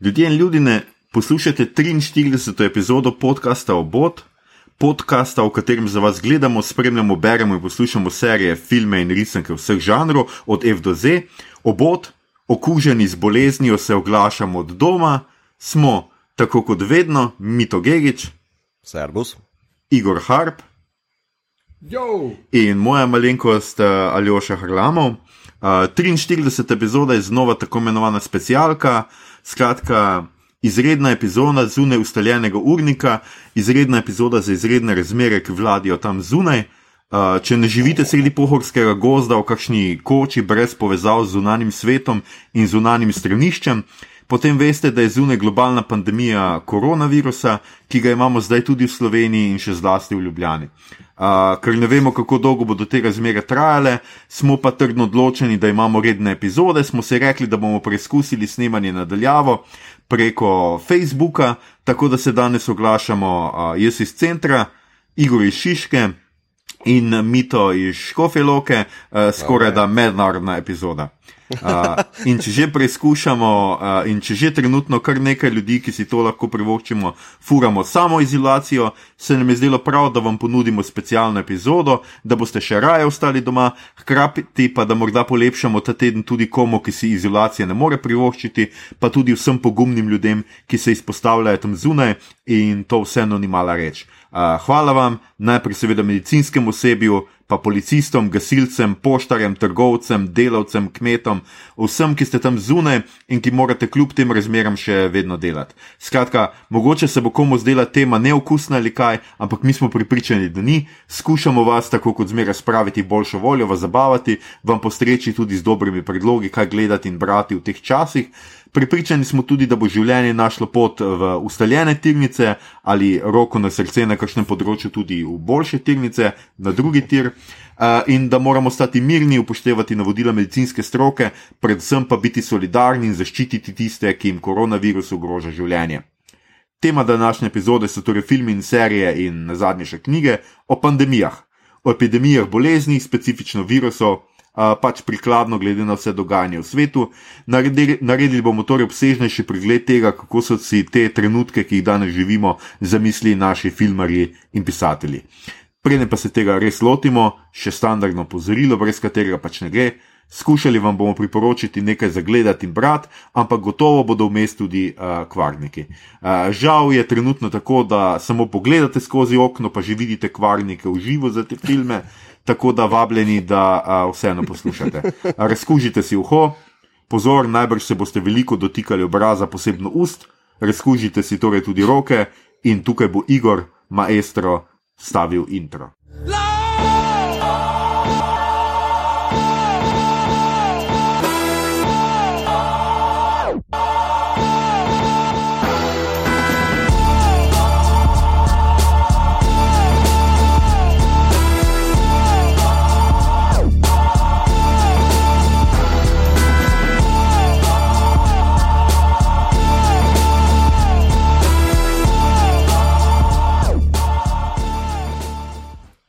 Ljudje in ljudje, poslušate 43. epizodo podcasta Obot, podcasta, v katerem za vas gledamo, spremljamo, beremo in poslušamo serije, filme in risanke vseh žanrov, od F do Z. Obot, okuženi z boleznijo, se oglašamo od doma, smo, tako kot vedno, Mito Gigič, Servus. Igor Harp Yo! in moja malenkost uh, Aljoša Hrlamov. Uh, 43. epizoda je znova tako imenovana specialka, skratka, izredna epizoda zunaj ustaljenega urnika, izredna epizoda za izredne razmere, ki vladijo tam zunaj. Uh, če ne živite sredi pohorskega gozda v kakšni koči brez povezav z zunanjim svetom in zunanjim straniščem, potem veste, da je zunaj globalna pandemija koronavirusa, ki ga imamo zdaj tudi v Sloveniji in še zlasti v Ljubljani. Uh, ker ne vemo, kako dolgo bodo te razmere trajale, smo pa trdno odločeni, da imamo redne epizode. Smo se rekli, da bomo preizkusili snemanje nadaljavo preko Facebooka, tako da se danes oglašamo uh, jaz iz centra, Igor iz Šiške in Mito iz Škofeloke, uh, skoraj da mednarodna epizoda. Uh, in če že preizkušamo, uh, in če že trenutno kar nekaj ljudi, ki si to lahko privoščimo, furamo samo izolacijo, se nam je zdelo prav, da vam ponudimo specialno epizodo, da boste še raje ostali doma, hkrati pa da morda polepšamo ta teden tudi komu, ki si izolacije ne more privoščiti, pa tudi vsem pogumnim ljudem, ki se izpostavljajo tam zunaj in to vseeno ni mala reč. Hvala vam, najprej seveda medicinskemu osebju, pa policistom, gasilcem, poštarjem, trgovcem, delavcem, kmetom, vsem, ki ste tam zunaj in ki morate kljub tem razmeram še vedno delati. Skratka, mogoče se bo komu zdela tema neokusna ali kaj, ampak mi smo pripričani, da ni. Skušamo vas, tako kot zmeraj, spraviti boljšo voljo, vas zabavati, vam postreči tudi z dobrimi predlogi, kaj gledati in brati v teh časih. Pripričani smo tudi, da bo življenje našlo pot v ustaljene tirnice ali roko na srce na kakšnem področju tudi v boljše tirnice, na drugi tir. Uh, in da moramo stati mirni, upoštevati navodila medicinske stroke, predvsem pa biti solidarni in zaščititi tiste, ki jim koronavirus ogroža življenje. Tema današnje epizode so torej filmi in serije in na zadnje še knjige o pandemijah, o epidemijah bolezni, specifično virusov, pač prikladno glede na vse dogajanje v svetu. Naredili, naredili bomo torej obsežnejši pregled tega, kako so si te trenutke, ki jih danes živimo, zamislili naši filmarji in pisatelji. Preden pa se tega res lotimo, še standardno pozorilo, brez katerega pač ne gre. Skušali vam bomo priporočiti nekaj za gledati in brati, ampak gotovo bodo vmes tudi uh, kvarniki. Uh, žal je trenutno tako, da samo pogledate skozi okno, pa že vidite kvarnike v živo za te filme, tako da vabljeni, da uh, vseeno poslušate. Razkužite si uho, pozor, najbrž se boste veliko dotikali obraza, posebno ust, razkužite si torej tudi roke in tukaj bo Igor, maestro, stavil intro.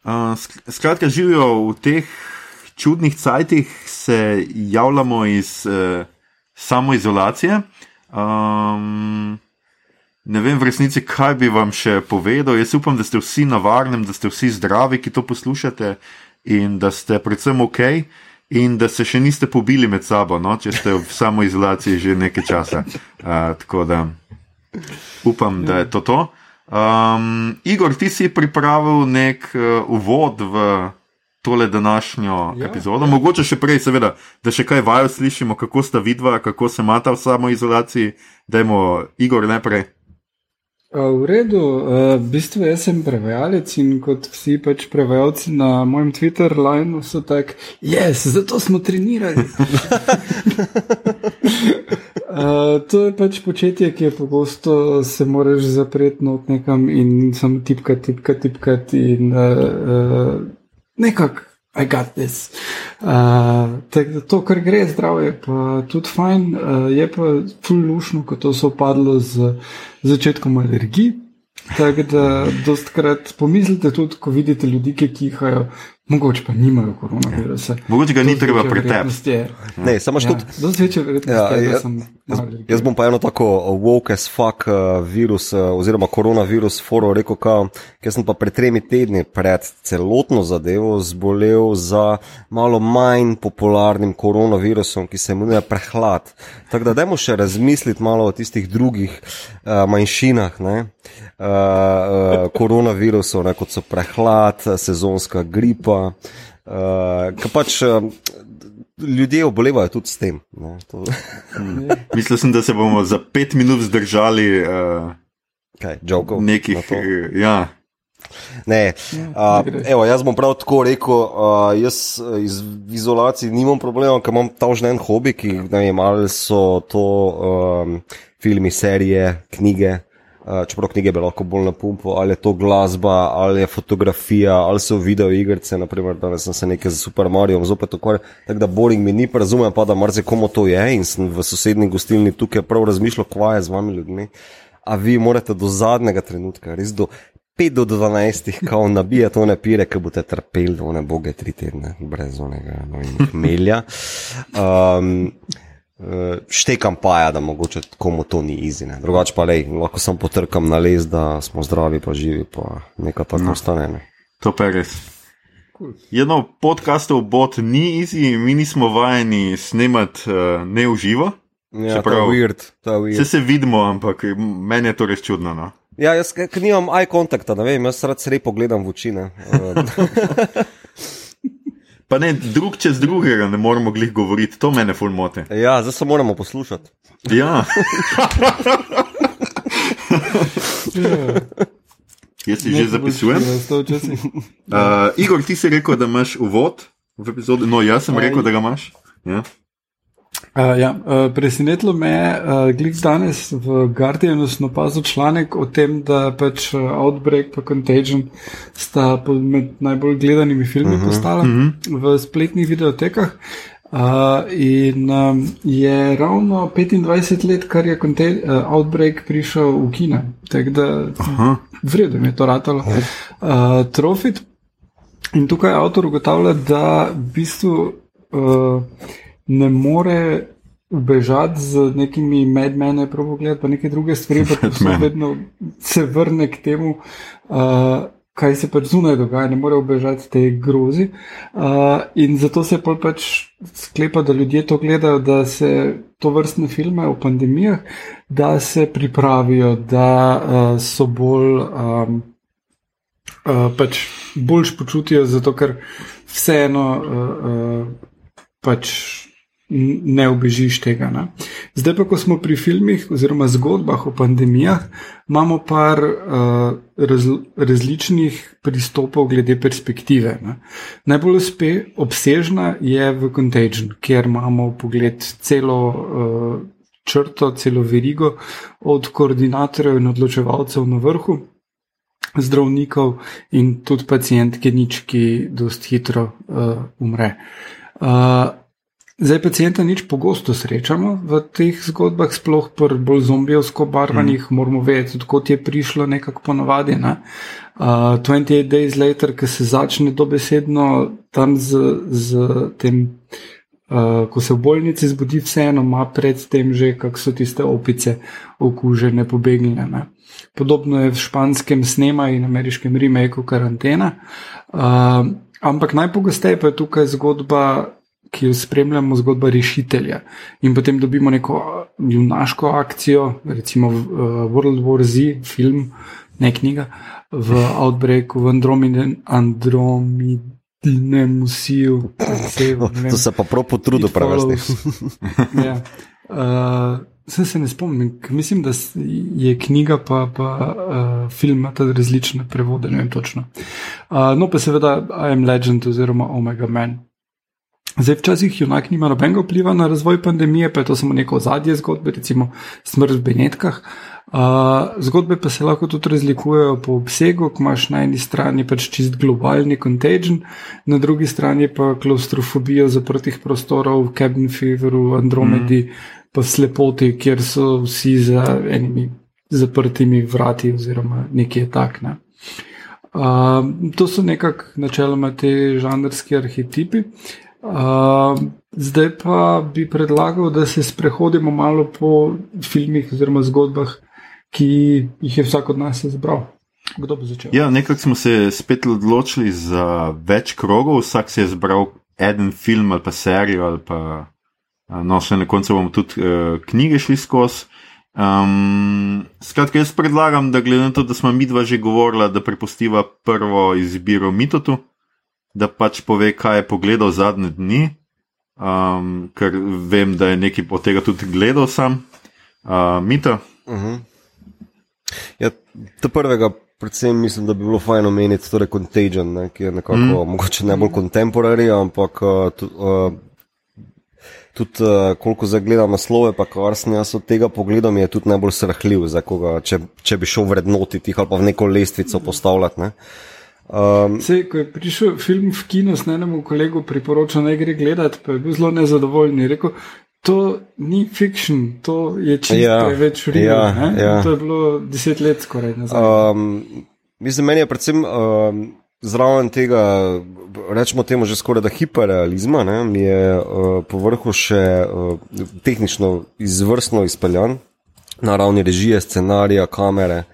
Uh, sk- skratka, živijo v teh čudnih cajtih, se javljamo iz uh, samoizolacije. Um, ne vem v resnici, kaj bi vam še povedal. Jaz upam, da ste vsi na varnem, da ste vsi zdravi, ki to poslušate in da ste predvsem ok. In da se še niste pobili med sabo, no? če ste v samoizolaciji že nekaj časa. Uh, tako da upam, da je to to. Um, Igor, ti si pripravil nek uh, uvod v tole današnjo ja, epizodo. Ja. Mogoče še prej, seveda, da še kaj vajo slišimo, kako sta vidva, kako se mata v samoizolaciji. Dajmo, Igor, najprej. V redu, v bistvu jaz sem prevajalec in kot vsi pač prevajalci na mojem Twitter lineu so tak, yes, zato smo trenirali. Uh, to je pač početje, ki je pogosto, se moraš zapreti not nekam in samo tipkati, tipkati, tipkati in uh, uh, nekako, I got this. Uh, tako, to, kar gre zdravo, je pa tudi fajn, uh, je pa ful lušno, ko to so padlo z začetkom alergij. Tako da, dostkrat pomislite tudi, ko vidite ljudi, ki kihajo, mogoče pa nimajo koronavirusa. Mogoče ga ni treba pretepsti. Ne, samo Ja, tudi. dosti večja verjetnost Ja, je, ja. da sem Jaz, jaz bom pa eno tako woke as fuck uh, virus, uh, oziroma koronavirus, foro rekel, ker sem pa pred tremi tedni pred celotno zadevo zbolel za malo manj popularnim koronavirusom, ki se imenuje prehlad. Tako da dajmo še razmisliti malo o tistih drugih uh, manjšinah. Ne? Uh, uh, koronavirusov, ne, kot so prehlad, sezonska gripa. Uh, pač, uh, ljudje obolevajo tudi s tem. Mislil sem, da se bomo za pet minut zdržali uh, Jokov, nekih. Ja. Ne, uh, evo, jaz bom prav tako rekel, uh, jaz iz izolacije nimam problema, ker imam tam že en hobi, ki ne vem, ali so to um, filmi, serije, knjige. Uh, čeprav knjige bi lahko bolj na pumpu, ali je to glasba, ali je fotografija, ali so video igrice. Naprimer, danes sem se nekaj z Super Mario zopet ukvarjal, tako da boring mi ni, pa razumem pa, da marsikaj komu to je in sem v sosednji gostilni tukaj prav razmišljal, kva je z vami ljudmi. A vi morate do zadnjega trenutka, res do 5 do 12, kao nabijate one pire, ki boste trpeli, one boge tri tedne, brez onega melja. Um, Uh, štekam pa je, da mogoče komu to ni izine. Drugače pa lej, lahko samo potrkam na les, da smo zdravi, pa živi, pa nekaj tako no. ostane. Ne. To pa je res. Jedno podcastov bot ni izi, mi nismo vajeni snemati uh, ne v živo. Ja, prav, to je weird. To je weird. Se se vidimo, ampak meni je to res čudno. No? Ja, jaz nimam eye contacta, ne vem, jaz rad srej pogledam v oči. Pa ne, drug čez drugega ne moremo glih govoriti, to me ful mote. Ja, zdaj se moramo poslušati. Ja. Jaz si že zapisujem. Uh, Igor, ti si rekel, da imaš uvod v epizodi. No, jaz sem rekel, da ga imaš. Ja. Uh, ja, uh, presenetilo me je, uh, glik danes v Guardianu sem opazil članek o tem, da pač Outbreak in Contagion sta med najbolj gledanimi filmi uh mhm, -huh, postala uh mhm. -huh. v spletnih videotekah. Uh, in um, je ravno 25 let, kar je uh, Outbreak prišel v Kina. Tako da vredno je to ratalo. Uh, Trofit. In tukaj avtor ugotavlja, da v bistvu. Uh, ne more ubežati z nekimi medmene, prav pogled, pa neke druge stvari, pa se vedno se vrne k temu, uh, kaj se pač zunaj dogaja, ne more ubežati te grozi. Uh, in zato se pa pač sklepa, da ljudje to gledajo, da se to vrstne filme o pandemijah, da se pripravijo, da uh, so bolj. Um, Uh, pač boljš počutijo, zato ker vseeno uh, uh, pač ne obežiš tega. Ne? Zdaj pa, ko smo pri filmih oziroma zgodbah o pandemijah, imamo par uh, raz, različnih pristopov glede perspektive. Ne? Najbolj uspe, obsežna je v Contagion, kjer imamo pogled celo. Uh, Črto, celo verigo, od koordinatorjev in odločevalcev na vrhu, zdravnikov in tudi pacijentke, nič, ki dosti hitro uh, umre. Uh, Zdaj, pacijenta nič pogosto srečamo v teh zgodbah, sploh pri bolj zombijsko barvanih, mm. moramo vedeti, odkot je prišlo nekako ponovadi. Ne? Uh, 28 days later, ki se začne dobesedno tam z, z tem, uh, ko se v bolnici zbudi, vseeno ima predtem že, kako so tiste opice okužene, pobegnile. Ne? Podobno je v španskem snema in ameriškem remaku karantena. Uh, ampak najpogosteje pa je tukaj zgodba ki jo spremljamo, zgodba rešitelja. In potem dobimo neko junaško akcijo, recimo World War Z, film, ne knjiga, v Outbreaku, v Andromedem, Andromedem, Musiju. To se pa prav potrudil, pravi. ja. uh, Sem se ne spomnim, mislim, da je knjiga pa, pa uh, film ta različne prevode, ne vem točno. Uh, no, pa seveda I am Legend oziroma Omega Man. Zdaj, včasih junak nima nobenega vpliva na razvoj pandemije, pa je to samo neko zadnje zgodbe, recimo smrt v Benetkah. Uh, zgodbe pa se lahko tudi razlikujejo po obsegu, ko imaš na eni strani pač čist globalni contagion, na drugi strani pa klaustrofobijo zaprtih prostorov, cabin feveru, andromedi, mm. pa slepoti, kjer so vsi za enimi zaprtimi vrati oziroma nekje tak. Ne. Uh, to so nekako načeloma te žanrski arhetipi. Uh, zdaj pa bi predlagal, da se sprehodimo malo po filmih oziroma zgodbah, ki jih je vsak od nas izbral. Kdo bo začel? Ja, nekako smo se spet odločili za več krogov, vsak si je izbral en film ali pa serijo, ali pa no, še na koncu bomo tudi uh, knjige šli skozi. Um, skratka, jaz predlagam, da glede na to, da smo mi dva že govorila, da prepustiva prvo izbiro Mitotu, da pač pove, kaj je pogledal zadnje dni, um, ker vem, da je nekaj od tega tudi gledal sam. Uh, Mito. Uh -huh. ja, to prvega predvsem mislim, da bi bilo fajn omeniti, torej Contagion, ne, ki je nekako mm. mogoče najbolj kontemporarni, ampak uh, tudi uh, koliko zagledam naslove, pa kar sem jaz od tega pogledal, je tudi najbolj srhljiv, koga, če, če bi šel vrednotiti ali pa v neko lestvico postavljati. Ne. Um, Se, ko je prišel film v kino, s enemu kolegu priporočam, da gre gledati, pa je bil zelo nezadovoljen. Rekel, To ni fikšn, to je čisto ja, več real. Ja, ja. To je bilo deset let skoraj nazaj. Um, mislim, meni je predvsem um, zraven tega, rečemo temu že skoraj da hiperrealizma, ne, mi je uh, povrhu še uh, tehnično izvrstno izpeljan na ravni režije, scenarija, kamere,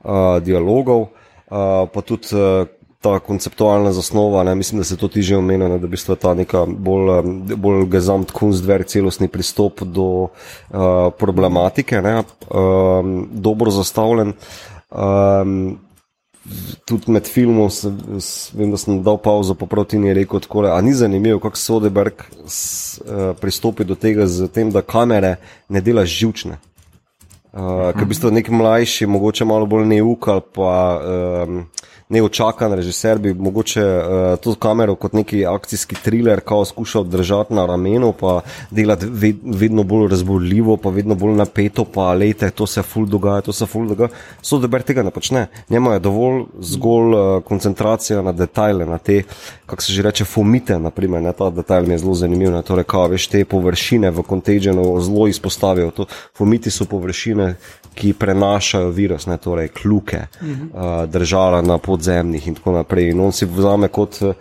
uh, dialogov, uh, pa tudi uh, ta konceptualna zasnova, ne, mislim, da se to ti že omenja, da bi sta ta neka bolj, bolj gezamt kunstverk, celostni pristop do uh, problematike, ne, um, dobro zastavljen. Um, tudi med filmom, se, vem, da sem dal pauzo, pa proti ni rekel tako, a ni zanimivo, kako Sodeberg s, uh, pristopi do tega z tem, da kamere ne dela živčne. Uh, ker v bistvu nek mlajši, mogoče malo bolj neuk ali pa um, neočakan režiser bi mogoče uh, to kamero kot neki akcijski thriller kao skušal držati na ramenu, pa delati ved, vedno bolj razborljivo, pa vedno bolj napeto, pa lejte, to se ful dogaja, to se ful dogaja. Sodeber tega ne počne. Njemu je dovolj zgolj uh, koncentracija na detajle, na te, kako se že reče, fomite, naprimer, ne, ta detajl mi je zelo zanimiv, ne, torej, kao, veš, te površine v Contagionu zelo izpostavijo. To, fomiti so površine, ki prenašajo virus, ne, torej kljuke, uh -huh. uh, držala na podzemnih in tako naprej. In on si vzame kot, uh,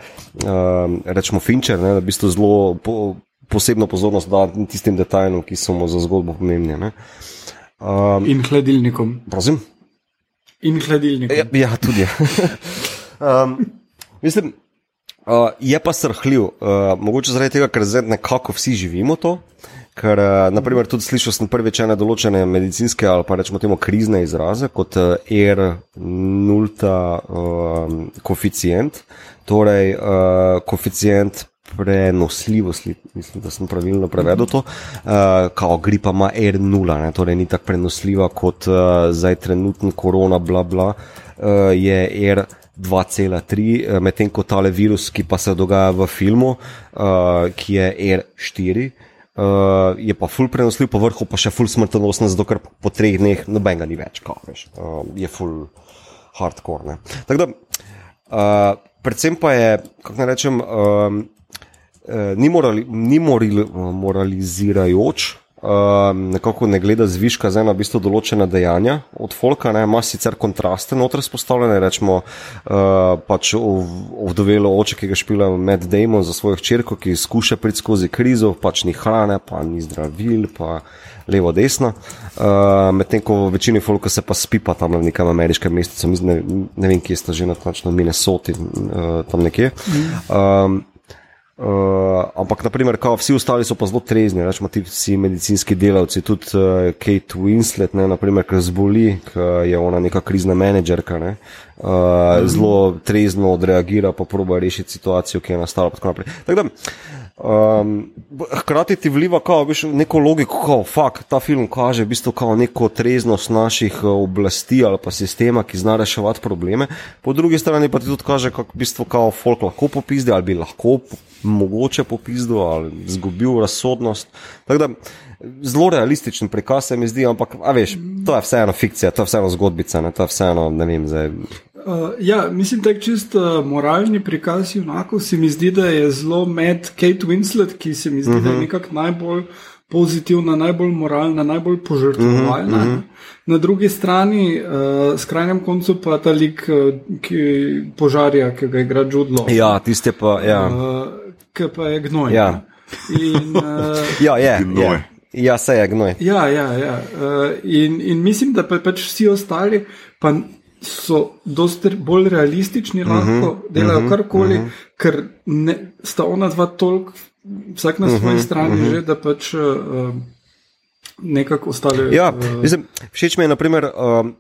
rečemo, finčer, ne, da v bistvu zelo po, posebno pozornost da tistim detajlom, ki so mu za zgodbo pomembni. Um, in hladilnikom. Prosim? In hladilnikom. Ja, ja tudi. Um, mislim, uh, je pa srhljiv, uh, mogoče zaradi tega, ker zdaj nekako vsi živimo to. Ker, eh, naprimer, tudi slišal sem prvič ene določene medicinske ali pa rečemo temu krizne izraze, kot R, eh, nulta uh, koeficient, torej uh, koeficient prenosljivosti, mislim, da sem pravilno prevedel to, uh, kao gripa ima R0, ne, torej ni tako prenosljiva kot uh, zdaj trenutni korona, bla bla, uh, je R. 2,3, medtem ko tale virus, ki pa se dogaja v filmu, uh, ki je R4, uh, uh, je pa full prenosljiv, po vrhu pa še full smrtonosen, zato ker po treh dneh nobenega ni več, kao, veš, uh, je full hardcore. Tako da, uh, predvsem pa je, kako naj rečem, uh, uh, ni, morali, ni morali, moralizirajoč uh, nekako ne gleda zviška za ena v bistvu določena dejanja od Folka, ne, ima sicer kontraste noter spostavljene, rečemo uh, pač ovdovelo oče, ki ga špila Med Damon za svojo hčerko, ki skuša priti skozi krizo, pač ni hrane, pa ni zdravil, pa levo, desno. Uh, Medtem ko v večini folka se pa spipa tam v nekem ameriškem mestu, ne, ne vem, kje sta že na točno Minnesoti, uh, tam nekje. Mm. Um, Uh, ampak, naprimer, kao, vsi ostali so pa zelo trezni, rečemo ti vsi medicinski delavci, tudi uh, Kate Winslet, ne, naprimer, ki zboli, ki je ona neka krizna menedžerka, ne, uh, zelo trezno odreagira, pa proba rešiti situacijo, ki je nastala. Tako da, Um, hkrati ti vliva kao, viš, neko logiko, kako fakt ta film kaže v bistvu kao neko treznost naših eh, oblasti ali pa sistema, ki zna reševati probleme. Po drugi strani pa ti tudi kaže, kako v bistvu kao folk lahko popizdi ali bi lahko mogoče popizdil ali izgubil razsodnost. Tako da zelo realističen prikaz se mi zdi, ampak veš, to je vseeno fikcija, to je vseeno zgodbica, ne, to je vseeno, ne vem, zdaj. Uh, ja, mislim, da je čisto uh, moralni prikaz, enako se mi zdi, da je zelo med Kate Winslet, ki se mi zdi, uh -huh. da je mhm. nekako najbolj pozitivna, najbolj moralna, najbolj požrtvovalna. Mm -hmm. Na drugi strani, uh, skrajnem koncu pa ta lik, ki požarja, ki ga igra Judlo. Ja, tiste pa, ja. Uh, ki pa je gnoj. Ja. In, uh, ja, je gnoj. Je. Ja, se je gnoj. Ja, ja, ja. Uh, in, in mislim, da pa pač vsi ostali pa so dosti bolj realistični, lahko uh -huh, delajo uh -huh, karkoli, uh -huh. ker ne, sta ona dva toliko, vsak na svoji uh -huh, strani, uh -huh. že da pač. Uh, Nekako ostale. Ja, mislim, všeč mi je, naprimer,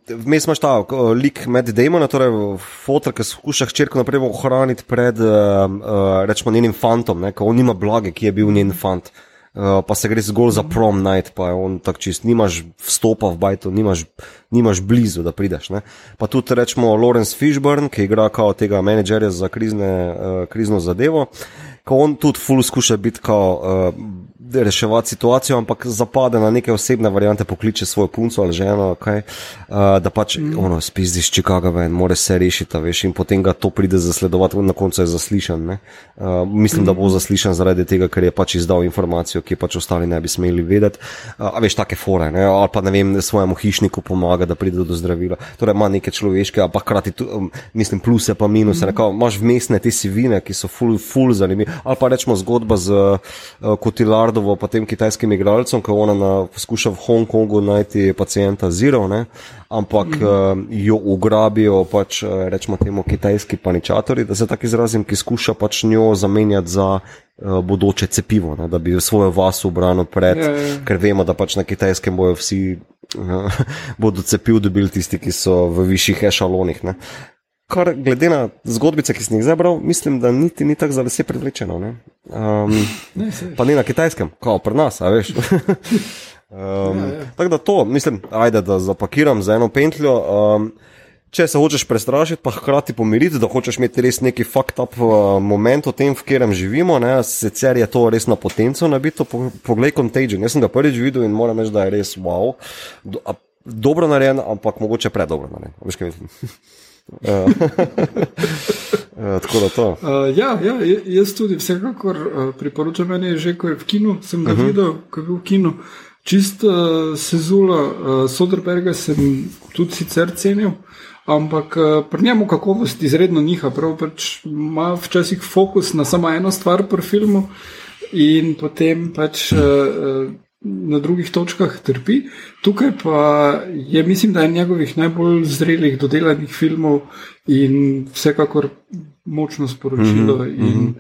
vmes imaš ta uh, lik med Damonom, torej fotor, ki skuša hčerko ohraniti pred, uh, uh, rečemo, njenim fantom, ne, ko on ima blage, ki je bil njen fant. Uh, Uh, pa se gre zgolj za prom night, pa je on tak čist, nimaš vstopa v bajto, nimaš, nimaš blizu, da prideš. Ne? Pa tudi rečemo Lawrence Fishburne, ki igra kao tega menedžerja za krizne, uh, krizno zadevo, ko on tudi full skuša biti kao. Uh, reševati situacijo, ampak zapade na neke osebne variante, pokliče svojo punco ali ženo, kaj, uh, da pač mm. ono spizdiš Chicago ven, more se rešiti, veš, in potem ga to pride zasledovati, na koncu je zaslišan. Uh, mislim, mm. da bo zaslišan zaradi tega, ker je pač izdal informacijo, ki pač ostali ne bi smeli vedeti. Uh, a veš, take fore, ne? ali pa ne vem, svojemu hišniku pomaga, da pride do zdravila. Torej, ima neke človeške, ampak hkrati, um, mislim, pluse pa minuse. Mm. Imaš vmesne te sivine, ki so full, full zanimive. Ali pa rečemo zgodba z uh, Kotilardom. Pavlovo, pa tem kitajskim igralcem, ki ona poskuša v Hongkongu najti pacijenta Zero, ne? ampak mm uh, jo ugrabijo pač uh, rečemo temu kitajski paničatori, da se tako izrazim, ki skuša pač njo zamenjati za uh, bodoče cepivo, ne? da bi svojo vas obranil pred, yeah, ja, yeah. Ja. ker vemo, da pač na kitajskem bojo vsi. bodo cepiv dobili tisti, ki so v višjih ešalonih. Ne? Kar glede na zgodbice, ki sem jih zabral, mislim, da niti ni tako za vse privlečeno. Ne? Um, ne, pa ni na kitajskem, kot pri nas, a veš. Um, ja, ja. Tako da to, mislim, ajde, da zapakiram za eno pentljo. Um, če se hočeš prestrašiti, pa hkrati pomiriti, da hočeš imeti res neki fakt up uh, moment o tem, v katerem živimo, ne, sicer je to res na potenco nabito, po, poglej Contagion. Jaz sem ga prvič videl in moram reči, da je res wow. Do, a, dobro narejen, ampak mogoče predobro narejen. Veš kaj mislim? Ja. Ja, tako da to. Uh, ja, ja, jaz tudi vsekakor uh, priporočam meni, že ko je v kinu, sem ga uh mhm. -huh. videl, ko je bil v kinu. Čist uh, sezula, uh, Soderberga sem tudi sicer cenil, ampak uh, pri njemu kakovost izredno niha, prav pač ima včasih fokus na samo eno stvar pri filmu in potem pač. Uh, na drugih točkah trpi. Tukaj pa je, mislim, da je njegovih najbolj zrelih, dodelanih filmov in vsekakor močno sporočilo. Mm -hmm. in, mhm.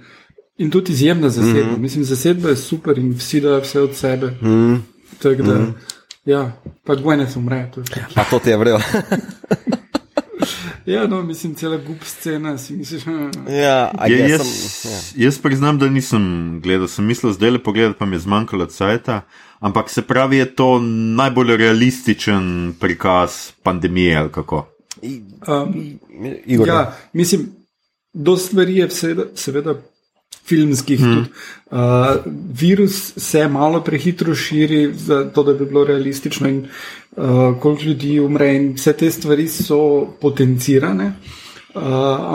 in tudi izjemna zasedba. Mm -hmm. Mislim, zasedba je super in vsi dajo vse od sebe. Mm -hmm. Tak, da, mm -hmm. Ja, pa Gweneth umre. To A to ti je vrelo. Ja, no, mislim, cela gup scena. Misliš, ja, je, jaz, sem, ja. jaz priznam, da nisem gledal, sem mislil, zdaj le pogledati, pa mi je zmanjkalo cajta. Ampak se pravi, je to najbolj realističen prikaz pandemije ali kako? Um, ja, mislim, do stvari je seveda, seveda filmskih. Hmm. Tudi, uh, virus se malo prehitro širi, zato da bi bilo realistično, in uh, koliko ljudi umre, in vse te stvari so potencirane, uh,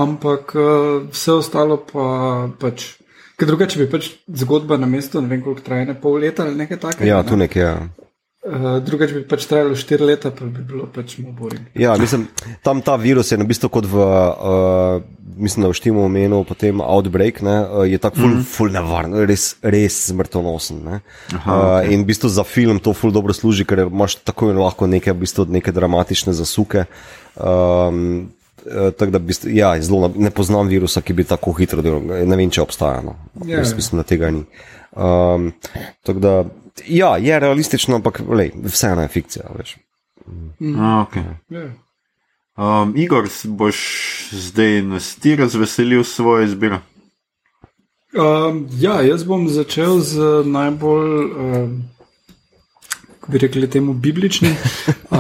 ampak uh, vse ostalo pa pač. Ker drugače bi pač zgodba na mestu, ne vem koliko traja, pol leta ali nekaj takega. Ja, tu nekje. Ja. Uh, drugače bi pač trajalo štiri leta, pa bi bilo pač mu borim. Ja, mislim, tam ta virus je na bistvu kot v, uh, mislim, da v štimu omenil potem Outbreak, ne, uh, je tako ful, mm -hmm. ful nevaren, res, res smrtonosen. Ne. Aha, uh, okay. In v bistvu za film to ful dobro služi, ker imaš tako in lahko neke, v bistvu, neke dramatične zasuke. Um, Eh, tako da bist, ja, zelo, ne poznam virusa, ki bi tako hitro delal. Ne vem, če obstaja. No. Yeah. Ja. Mislim, da tega ni. Um, da, ja, je realistično, ampak lej, vseeno je fikcija. Mm. A, okay. yeah. Um, Igor, boš zdaj nas ti razveselil svojo izbiro? Um, ja, jaz bom začel z najbolj. Um, bi rekli temu bibličnim, uh,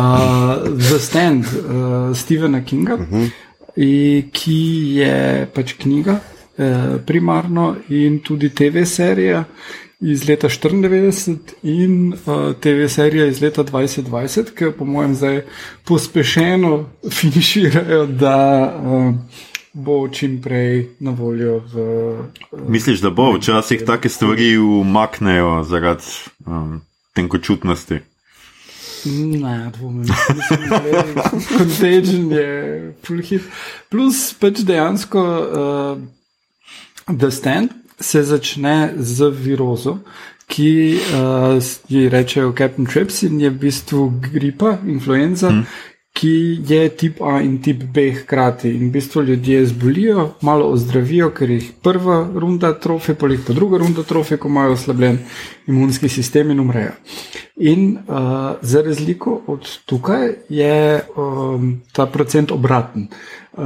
The Stand uh, Stephena Kinga, uh -huh. in, ki je pač knjiga uh, primarno in tudi TV serija iz leta 94 in uh, TV serija iz leta 2020, ki po mojem zdaj pospešeno finiširajo, da uh, bo čim prej na voljo. V, uh, Misliš, da bo včasih take stvari umaknejo zaradi. Um, tenkočutnosti. Ne, dvomim. Da je Contagion je full hit. Plus pač dejansko uh, The Stand se začne z virozo, ki uh, ji rečejo Captain Trips in je v bistvu gripa, influenza. Hmm ki je tip A in tip B hkrati. In v bistvu ljudje zbolijo, malo ozdravijo, ker jih prva runda trofe, jih pa druga runda trofe, ko imajo oslabljen imunski sistem in umrejo. In uh, za razliko od tukaj je um, ta procent obraten. Uh,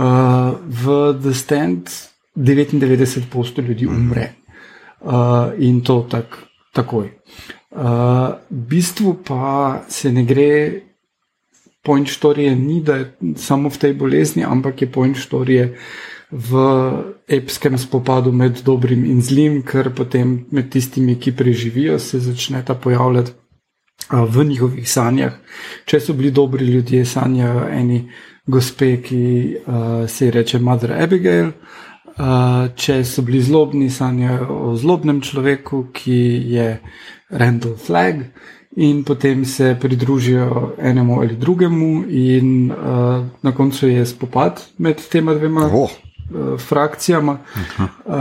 v The Stand 99% ljudi umre. Uh, in to tak, takoj. Uh, v bistvu pa se ne gre point storije ni, da je samo v tej bolezni, ampak je point storije v epskem spopadu med dobrim in zlim, ker potem med tistimi, ki preživijo, se začne ta pojavljati v njihovih sanjah. Če so bili dobri ljudje, sanjajo eni gospe, ki uh, se ji reče Mother Abigail. Uh, če so bili zlobni, sanjajo o zlobnem človeku, ki je Randall Flagg in potem se pridružijo enemu ali drugemu, in uh, na koncu je spopad med tema dvema oh. uh, frakcijama. Uh,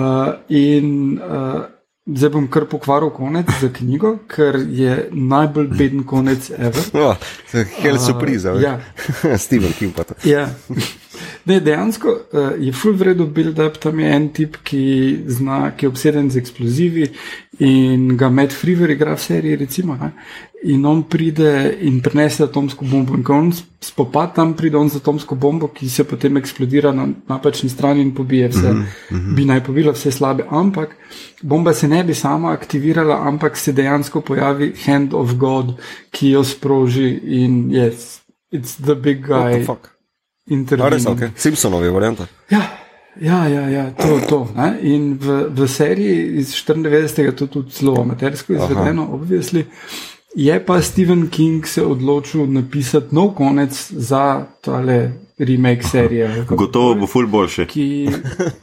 in uh, zdaj bom kar pokvaril konec za knjigo, ker je najbolj beden konec Ever. Oh, Hell surprise, uh, ja. Steven King pa to. Ja. Ne, dejansko uh, je full vredo build-up, tam je en tip, ki, zna, ki je obseden z eksplozivi in ga Matt Freever igra v seriji, recimo. Ne? In on pride in prinese atomsko bombo, in ko on spopad tam pride on z atomsko bombo, ki se potem eksplodira na napačni strani in pobije vse, mm -hmm. bi naj pobila vse slabe. Ampak bomba se ne bi sama aktivirala, ampak se dejansko pojavi Hand of God, ki jo sproži in je, yes, it's the big guy intervenirati. Okay. Simpsonovi varianta. Ja, ja, ja, ja to je to. Ne? In v, v seriji iz 94. je to tudi zelo amatersko izvedeno, obvisli. Je pa Stephen King se odločil napisati nov konec za tale remake serije. Gotovo bo ful boljše. Ki...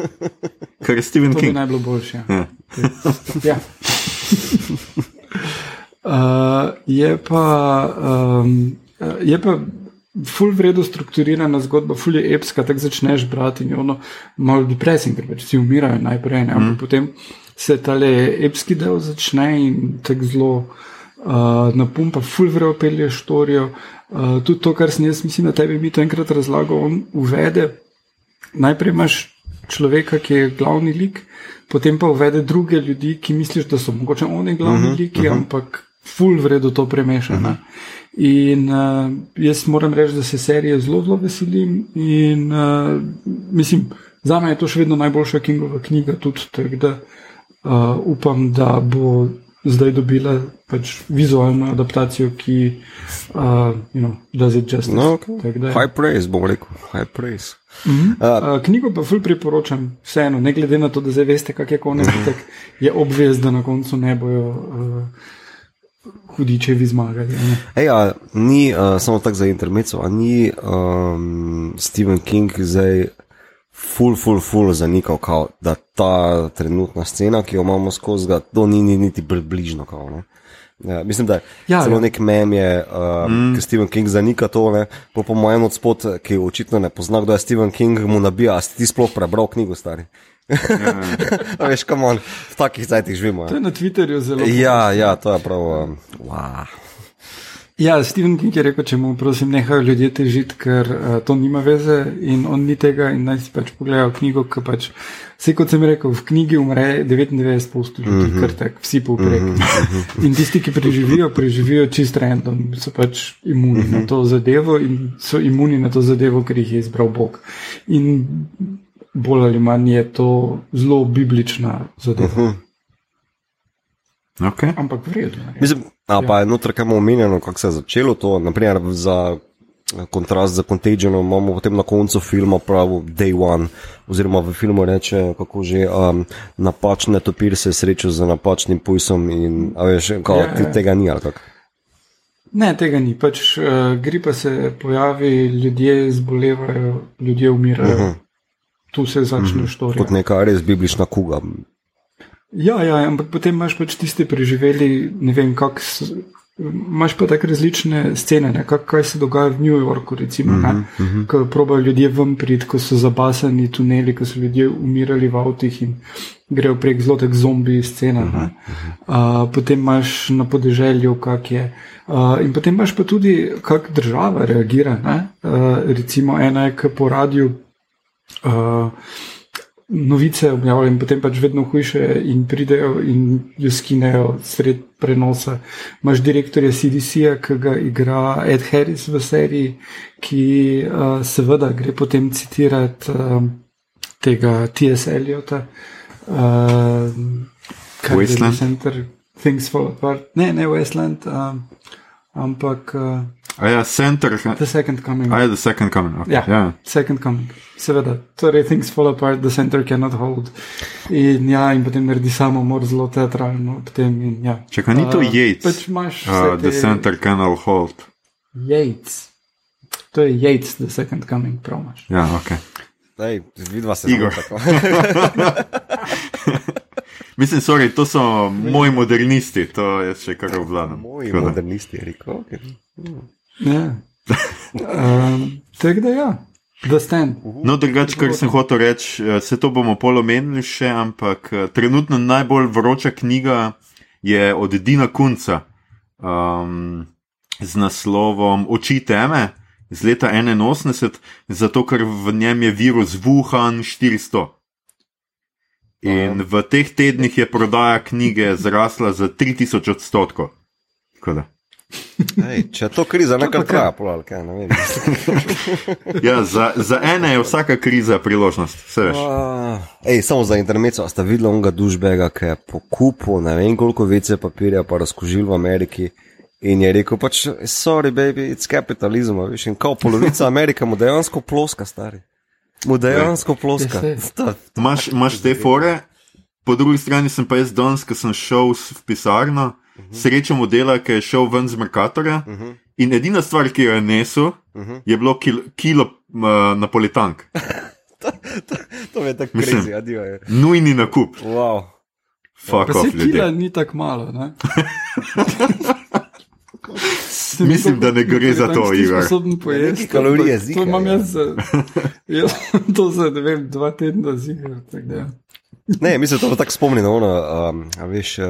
Kar je Stephen to King. Bi najbolj boljše. Ja. ja. uh, je pa. Um, je pa ful vredno strukturirana zgodba, ful je epska, tako začneš brati in ono malo depresivno, ker pač si umirajo najprej, ne, ampak mm. potem se ta le epski del začne in tako zelo uh, napumpa, ful vredno pelje štorijo. Uh, tudi to, kar sem jaz mislim, da tebi mi to enkrat razlagal, on uvede, najprej imaš človeka, ki je glavni lik, potem pa uvede druge ljudi, ki misliš, da so mogoče oni glavni uh mhm, -huh, liki, uh mhm. -huh. ampak ful vredno to premešano. Uh mhm. -huh. In uh, jaz moram reči, da se serije zelo, zelo veselim. In uh, mislim, za me je to še vedno najboljša Kingova knjiga, tudi tako da uh, upam, da bo zdaj dobila pač vizualno adaptacijo, ki uh, you know, does it justice. No, okay. High praise, bom rekel, high praise. Mm -hmm. uh, uh, knjigo pa ful priporočam, vseeno, ne glede na to, da zdaj veste, kak je konec, mhm. je obvez, da na koncu ne bojo. Uh, hudičevi zmagali. Ej, a, ni uh, samo tako za intermezzo, ali ni um, Stephen King zdaj full, full, full zanikal, kao, da ta trenutna scena, ki jo imamo skozi, da to ni, ni niti približno. Kao, Ja, mislim, da ja, celo ja. nek mem je, uh, mm. ki Stephen King zanika to. Ne, po, po mojem odspot, ki očitno ne pozna, kdo je Stephen King, mu nabija, a si ti sploh prebral knjigo, stari. Ja. Veš, kam on, v takih zajtih živimo. Ja. To je na Twitterju zelo. Ja, ja, to je prav. Um, wow. Ja, Steven King je rekel, če mu prosim nehajo ljudje težiti, ker uh, to nima veze in on ni tega in naj si pač pogledajo knjigo, ker pač vse kot sem rekel, v knjigi umre 99% ljudi, mm -hmm. ker tak vsi povprek. Mm -hmm. In tisti, ki preživijo, preživijo čist random, so pač imuni mm -hmm. na to zadevo in so imuni na to zadevo, ker jih je izbral Bog. In bolj ali manj je to zelo biblična zadeva. Uh -huh. okay. Ampak vredno. Mislim, a pa je noter kam omenjeno, kako se je začelo to. Naprimer, za kontrast z Contagionom imamo potem na koncu filma pravi Day One, oziroma v filmu reče, kako že um, napačne topir se je srečal z napačnim pujsom in veš, kako, ja, ja. tega ni ali kako. Ne, tega ni. Pač, uh, gripa se pojavi, ljudje zbolevajo, ljudje umirajo. Uh -huh tu se začne mm, štorija. Kot neka res biblična kuga. Ja, ja, ampak potem imaš pač tiste preživeli, ne vem, kako imaš pa tako različne scene, ne, kak, kaj se dogaja v New Yorku, recimo, uh -huh, Mhm, uh -huh. ko probajo ljudje ven priti, ko so zabasani tuneli, ko so ljudje umirali v avtih in grejo prek zelo tak zombi scena. Uh -huh, uh, potem imaš na podeželju, kak je. Uh, in potem imaš pa tudi, kako država reagira. Uh, recimo, ena je, ki po radiju uh, novice objavljajo, in potem pač vedno hujše, in pridejo in jo skinejo sred prenosa. Imáš direktorja CDC-ja, ki ga igra Ed Harris v seriji, ki uh, seveda gre potem citirati uh, tega T.S. Eliota. Uh, Wasteland? The Center, Things Fall Apart. Ne, ne Westland, um, ampak uh, A ja, center. The Second Coming. A ja, the second coming. Okay. Ja, ja. second coming. Seveda, torej things fall apart, the center cannot hold. In, ja, in potem naredi samo mor zelo teatralno ob tem. In, ja. Čakaj, ni to Uh, Yates? Pač imaš Uh, vse the te- center canal hold. Yates. To je Yates, the second coming, prav imaš. Ja, ok. Ej, vidva se Igor. Mislim, sorry, to so moji modernisti, to jaz še kar obvladam. Moji modernisti je rekel. Okay. Um, Tako da ja, The Stand. No, drugače, kar sem hotel reči, eh, se to bomo pol omenili še, ampak eh, trenutno najbolj vroča knjiga je od Dina Kunca um, z naslovom Oči teme iz leta 81, zato ker v njem je virus Wuhan 400. In v teh tednih je prodaja knjige zrasla za 3000 odstotkov. Tako da. Ej, če je to kriza, nekaj pa kaj? traja, polal, kaj ne vem. Ja, za, za ene je vsaka kriza priložnost, vse veš. Ah, Ej, samo za intermezzo, a ste videli onega dušbega, ki je pokupil ne vem koliko vece papirja, pa razkožil v Ameriki. In je rekel, pač, sorry, baby, it's capitalism, veš, in kao polovica Amerike mu dejansko ploska, stari. Mu dejansko ploska. Ja, Imaš, te fore, po drugi strani sem pa jaz danes, ko sem šel v pisarno, srečo modela, ki je šel ven z Merkatorja. In edina stvar, ki jo je nesel, je bilo kil, kilo uh, napolitank. To je tako krizi, adijo je. Nujni nakup, Wow. fuck Pa off se kila ni tako malo. Ne? Mislim, da ne gre za to, Igor. Sposoben pojesti. Kalorije zika, To imam ja. jaz za, jaz to za ne vem, dva tedna da ja. Ne, mislim, to me tako spomni na ono, um, a veš, uh,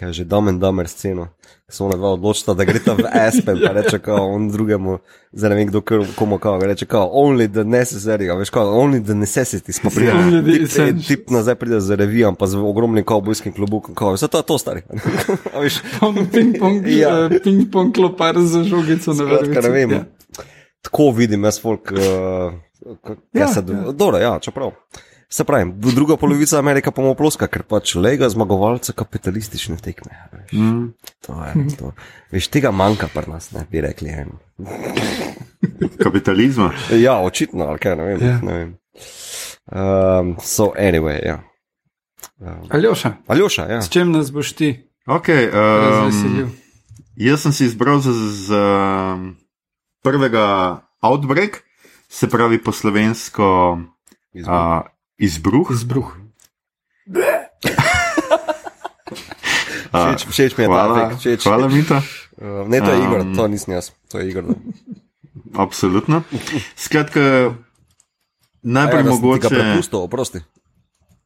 kaj že Dom and Dumber sceno. ko So ona dva odločila, da gresta v Aspen, pa reče kao on drugemu, zdaj ne vem kdo komu kao, reče kao only the necessary, a veš kao only the necessities, pa pride. The Tip, essentials. tip nazaj pride z revijem, pa z ogromnim kavbojskim klobukom, kao, vse to je to stari. A veš, Ono ping-pong Ja. ja. ping klopar za žogico na vrhu. ne vem. Ja. Tako vidim jaz folk, uh, kaj Ja, se, ja. dobro, ja, čeprav. Se pravi, druga polovica Amerike pa mu ploska, ker pač lega zmagovalca kapitalistične tekme. a Veš. Mm. To je, to. Veš, tega manjka pri nas, ne bi rekli. En. Kapitalizma. Ja, očitno, ali kaj, ne vem. Ja. Ne vem. Um, so, anyway, ja. Um, Aljoša, Aljoša, ja. s čem nas boš ti Okay, razveselil? um, jaz sem si izbral za, za prvega outbreak, se pravi po slovensko uh, izbruh. Izbruh. Všeč, všeč mi je ta hvala, efekt, všeč. hvala, Mita. Uh, ne, to je Um, Igor, to nisem jaz, to je Igor. Absolutno. Skratka, najprej Aj, da sem ti ga mogoče. prepustil, oprosti.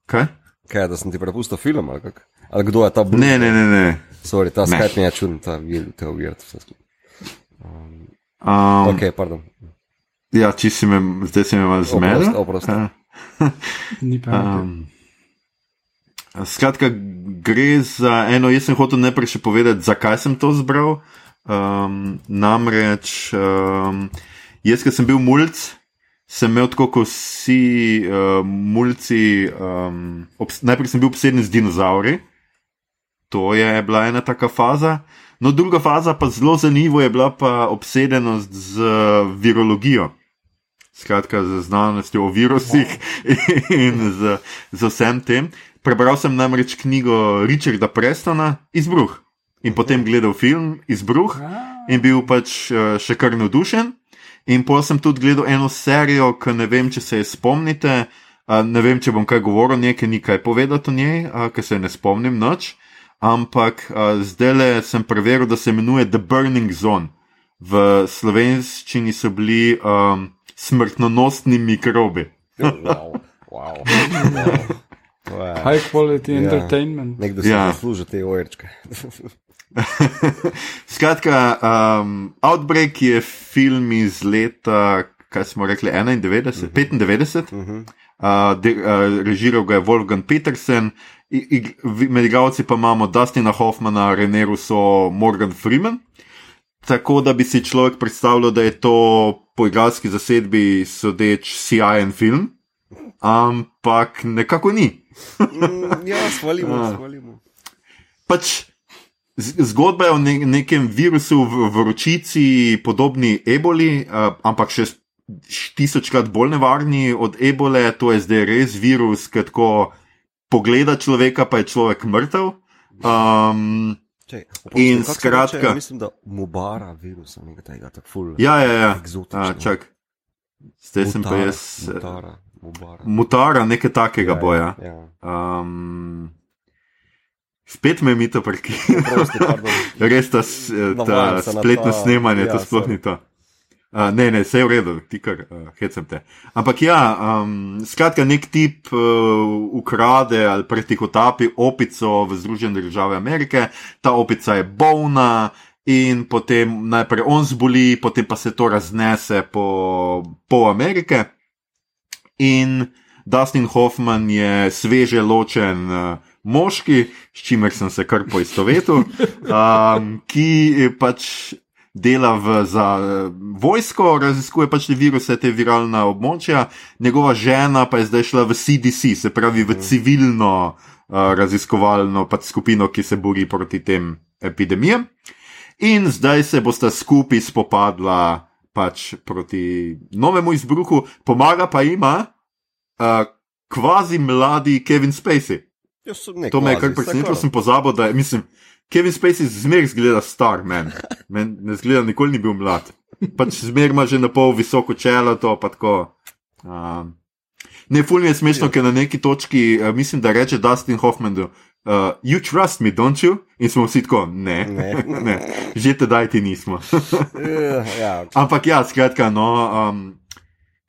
Kaj? Kaj, da sem ti prepustil film ali kak? Ali kdo je ta bil? Ne, ne, ne. ne. Sorry, ta. Skype mi je čuden, ta ta vir, vse skupaj. Um, Ok, pardon. Ja, če si me, zdaj si me malo zmedel. oprosti. Ja. Ni pa. Um, skratka, gre za eno, jaz sem hotel najprej še povedati, zakaj sem to zbral. Um, namreč, um, jaz, ki sem bil mulj, sem imel tako kot vsi uh, mulci. Um, najprej sem bil obseden z dinozauri, to je bila ena taka faza. No, druga faza, pa zelo zanimiva, je bila pa obsedenost z virologijo. Skratka, z znanostjo o virusih in z, z vsem tem. Prebral sem namreč knjigo Richarda Prestona Izbruh in potem gledal film Izbruh in bil pač eh, še kar navdušen. In potem sem tudi gledal eno serijo, ki ne vem, če se je spomnite, a, ne vem, če bom kaj govoril, nekaj ni kaj povedati o njej, a, ker se ne spomnim noč. ampak zdaj le sem preveril, da se imenuje The Burning Zone. V slovenščini so bili um, smrtonosni mikrobi. wow, wow. wow. High quality Ja. entertainment. Nekdo si Ja. ja. zasluži te ojčke. Skratka, um, Outbreak je film iz leta, kaj smo rekli, 91, uh -huh. 95. Uh -huh. uh, de, uh, režiral ga je Wolfgang Petersen, I- vi- med igralci pa imamo Dustina Hoffmana, René Russo, Morgan Freeman. Tako da bi si človek predstavljal, da je to po igralski zasedbi sodeč sijajen film, ampak nekako ni. Mm, ja, svalimo, Ah. svalimo. pač zgodba je o ne, nekem virusu v vročici, podobni eboli, uh, ampak še tisočkrat bolj nevarni od ebole. To je zdaj res virus, ki ko pogleda človeka, pa je človek mrtev. Um, Čej, In skratka- reče? Mislim, da mubara virusa, nekaj tega, tako ful. ja, ja, ja. Eksotično. A, čak. Zdaj sem pa jaz. eh, Mutara, mubara. Mutara, nekaj takega boja. Ja. Um, spet me mi to prekinja. Res ta, eh, ta spletno snemanje, ja, to sploh ni to. Uh, ne, ne, vse je v redu, ti kar uh, hecam te. Ampak ja, um, skratka, nek tip uh, ukrade ali pretihotapi opico v Združene države Amerike, ta opica je bolna in potem najprej on zboli, potem pa se to raznese po, po Amerike. In Dustin Hoffman je sveže ločen uh, moški, s čimer sem se kar poistovetil, um, ki pač dela v, za eh, vojsko, raziskuje pač te viruse, te viralna območja, njegova žena pa je zdaj šla v CDC, se pravi v civilno uh, raziskovalno pač skupino, ki se bori proti tem epidemijam. In zdaj se bosta skupaj spopadla pač proti novemu izbruhu, pomaga pa ima uh, kvazi mladi Kevin Spacey. Sem nek To me je kar presenetilo, sem pozabil, da je, mislim, Kevin Spacey zmeraj zgleda star, men. men ne zgleda, nikoli ni bil mlad. Pač zmeraj ima že na pol visoko čelo, to pa tako. Um, ne, fulmin je smešno, ker na neki točki, uh, mislim, da reče Dustin Hoffman, uh, you trust me, don't you? In smo vsi tako, ne, Ne. ne. že tedaj ti nismo. Ja, ja, Ampak ja, skratka, no. Um,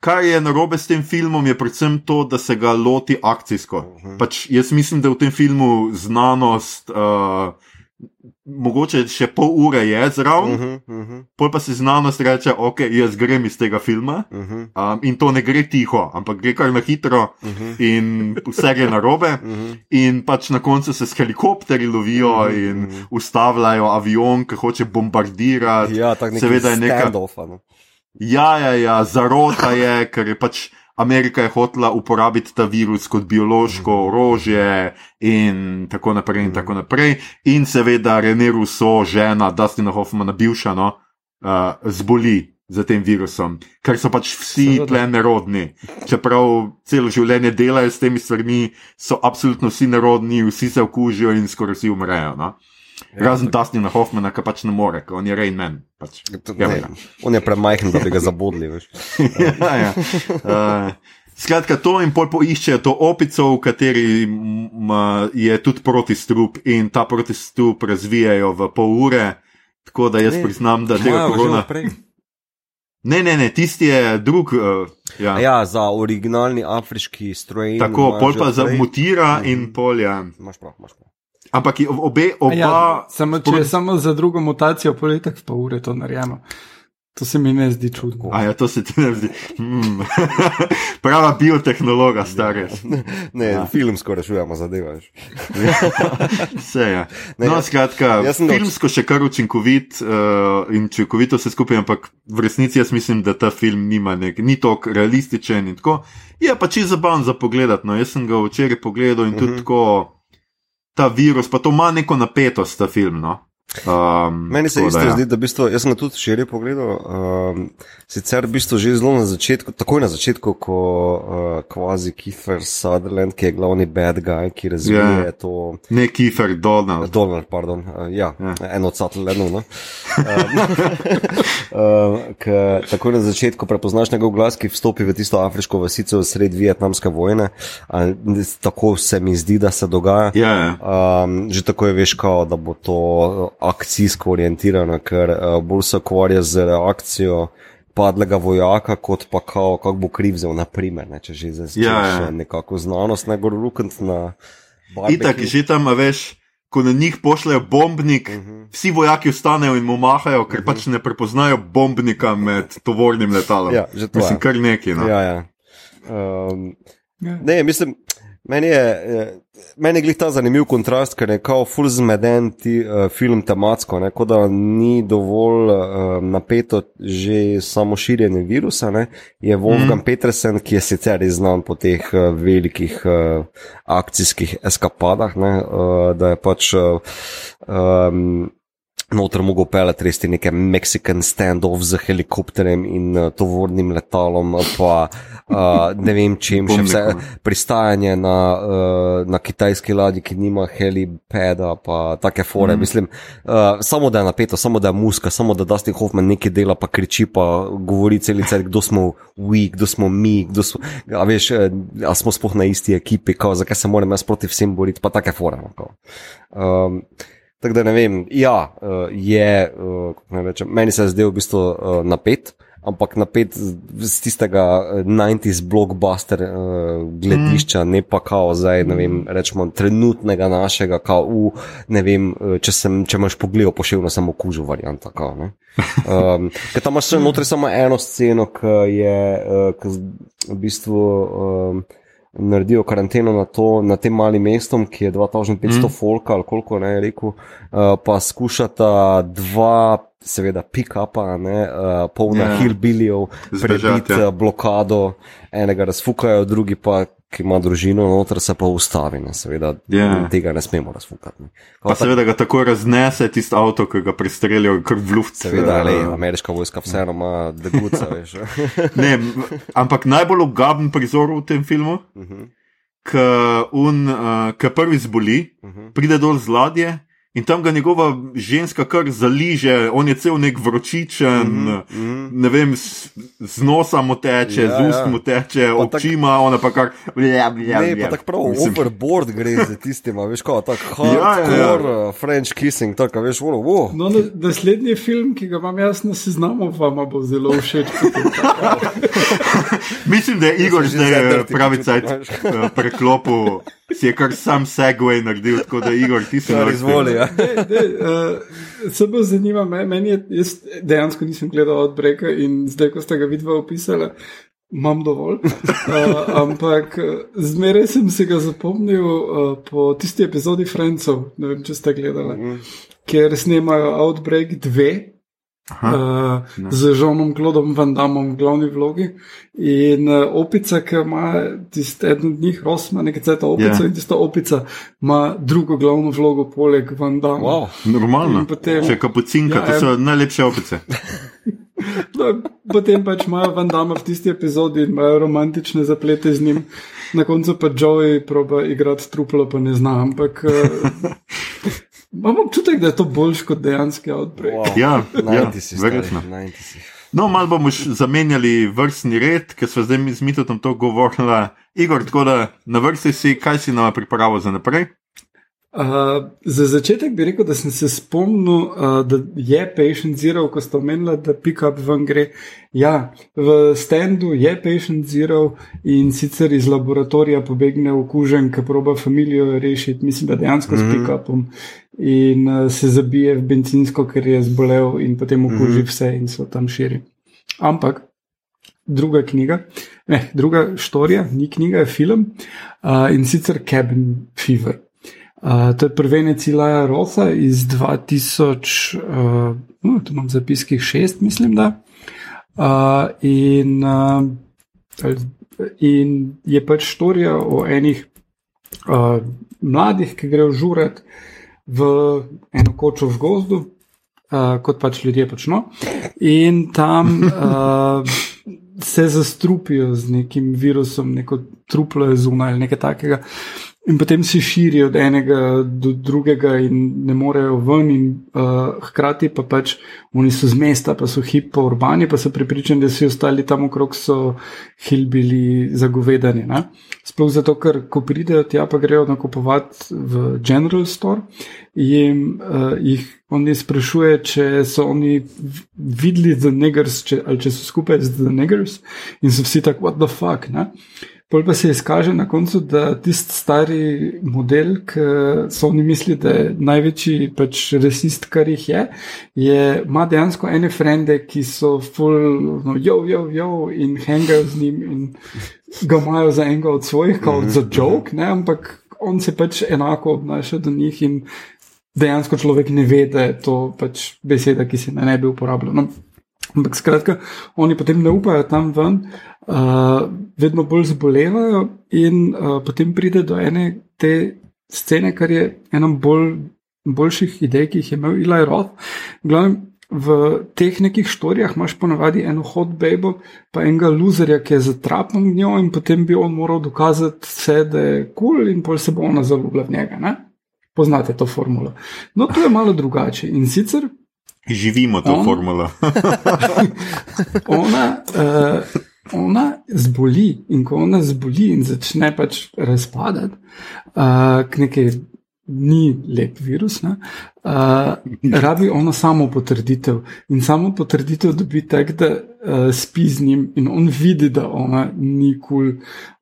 Kar je narobe s tem filmom, je predvsem to, da se ga loti akcijsko. Uh -huh. pač jaz mislim, da v tem filmu znanost, uh, mogoče še pol ure je zraven, uh uh -huh. -huh, uh -huh, pol pa si znanost reče, ok, jaz grem iz tega filma. uh -huh, Um, in to ne gre tiho, ampak gre kar na hitro, uh -huh, in vse gre narobe. uh -huh. In pač na koncu se s helikopterji lovijo in ustavljajo avion, ki hoče bombardirati. Ja, tako nekaj Seveda je neka- standoffa. No. Ja, ja, ja, zarota je, ker je pač Amerika je hotela uporabiti ta virus kot biološko orožje in tako naprej in tako naprej. In seveda René Russo, žena Dustina Hoffmana, bivša, no, uh, zboli za tem virusom, ker so pač vsi tle nerodni. Čeprav celo življenje delajo s temi stvarmi, so absolutno vsi nerodni, vsi se okužijo in skoraj vsi umrejo. No. Razen Dustina Hoffmana, ki pač ne more, ker on je Rain Man. Pač. To- Ja, ne, ja. On je premajhen, da bi ga zabodli. veš. ja, ja. Uh, skratka, to in pol poiščejo to opico, v kateri je tudi protistrup, in ta protistrup razvijajo v pol ure. Tako da jaz Ne, priznam, da tega korona. Ne, ne, ne, tisti je drug. Uh, ja. Ja, za originalni afriški stroj. Tako, pol pa zamutira in pol ja. Imaš prav, imaš prav. Ampak je obe, A Ja, oba. samo, če je samo za drugo mutacijo, poletek pa ure to narejeno. To se mi ne zdi čudno. A ja, to se ti ne zdi. Hmm. Prava biotehnologa, stare. Ne, Ja. ja. filmsko rešujemo zadeve. Vse je. Ne, No, skratka, filmsko še kar učinkovit uh, in učinkovito vse skupaj, ampak v resnici jaz mislim, da ta film nima nek, ni tako realističen in tako. Je pa čisto zabaven za pogled. No, jaz sem ga včeraj pogledal in tudi Mhm. tako. Ta virus, pa to ima neko napetost, ta film. No? Um, Meni se isto da, ja. zdi, da v bistvu, jaz sem tudi širje pogledal. Um, sicer v bistvu že zelo na začetku, takoj na začetku, ko uh, kvazi Kiefer Sutherland, ki je glavni bad guy, ki razvije Ja. yeah. to. Ne Kiefer Donald. Donald, pardon, uh, ja, Ja. ja. en od Sutherlandov. No? uh, k, takoj na začetku prepoznaš njegov glas, ki vstopi v tisto afriško vasico sred vietnamske vojne. Uh, tako se mi zdi, da se dogaja. Ja, ja. Um, že tako je veš, kao, da bo to akcijsko orientirano, ker uh, bolj se ukvarja z reakcijo padlega vojaka, kot pa kao, kako bo krivzel, naprimer, ne, če že zdaj Ja, ja, nekako znanost, ne gor rukant na. Itak, barbecue. že tam, a veš, ko na njih pošljajo bombnik, uh Mhm. -huh. vsi vojaki vstanejo in mu mahajo, ker uh -huh. pač ne prepoznajo bombnika med tovornim letalom. Ja, že to Mislim, je. kar neki. No. Ja, ja. Um, Ja. ne, mislim, meni je, meni je glih ta zanimiv kontrast, ker je kao full zmeden ti uh, film tematsko, ne, kot da ni dovolj uh, napeto že samo širjenje virusa. Ne, je Wolfgang mm. Petersen, ki je sicer znan po teh uh, velikih uh, akcijskih eskapadah, ne, uh, da je pač. Uh, um, Notor mogo pelati res te neke Mexican standoff z helikopterjem in uh, tovornim letalom, pa uh, ne vem čem še vse. Pristajanje na, uh, na kitajski ladji, ki nima helipeda, pa take fore. Mm. Mislim, uh, samo da je napeto, samo da je muska, samo da Dustin Hoffman nekaj dela, pa kriči, pa govori celice, kdo smo vi, kdo smo mi, kdo smo. A veš, eh, a smo sploh na isti ekipi, kao, zakaj se moram jaz proti vsem boriti, pa take fore. no, kao. Um, Tako da ne vem, ja, uh, je, uh, kako naj rečem, meni se je zdel v bistvu uh, napet, ampak napet z tistega uh, 90s blockbuster uh, gledišča, mm. ne pa kao zdaj, ne vem, rečemo, trenutnega našega, kao, uh, ne vem, če, sem, če imaš pogled poševno samo kužo varianta. Kao, ne. um, ker tam imaš notri samo eno sceno, ki je uh, ki v bistvu. Um, naredijo karanteno na, to, na tem malim mestom, ki je 2500 mm. folka ali koliko ne je rekel, uh, pa skušata dva, seveda, pick-upa, ne, uh, polna Ja. yeah. hillbillijev, Zbežati, prebiti ja. ja. blokado, enega razfukajo, drugi pa, ki ima družino noter, se pa ustavi, ne, seveda, Ja. yeah. tega ne smemo razfukati. Ne. Pa seveda ga tako raznese tisti avto, ki ga prestrelijo, kar v luft. Seveda, eh, le, ameriška vojska vseeno ima deguca, veš. Ne, ampak najbolj ugaben prizor v tem filmu, Mhm, ki uh, prvi zboli, mhm. pride dol z ladje in tam ga njegova ženska kar zaliže, on je cel nek vročičen, mm mhm. ne vem, z, z nosa mu teče, Ja, ja, z ust ja. mu teče, Pa tak- očima, ona pa kar. Blja, blja, Ne, blja. pa tako prav, Mislim, overboard gre za tistima, veš, kot tak Ja, ja, hardcore ja. ja, ja. French kissing, tako veš, volo, wow. No, na- naslednji film, ki ga imam jaz na seznamu, vam bo zelo všeč. Mislim, da je Igor zdaj eh, pravi cajt eh, preklopil, si je kar sam segway naredil, tako da Igor, ti si naredil. izvoli, ja. Uh, se bo zanima, me- meni je, jaz dejansko nisem gledal odbreka in zdaj, ko ste ga vidva opisala, imam dovolj. Uh, ampak eh, zmeraj sem se ga zapomnil uh, po tisti epizodi Francov, ne vem, če ste gledali, kjer snemajo Outbreak 2. Uh, z Žonom Klodom Van Damom v glavni vlogi. In uh, opica, ki ima tisti eden od njih, Rosma, nekaj ceta opico, Ja. yeah. in tista opica ima drugo glavno vlogo poleg Van Dama. Wow. Normalno. In potem- Če kapucinka, Ja, to so najlepše opice. No, potem pač imajo Van Dama v tisti epizodi in imajo romantične zaplete z njim. Na koncu pa Joey proba igrati truplo, pa ne zna, ampak uh, imam občutek, da je to boljš kot dejanski outbreak. Wow. Ja, ja, 90 si, verjetno. stari, 90 si. No, malo bomo zamenjali vrstni red, ker smo zdaj mi z Mitotom to govorili. Igor, tako da na vrsti si, kaj si nam pripravil za naprej? Uh, za začetek bi rekel, da sem se spomnil, uh, da je Patient Zero, ko ste omenili, da pick-up ven gre. Ja, v standu je Patient Zero in sicer iz laboratorija pobegne okužen, ki proba familijo rešiti, mislim, da dejansko mm -hmm. s pick-upom in uh, se zabije v benzinsko, ker je zbolel in potem okuži mm -hmm. vse in se tam širi. Ampak. Druga knjiga, ne, druga štorija, ni knjiga, je film uh, in sicer Cabin Fever. Uh, to je prvenec Ilaja Rosa iz 2000, uh, no, tu imam zapiskih šest, mislim, da. Uh, in, uh, in je pač štorija o enih uh, mladih, ki grejo žuret v eno kočo v gozdu, uh, kot pač ljudje počno, in tam uh, se zastrupijo z nekim virusom, neko truplo je zunaj ali nekaj takega. In potem se širijo od enega do drugega, in ne morejo ven, in uh, hkrati pa pač oni so z mesta, pa so hipo urbani, pa so pripričani, da vsi ostali tam okrog so hilbili zagovedani. Ne? Sploh zato, ker ko pridejo tja, pa grejo nakupovati v General Store, jim uh, jih oni sprašuje, če so oni videli The Niggers, če, ali če so skupaj z The Niggers, in so vsi tako, what the fuck. Ne? Pol pa se izkaže na koncu, da tisti stari model, ki so oni mislili, da je največji pač resist, kar jih je, je, ima dejansko ene frende, ki so full, no, jo, jo, jo, in hangajo z njim in ga imajo za enega od svojih, kot za joke, ne, ampak on se pač enako obnaša do njih in dejansko človek ne ve, da je to pač beseda, ki se ne bi uporabljala. No, ampak skratka, oni potem ne upajo tam ven uh, vedno bolj zbolevajo, in uh, potem pride do ene te scene, kar je ena bolj, boljših idej, ki jih je imel Ilaj Roth. Glavim, v teh nekih štorijah imaš ponavadi eno hot baby, pa enega loserja, ki je zatrapljen v njo, in potem bi on moral dokazati vse, da je kul, cool in pol se bo ona zaljubila v njega. Ne? Poznate to formulo. No, to je malo drugače. In sicer. Živimo to on, formulo. ona. Uh, ona zboli in ko ona zboli in začne pač razpadati, uh, ni lep virus, ne, uh, rabi ona samo potrditev in samo potrditev dobi tak, da uh, spi z njim in on vidi, da ona ni kul, cool,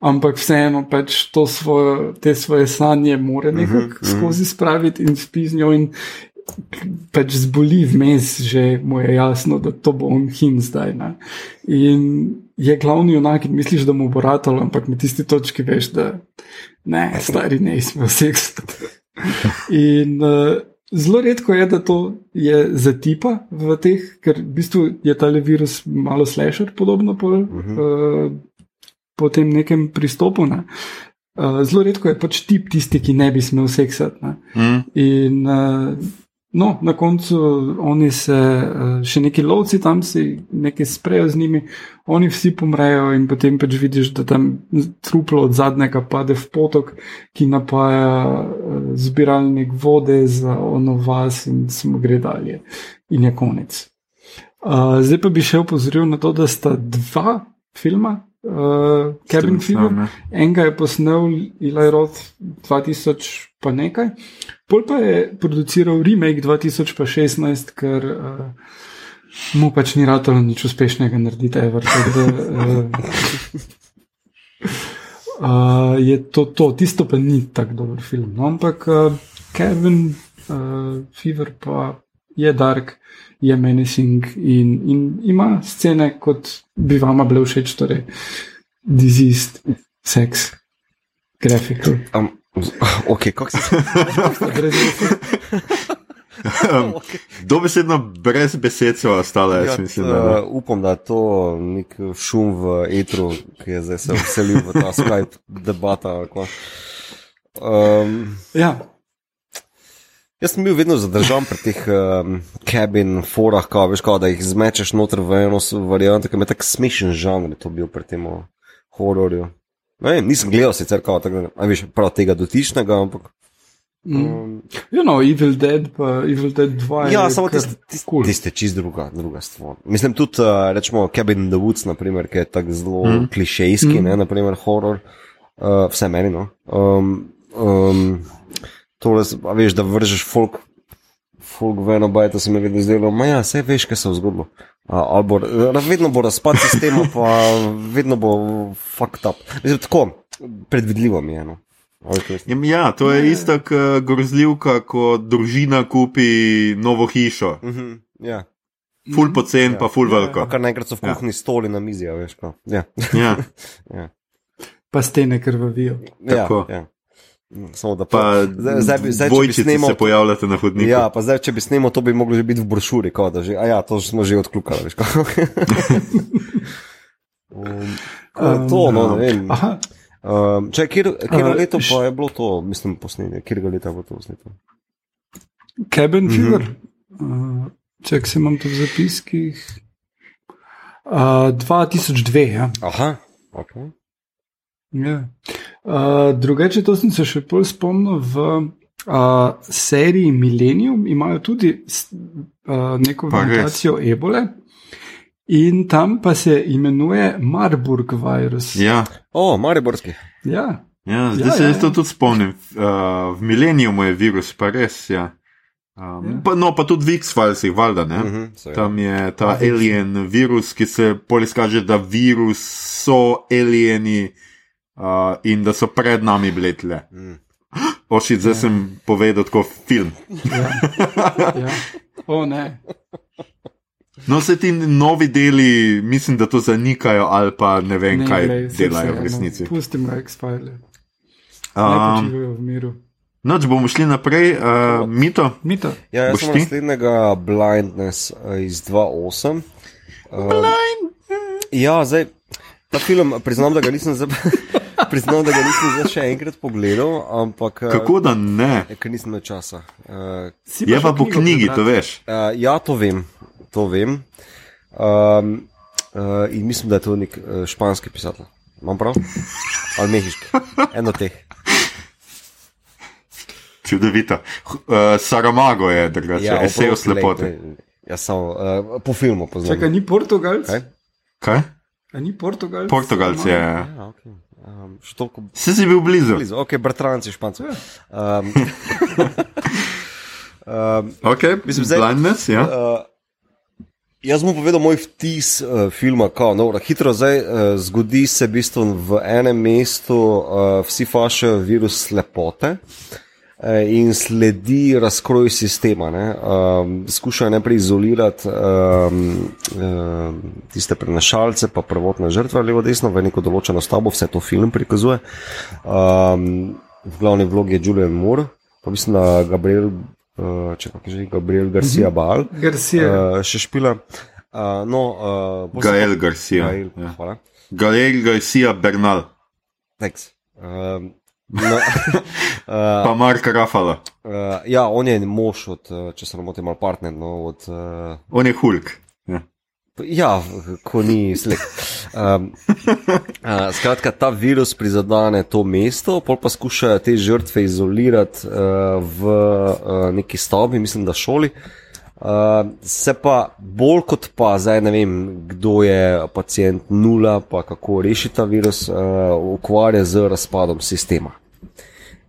ampak vseeno pač svojo, te svoje sanje more nekako uh -huh, skozi spraviti in spi z njo in. Pač zboli vmes, že mu je jasno, da to bo on him zdaj. Ne? In je glavni junak in misliš, da mu bo ratalo, ampak na tisti točki veš, da ne, stari ne smo seks. In uh, zelo redko je, da to je za tipa v teh, ker v bistvu je ta virus malo slasher, podobno po, uh -huh. uh, po tem nekem pristopu. Ne. Uh, zelo redko je pač tip tisti, ki ne bi smel seksati. Mm. In uh, No, na koncu oni se eh, še neki lovci tam si nekaj sprejo z njimi, oni vsi pomrejo in potem pač vidiš, da tam truplo od zadnjega pade v potok, ki napaja eh, zbiralnik vode za ono vas in smo gre dalje. In je konec. Uh, zdaj pa bi še upozoril na to, da sta dva filma, uh, Cabin Fever, enega je posnel Eli Roth 2000 pa nekaj. Pol pa je produciral remake 2016, ker uh, mu pač ni ratalo nič uspešnega narediti, Ever. Da, uh, je to, to, tisto pa ni tako dober film. No? Ampak uh, Kevin uh, Fever pa je dark, je menacing in, in ima scene, kot bi vama bile všeč, torej diseased, sex, graphical. Um. Ok, kako se to um, Dobesedno brez besed so ostale. Ja, mislim, da, uh, upam, da je to nek šum v etru, ki je zdaj se vselil v ta Skype debata. Um, ja. Jaz sem bil vedno zadržan pri teh um, kabin, forah, kao, veš, kao, da jih zmečeš noter v eno varianto, ki je tako smešen žanr, to bil pri tem hororju. Ne, nisem gledal sicer kao, tako, ne prav tega dotičnega, ampak. Mm. Um, you know, Evil Dead, pa Evil Dead 2. Ja, samo tiste, tiste, cool. tiste čist druga, druga stvar. Mislim tudi, uh, rečemo, Cabin in the Woods, naprimer, ki je tako zelo mm. klišejski, mm. ne, naprimer, horror, uh, vse meni, no. Um, um, tole, veš, da vržeš folk, folk v eno bajto, se mi vedno zdelo, ma ja, vse veš, kaj se je zgodilo. Ali bo, vedno bo razpad sistema, pa vedno bo fucked up. Mislim, tako, predvidljivo mi je. No. Ja, to je isto kot grozljivka, ko družina kupi novo hišo. Mm -hmm, ja. Ful pocen, ja. pa ful ja, veliko. Ja, kar naenkrat so v kuhinji ja. stoli na mizi, veš. Ja. Ja. ja. Pa stene krvavijo. Ja, ja. Samo da pa zdaj, zdaj, če bi snimali, se pojavljate na hodniku. Ja, pa zdaj, če bi snimali, to bi moglo že biti v brošuri, kot da že. A ja, to smo že odklukali, veš. um, to, no, ne vem. Um, če, kjer, kjer uh, leto pa je bilo to, mislim, posnetje, kjer ga leta bo to posnetje? Cabin Fever, uh, če se imam to v zapiskih. Uh, 2002, ja. Aha, ok. ja. Uh, drugače, to sem se še bolj spomnil v uh, seriji Millennium, imajo tudi uh, neko variacijo ebole. In tam pa se imenuje Marburg virus. Ja, O, Mariborski. Ja, ja zdaj Ja, se ja, jaz to ja. tudi spomnim. Uh, v Mileniumu je virus, pa res. Ja. Um, Ja. pa, no, pa tudi v X-Filesih, valjda. Ne? Mhm, seveda. Tam je ta alien virus, ki se pol izkaže, da virus so alieni uh, in da so pred nami bletele. Mm. Ošit, zdaj sem povedal tako film. ja. ja. O ne. No, vse ti novi deli, mislim, da to zanikajo ali pa ne vem, ne kaj glej, delajo v vseeno. resnici. Pustimo X-File. Ne Um, počivajo v miru. noč bomo šli naprej, uh, mito. Mito. Ja, jaz Boš sem ti? naslednjega Blindness eh, iz 2.8. Uh, ja, zdaj ta film, priznam, da ga nisem zdaj. Priznam, da ga nisem še enkrat pogledal, ampak eh, Kako da ne? ker nisem imel časa. Uh, Je pa po knjigi, prebrati? to veš. Uh, ja, to vem, to vem. Um, uh, in mislim, da je to nek uh, španski pisatelj. Imam prav? Ali mehiški? Eno teh. Čudovito. Uh, Saramago je, drugače, ja, esej o glej, Jaz sem uh, po filmu poznam. Čakaj, ni Portugalc? Kaj? Kaj? A ni Portugalc? Portugalc je. Ja, okay. Um, toliko Si si bil blizu. blizu. Ok, bratranci špancev. Um, um, Okay. Mislim, zdaj- Blindness, ja. Uh, jaz bom povedal moj vtis uh, filma. Kao, no, hitro zdaj uh, zgodi se v bistvu v enem mestu, uh, vsi fašajo virus slepote. eh, In sledi razkroj sistema. ne. Um, skušajo najprej izolirati um, um, tiste prenašalce, pa prvotne žrtve, levo, desno, v neko določeno stavbo, vse to film prikazuje. Um, v glavni vlogi je Julian Moore, pa mislim, da Gabriel, uh, če kako že, Gabriel Garcia Bal, Garcia. uh, še špila. Uh, no, uh, Gael Garcia. Gael, Ja. hvala. Gael Garcia Bernal, Thanks. Um, no, uh, pa Mark Rafala. uh, ja, on je mož od, uh, če se ne motim, ali partner. No, od, uh, On je Hulk. Ja. Ja, ko ni sled. Um, uh, skratka, ta virus prizadene to mesto, pol pa skušajo te žrtve izolirati uh, v uh, neki stavbi, mislim, da šoli. Uh, se pa bolj kot pa zdaj ne vem, kdo je pacijent nula, pa kako rešiti ta virus, uh, ukvarja z razpadom sistema.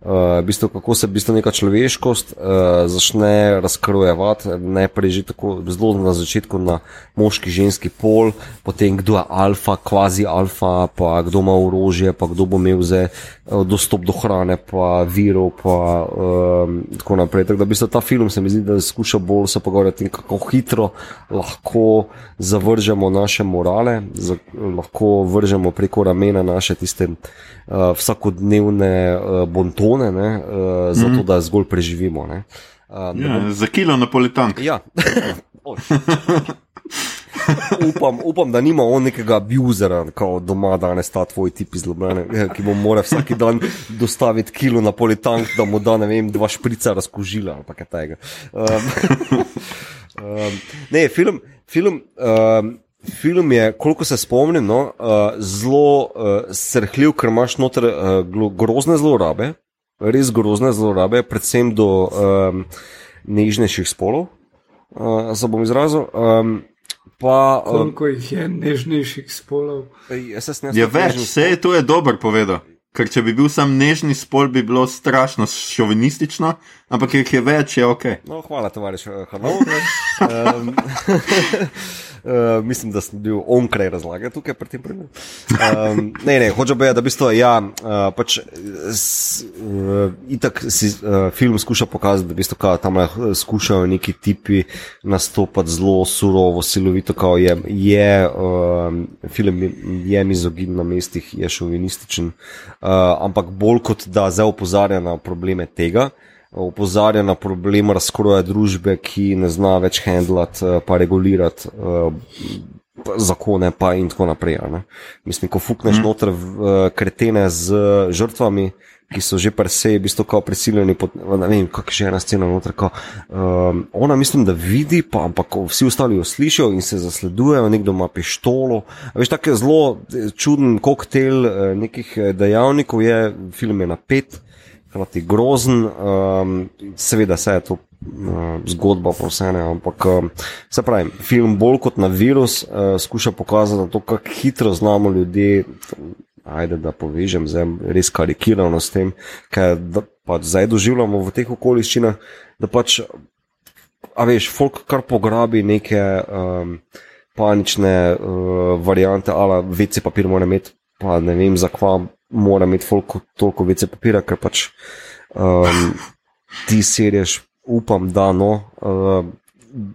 Uh, v bistvu, kako se v bistvu neka človeškost uh, začne razkrojevati, najprej že tako zelo na začetku na moški, ženski pol, potem kdo je alfa, kvazi alfa, pa kdo ima orožje, pa kdo bo imel zdaj uh, dostop do hrane, pa virov, pa um, tako naprej. Tako da v bistvu ta film se mi zdi, da skuša bolj se pogovarjati, o tem, kako hitro lahko zavržemo naše morale, za, lahko vržemo preko ramena naše tiste uh, vsakodnevne uh, bontone, ne, uh, zato da zgolj preživimo. Ne. Uh, Ja, za kilo napolitank. Ja. Oj. upam, upam, da nima on nekega abuzera, kot doma danes ta tvoj tip iz Ljubljana, ki mu mora vsak dan dostaviti kilo na politank, da mu da ne vem, dva šprica razkožila ali kaj tega. Um, um, ne, film, film, um, film je, koliko se spomnim, no, uh, zelo uh, srhljiv, ker imaš noter uh, grozne zlorabe, res grozne zlorabe, predvsem do um, nežnejših spolov uh, se bom izrazil. Um, pa, um, Koliko jih je nežnejših spolov? Je več, vse je to je dobro povedal. Ker če bi bil sam nežni spol, bi bilo strašno šovinistično, ampak jih je več, je ok. No, hvala, tovariš Hanov. um, uh, mislim, da sem bil onkraj razlage tukaj pri tem primeru. Um, ne, ne, hočem povedati, da v bistvu ja, uh, pač, s, uh, itak si uh, film skuša pokazati, da v bistvu kao, tam uh, skušajo neki tipi nastopati zelo surovo, silovito, kao je, je um, film je- mizogin na mestih, je šovinističen, uh, ampak bolj kot da zdaj opozarja na probleme tega opozarja na problem razkroja družbe, ki ne zna več handlati, eh, pa regulirati uh, zakone, pa in tako naprej. Ne? Mislim, ko fukneš mm. noter v, uh, kretene z žrtvami, ki so že par se, v bistvu, kao prisiljeni, pot, ne vem, kakšna je ena scena noter. Kao, um, ona mislim, da vidi, pa ampak vsi ostali jo slišijo in se zasledujejo, nekdo ima pištolo. A veš, tako je zelo čuden koktejl nekih dejavnikov, je film je napet. Hrati grozen, um, seveda se je to uh, zgodba, pa vse ne, ampak um, se pravi, film bolj kot na virus uh, skuša pokazati to, kako hitro znamo ljudje ajde, da povežem zdaj res karikirano s tem, kaj pač zdaj doživljamo v teh okoliščinah, da pač, a veš, folk kar pograbi neke um, panične uh, variante, ali vece papir mora imeti, pa ne vem, zakva mora imeti folk toliko vece papira, ker pač um, ti serješ, upam, da no. Uh,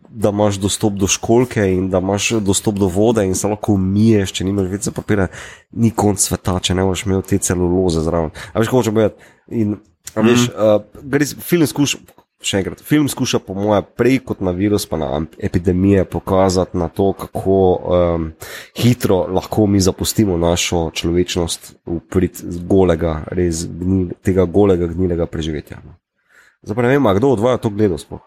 da imaš dostop do školke in da imaš dostop do vode in se lahko umiješ, če nimaš več papira, ni konc sveta, če ne boš imel te celuloze zraven. A veš, kako hočeš povedati? In, a veš, mm. uh, film skuša. Še enkrat, film skuša, po mojem, prej kot na virus, pa na epidemije, pokazati na to, kako um, hitro lahko mi zapustimo našo človečnost v prid golega, res gnil, tega golega, gnilega preživetja. No. Zdaj ne vem, kdo od vas to gleda sploh.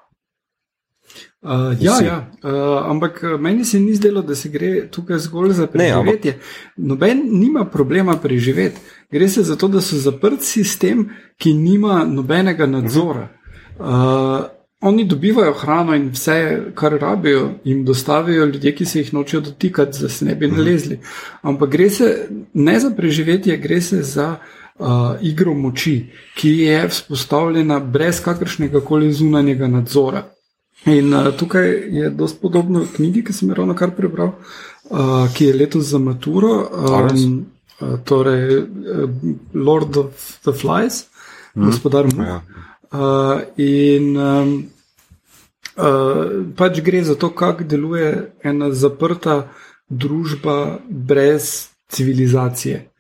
Uh, ja, ja. Uh, ampak uh, meni se ni zdelo, da se gre tukaj zgolj za preživetje. Ne, ampak... Noben nima problema preživeti. Gre se za to, da so zaprt sistem, ki nima nobenega nadzora. Uh, oni dobivajo hrano in vse, kar rabijo, jim dostavijo ljudje, ki se jih nočejo dotikati, da se ne bi nalezli. Ampak gre se ne za preživetje, gre se za. Uh, igro moči, ki je vzpostavljena brez kakršnega koli zunanjega nadzora. In uh, tukaj je dosti podobno knjigi, ki sem jo ravno kar prebral, uh, ki je letos za maturo, um, uh, torej uh, Lord of the Flies, mm. gospodar Muh. Ja. Uh, in um, uh, pač gre za to, kako deluje ena zaprta družba brez civilizacije.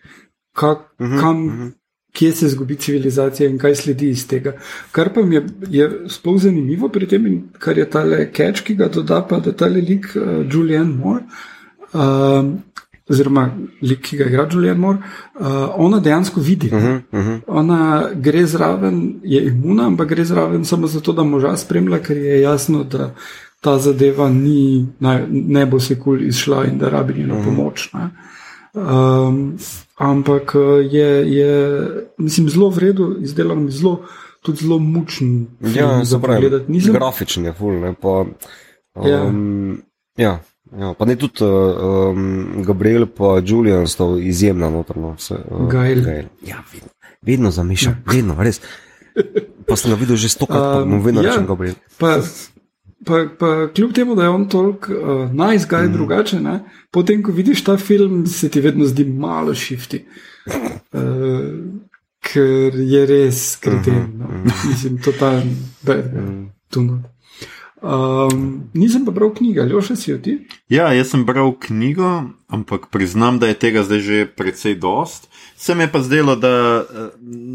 Kak, mm -hmm, kam, mm -hmm kje se zgubi civilizacija in kaj sledi iz tega. Kar pa mi je, je sploh zanimivo pri tem, kar je tale catch, ki ga doda pa da tale lik uh, Julian Moore. Uh, Oziroma, lik, ki ga igra Julian Moore, uh, ona dejansko vidi. Uh -huh, uh -huh. Ona gre zraven, je imuna, ampak gre zraven samo zato, da moža spremlja, ker je jasno, da ta zadeva ni, ne, ne bo se kul izšla in da rabi njeno uh -huh. pomoč. Um, ampak eh, je, je mislim, zelo vredno, izdelan, zelo, tudi zelo mučen. Ja, za gledati. Nisem... Grafičen je, ful, ne, pa, um, ja. ja. Ja, pa ne tudi um, Gabriel, pa Julian sta izjemna notrna. Uh, Gail. Gail. Ja, vedno, vedno zamišljam, ja. vedno, res. Pa sem ga videl že stokrat, um, pa mu vedno ja, rečem Gabriel. Pa, pa, pa kljub temu, da je on toliko uh, nice guy mm. drugače, ne, potem, ko vidiš ta film, se ti vedno zdi malo šifti. Uh, ker je res kreten, mm -hmm. no. Mhm. mislim, totalno, bed, mm. Um, nisem pa bral knjige, ali še si jo ti? Ja, jaz sem bral knjigo, ampak priznam, da je tega zdaj že precej dost. Se mi je pa zdelo, da,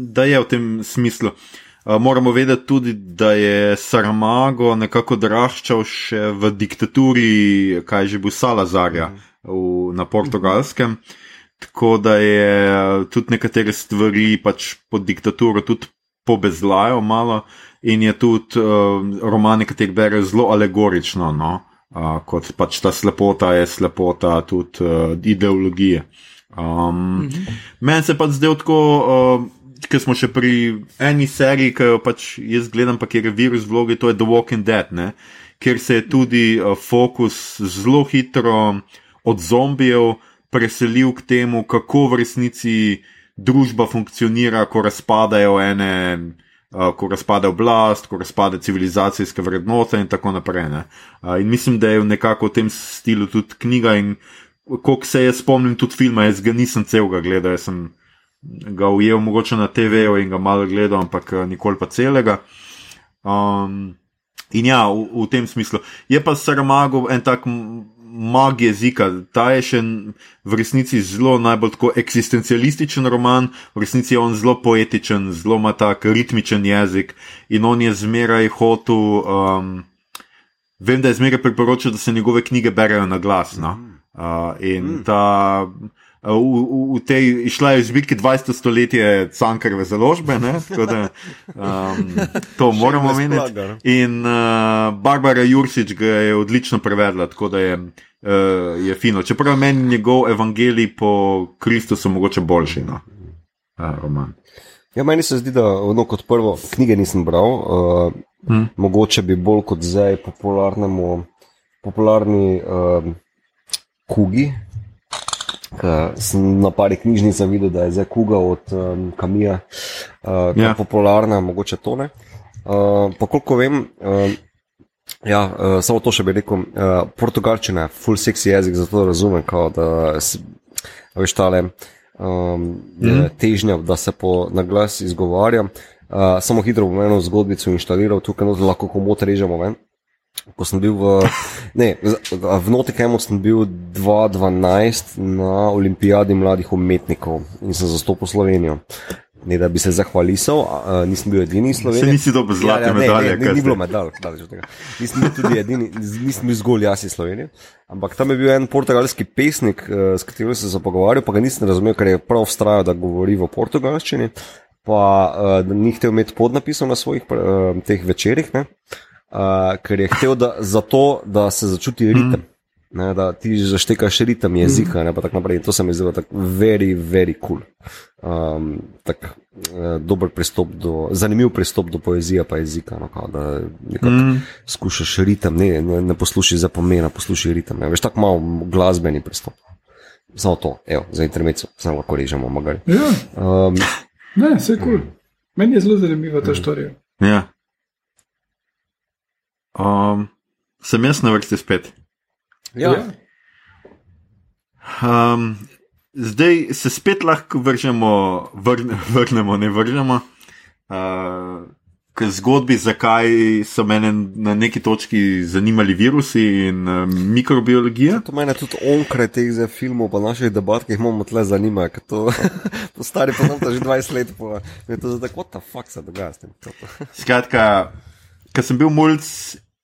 da je v tem smislu. Uh, moramo vedeti tudi, da je Saramago nekako odraščal še v diktaturi, kaj že bo Salazarja v, na portugalskem. Tako da je tudi nekatere stvari pač pod diktaturo tudi pobezlajo malo in je tudi uh, roman, kateri bere zelo alegorično, no? uh, kot pač ta slepota je slepota tudi uh, ideologije. Um, -hmm. Meni se pa zdaj tako. Uh, ki smo še pri eni seriji, ki jo pač jaz gledam, pa kjer je virus vlogi, to je The Walking Dead, ne? kjer se je tudi uh, fokus zelo hitro od zombijev preselil k temu, kako v resnici družba funkcionira, ko razpadajo ene. Uh, ko razpade oblast, ko razpade civilizacijske vrednote, in tako naprej. Uh, in mislim, da je nekako v tem stilu tudi knjiga. In koliko se jaz spomnim, tudi filma, jaz ga nisem celega gledal, jaz sem ga ujel mogoče na TV-ju in ga malo gledal, ampak eh, nikoli pa celega. Um, in ja, v, v tem smislu. Je pa Saramago en tak mag jezika, ta je še v resnici zelo najbolj tako eksistencialističen roman, v resnici je on zelo poetičen, zelo ima tak ritmičen jezik in on je zmeraj hotel. Um, vem, da je zmeraj priporočil, da se njegove knjige berejo na glas. No? Uh, in mm. ta v, v, v tej išla je zbirki 20. stoletje Cankareve založbe, ne, tako da um, to moramo omeniti. In uh, Barbara Jursič ga je odlično prevedla, tako da je, uh, je fino. Čeprav meni njegov evangelij po Kristusu mogoče boljši. No. Uh, roman. Ja, meni se zdi, da no, kot prvo knjige nisem bral, uh, Hmm. mogoče bi bolj kot zdaj popularnemu, popularni uh, kugi. Ker Sem na pari knjižnicah videl, da je zdaj kuga od um, Kamija uh, Ja. popularna, mogoče to ne. Uh, pa koliko vem, uh, ja, uh, samo to še bi rekel, uh, portugalščina je full sexy jezik, zato razumem, kao, da s- a veš tale. Um, je težnja, da se po naglas izgovarja. Uh, samo hitro bom eno zgodbico inštaliral, tukaj lahko komot režemo ven. Ko sem bil v, ne, v Notikemu sem bil 2012 na olimpijadi mladih umetnikov in sem zastopil Slovenijo. Ne, da bi se zahvalil, uh, nisem bil edini Slovenije. nisi dobil zlate Ja, ja, ne, medalje, Ne, ne, kaj ni bilo medalj, daleč od tega. Nisem bil tudi edini, nisem bil zgolj jaz iz Slovenije. Ampak tam je bil en portugalski pesnik, eh, s katerim sem se pogovarjal, pa ga nisem razumel, ker je prav vztrajal, da govori v portugalščini. Pa uh, ni hotel imeti podnapisov na svojih uh, teh večerih, ne? Uh, ker je hotel, da, zato, da se začuti ritem. Ne, da ti zaštekaš ritem jezika, ne pa tako naprej. In To se mi zdi tako very, very cool. Um, tak, uh, dober pristop do, zanimiv pristop do poezije pa jezika. No, kao, da mm. skušaš ritem, ne, ne, ne poslušaj za pomena, poslušaj ritem. Ne. Veš, tako malo glasbeni pristop. Samo to, evo, za intermezzo, samo lahko režemo, magari. Ja, Um, ne, vse kul. Cool. Meni je zelo zanimiva ta štorija. Ja. Um, sem jaz na vrsti spet. ja, Um, zdaj se spet lahko vržemo, vrne, vrnemo, ne vržemo. Uh, k zgodbi, zakaj so mene na neki točki zanimali virusi in uh, mikrobiologija. To mene tudi onkraj teh filmov, pa naših debat, ki jih imamo tle zanima, to, to stari pa tam že 20 let, pa je to zdaj, what the fuck se dogaja s tem. Skratka, ko sem bil mulj,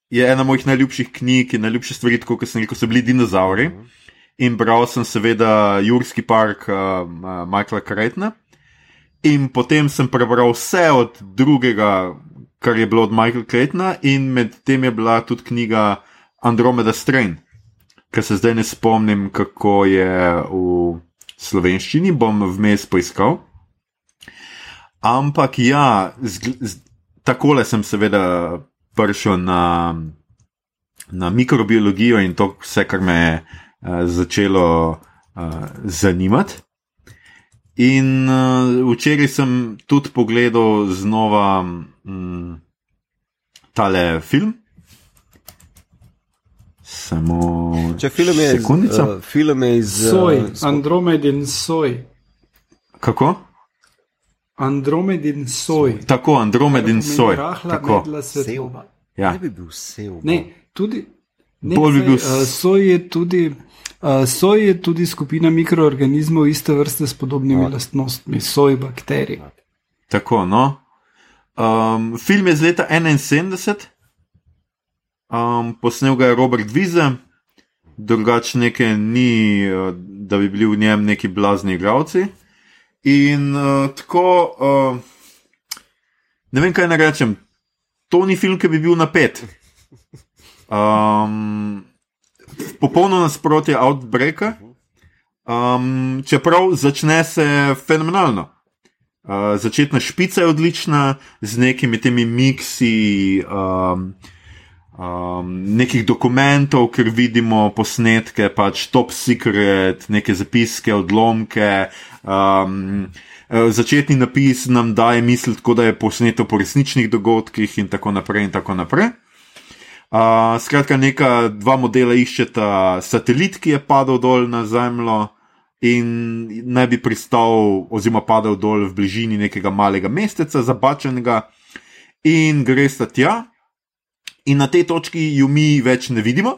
je ena mojih najljubših knjig in najljubše stvari, tako kot sem rekel, so bili dinozauri. In bral sem seveda Jurski park uh, Michaela Kretna. In potem sem prebral vse od drugega, kar je bilo od Michaela Kretna, in med tem je bila tudi knjiga Andromeda Strain, ker se zdaj ne spomnim, kako je v slovenščini, bom vmes poiskal. Ampak ja, takole sem seveda prišel na, na mikrobiologijo in to vse, kar me je uh, začelo uh, zanimati. In uh, včeraj sem tudi pogledal znova um, tale film. Samo Če film je iz, sekundico. uh, film je iz Soj, uh, Andromedin soj. Kako? Andromedin soj. Tako, Andromedin soj. Rahla Tako. medla svetloba. Ja. Ne bi bil sev. Ne, tudi. Ne, Bolj bi bil uh, s- soj je tudi. Uh, soj je tudi skupina mikroorganizmov iste vrste s podobnimi Ja. lastnostmi, soj bakterij. Tako, no. Um, film je iz leta 71, um, posnel ga je Robert Vize, drugače nekaj ni, uh, da bi bili v njem neki blazni igravci. In uh, tako, uh, ne vem, kaj naj rečem, to ni film, ki bi bil napet. Um, popolno nasprotje Outbreaka, um, čeprav začne se fenomenalno. Uh, začetna špica je odlična, z nekimi temi miksi um, um, nekih dokumentov, ker vidimo posnetke, pač top secret, neke zapiske, odlomke. Um, eh, začetni napis nam daje misliti, da je posneto po resničnih dogodkih, in tako naprej. In tako naprej. Uh, skratka, neka dva modela iščeta satelit, ki je padel dol na Zemljo in naj bi pristal, oziroma padel dol v bližini nekega malega mesteca, zabačenega, in gresta tja. In na tej točki ju mi več ne vidimo,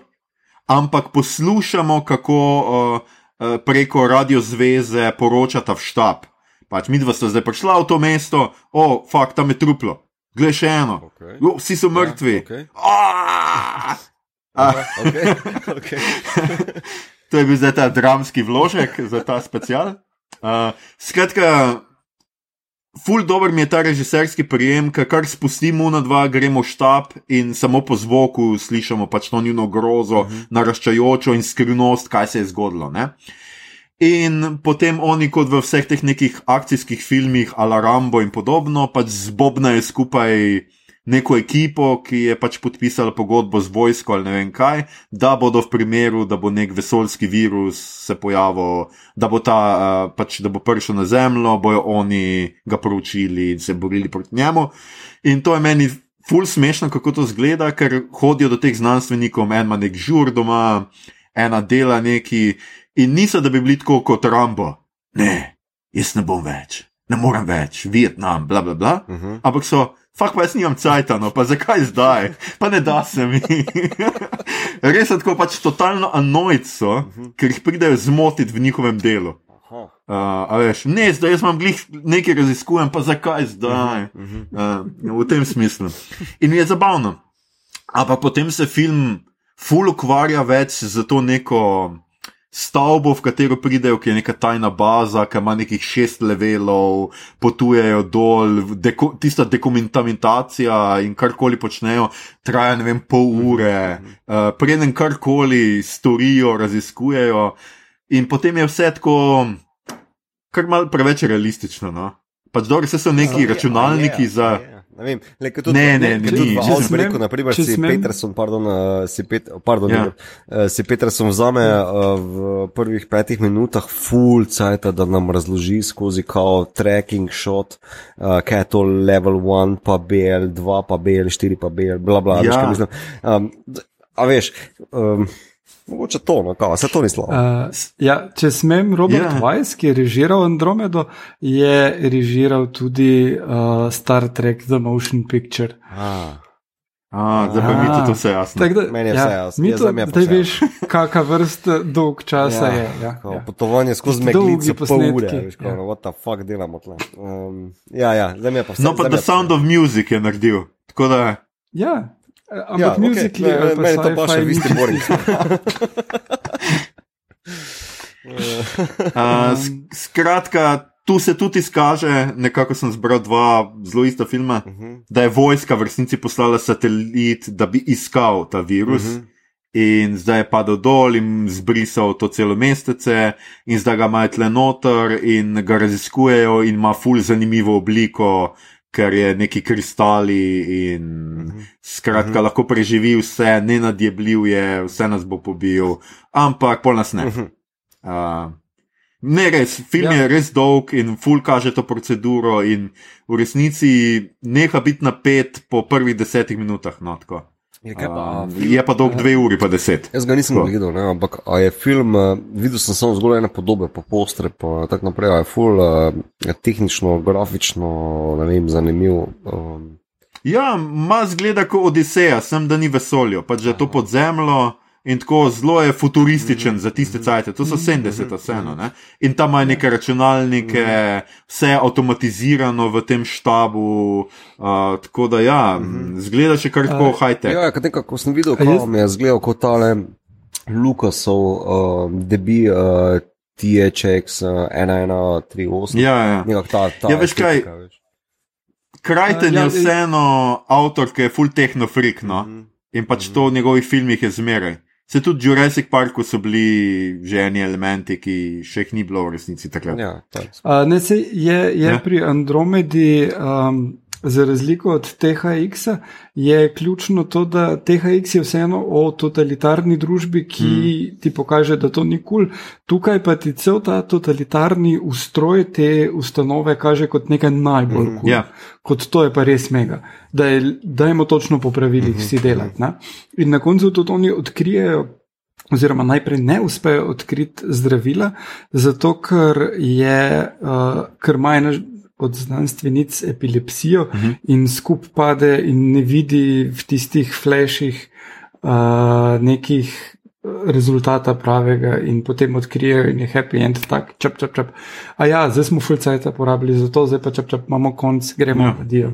ampak poslušamo, kako uh, uh, preko radiozveze poročata v štab. Pač mi dva sta zdaj prišla v to mesto, o, fakt, tam je truplo, glej še eno, Okay. o, vsi so mrtvi. Ja, okay. Aaaa! okay, okay. to je bil zdaj ta dramski vložek za ta special. Uh, skratka, ful dobr mi je ta režiserski prijem, ker kar spustimo na dva, gremo v štab in samo po zvoku slišimo pač to njuno grozo, uh -huh. naraščajočo in skrivnost, kaj se je zgodilo. Ne? In potem oni, kot v vseh teh nekih akcijskih filmih, ala Rambo in podobno, pač zbobnajo skupaj neko ekipo, ki je pač podpisala pogodbo z vojsko ali ne vem kaj, da bodo v primeru, da bo nek vesoljski virus se pojavil, da bo ta uh, pač, da bo prišel na Zemljo, bojo oni ga poročili in se borili proti njemu. In to je meni. Ful smešno, kako to zgleda, ker hodijo do teh znanstvenikov, en ima nek žur doma, ena dela neki, in niso, da bi bili tako kot Rambo. Ne, jaz ne bom več, ne morem več, Vietnam, bla bla bla. Uh -huh. Ampak so, Fak pa jaz nimam cajta, no pa zakaj zdaj, pa ne da se mi. Res je tako pač totalno anojco, uh -huh. ker jih pridejo zmotiti v njihovem delu. Uh, veš, ne, zdaj jaz imam glih nekaj raziskujem, pa zakaj zdaj. Uh -huh. uh, v tem smislu. In je zabavno. Ampak potem se film ful ukvarja več z to neko stavbo, v katero pridejo, ki je neka tajna baza, ki ima nekih šest levelov, potujejo dol, deko, tista dokumentacija in karkoli počnejo, traja ne vem, pol ure, uh, preden karkoli storijo, raziskujejo, in potem je vse tako, kar mal preveč realistično. No? Pač dobro, vse so neki računalniki za. Ne, vem, le, tudi, ne, ne, ne, ne, ne, ne, rekel, naprimer, si Peterson, pardon, uh, si, Pet, pardon ja. uh, si Peterson vzame uh, v prvih petih minutah full cajt, da nam razloži skozi kao tracking shot, kaj je to level 1, pa BL2, pa BL4, pa BL, bla bla. Ja. Veš, um, a veš. Um, Mogoče to, no, kao, se to ni slabo. Uh, ja, če smem, Robert yeah. Ja. Weiss, ki je režiral Andromedo, je režiral tudi uh, Star Trek The Motion Picture. Ah. Ah, zdaj pa mi to vse jasno. Da, Meni je ja, vse jasno. Mi to, zdaj veš, kakšna vrsta dolg časa ja, je. Ja, kao, ja. Potovanje skozi meglice pol ure. Veš, kao, ja. no, what the fuck delamo tle. Um, ja, ja, zdaj mi je pa vse. No, pa The Sound of Music je naredil. Tako da. Ja. Ampak ja, muzikli okay. meni to pa še vi ste borili. Skratka, tu se tudi izkaže, nekako sem zbral dva zelo ista filma, uh mhm. -huh. da je vojska v resnici poslala satelit, da bi iskal ta virus. Uh mhm. -huh. In zdaj je padel dol in zbrisal to celo mestece, in zdaj ga imajo tle noter in ga raziskujejo, in ima ful zanimivo obliko, ker je neki kristali in mhm. skratka, uh -huh. lahko preživi vse, ne nadjebljiv je, vse nas bo pobil, ampak pol nas ne. Uh -huh. uh, ne, res, film ja. je res dolg in full kaže to proceduro, in v resnici neha biti napet po prvih desetih minutah. No, Je, pa, uh, je pa dolg dve uri, pa deset. Jaz ga nisem Ko? videl, ne, ampak je film, videl sem samo zgolj ene podobe, pa postre, pa tako naprej. Je full, je tehnično, grafično, ne vem, zanimiv. Um. Ja, ima zgleda kot Odiseja, sem da ni vesolje, pač že to pod zemljo. In tako zelo je futurističen mm -hmm. za tiste mhm. cajtke, to so 70, mhm. vseeno. Ne? In tam imajo neke računalnike, vse je avtomatizirano v tem štabu. Uh, tako da, ja, mm -hmm. zgleda še kar tako uh, high-tech. Ja, nekaj, ko sem videl, kako mi je zgledal kot tale Lukasov, uh, debi. Uh, THX 1138. Ja, ja. Ta, ta ja, veš kaj? Krajten je ja, vseeno avtor, ki je full techno freak, no? mm -hmm. in pač mm -hmm. to v njegovih filmih je zmeraj. Se tudi v Jurassic Parku so bili že eni elementi, ki še jih ni bilo v resnici takrat. Ja, uh, ne, se je, je ja. pri Andromedi. Um, Za razliko od THX je ključno to, da THX je vseeno o totalitarni družbi, ki mm. ti pokaže, da to ni kul. Cool. Tukaj pa ti cel ta totalitarni ustroj te ustanove kaže kot nekaj najbolj kul. Mm, cool. yeah. Kot to je pa res mega, da je, dajmo točno po pravilih mm -hmm. vsi delati. Ne? In na koncu tudi oni odkrijejo. Oziroma, najprej ne uspejo odkriti zdravila, zato ker je, uh, ker ima ena od znanstvenic epilepsijo uh mhm. -huh. in skup pade in ne vidi v tistih flashih uh, nekih rezultata pravega in potem odkrijejo in je happy end tak, čap, čap, čap. A ja, zdaj smo fulcajta porabili za to, zdaj pa čap, čap, imamo konc, gremo ja. v dio.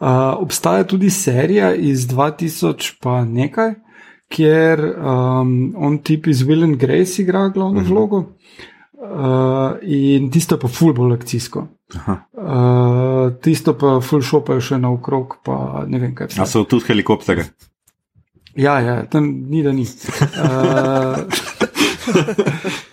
Uh, obstaja tudi serija iz 2000 pa nekaj, kjer um, on tip iz Will and Grace igra glavno vlogo. Uh, in tisto pa ful bolj akcijsko. Aha. Uh, tisto pa ful šopajo še naokrog, pa ne vem kaj. A so tudi helikoptere? Ja, ja, tam ni da ni. Uh,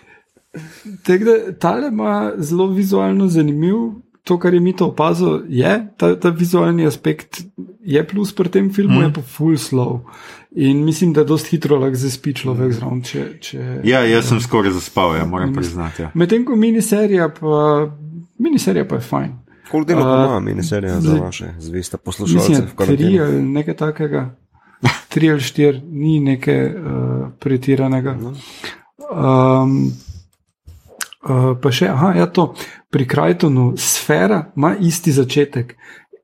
Tako da tale ima zelo vizualno zanimiv. To, kar je mi to opazil, je ta, ta vizualni aspekt, je plus pri tem filmu, mm. je pa full slow. In mislim, da dosti hitro lahko zaspi človek zraven. Če, če... Ja, jaz sem skoraj zaspal, ja, moram priznati. Ja. Medtem ko miniserija pa, miniserija pa je fajn. Koliko dela Uh, ima miniserija za vaše zveste Mislim, poslušalce v tri ali nekaj takega. Tri ali štiri, ni nekaj uh, pretiranega. Um, uh, pa še, aha, ja, to pri Krajtonu, sfera ima isti začetek.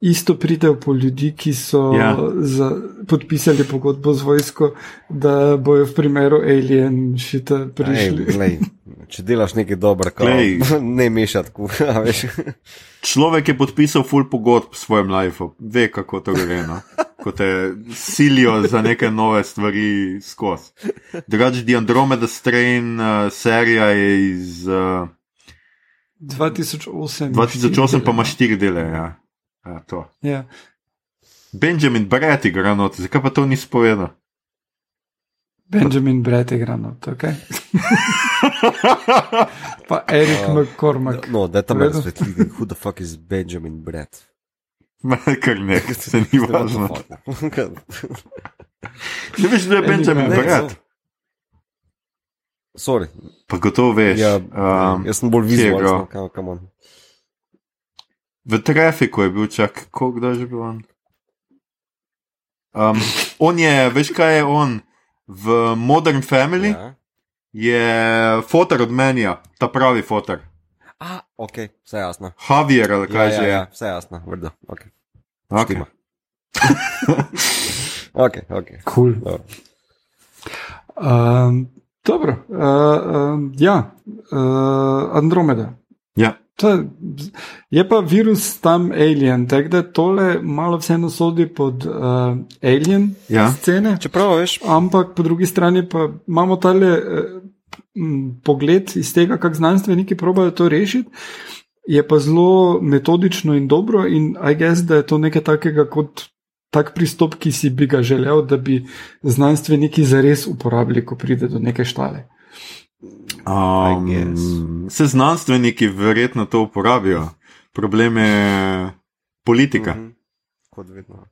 Isto pridejo po ljudi, ki so Ja. za, podpisali pogodbo z vojsko, da bojo v primeru Alien šita Ej, prišli. glej, če delaš nekaj dobrega, ne mešati, ko, a veš. Človek je podpisal full pogodb s svojim lifeom, ve kako to gre. No? Ko te silijo za neke nove stvari skozi. Drugač, The Andromeda Strain uh, serija je iz uh, 2008. 2008, pa ima štiri dele. Ja. Ja, to. Ja. Benjamin Brett igra not, zakaj pa to nisi povedal? Benjamin Brett igra not, ok. pa Erik Uh, McCormack. No, da tam razsvetliti, who the fuck is Benjamin Brett. Kar ne, se ni važno. Ne veš, kdo je Benjamin Brett? Sorry, Pa gotovo veš. ja, um, jaz sem bolj vizualen, no, come on. V trafiku je bil čak, koliko je že bil on? Um, on je, veš kaj je on? V Modern Family ja. Ja. je fotor od menija, ta pravi fotor. A, ok, vse jasno. Javier ali Ja, kaj ja, že je. ja, vse jasno, vrdo. Okay. Okay. Ok, ok. Cool. Dobro. Um, dobro, uh, um, ja, uh, Andromeda. To je, pa virus tam alien, tako da tole malo vseeno sodi pod uh, alien Ja. scene. Čeprav veš, Ampak po drugi strani pa imamo tale eh, m, pogled iz tega, kako znanstveniki probajo to rešiti. Je pa zelo metodično in dobro, in I guess, da je to nekaj takega kot tak pristop, ki si bi ga želel, da bi znanstveniki zares uporabili, ko pride do neke štale. Um, se znanstveniki verjetno to uporabijo. Problem je politika. Mhm. kot vedno.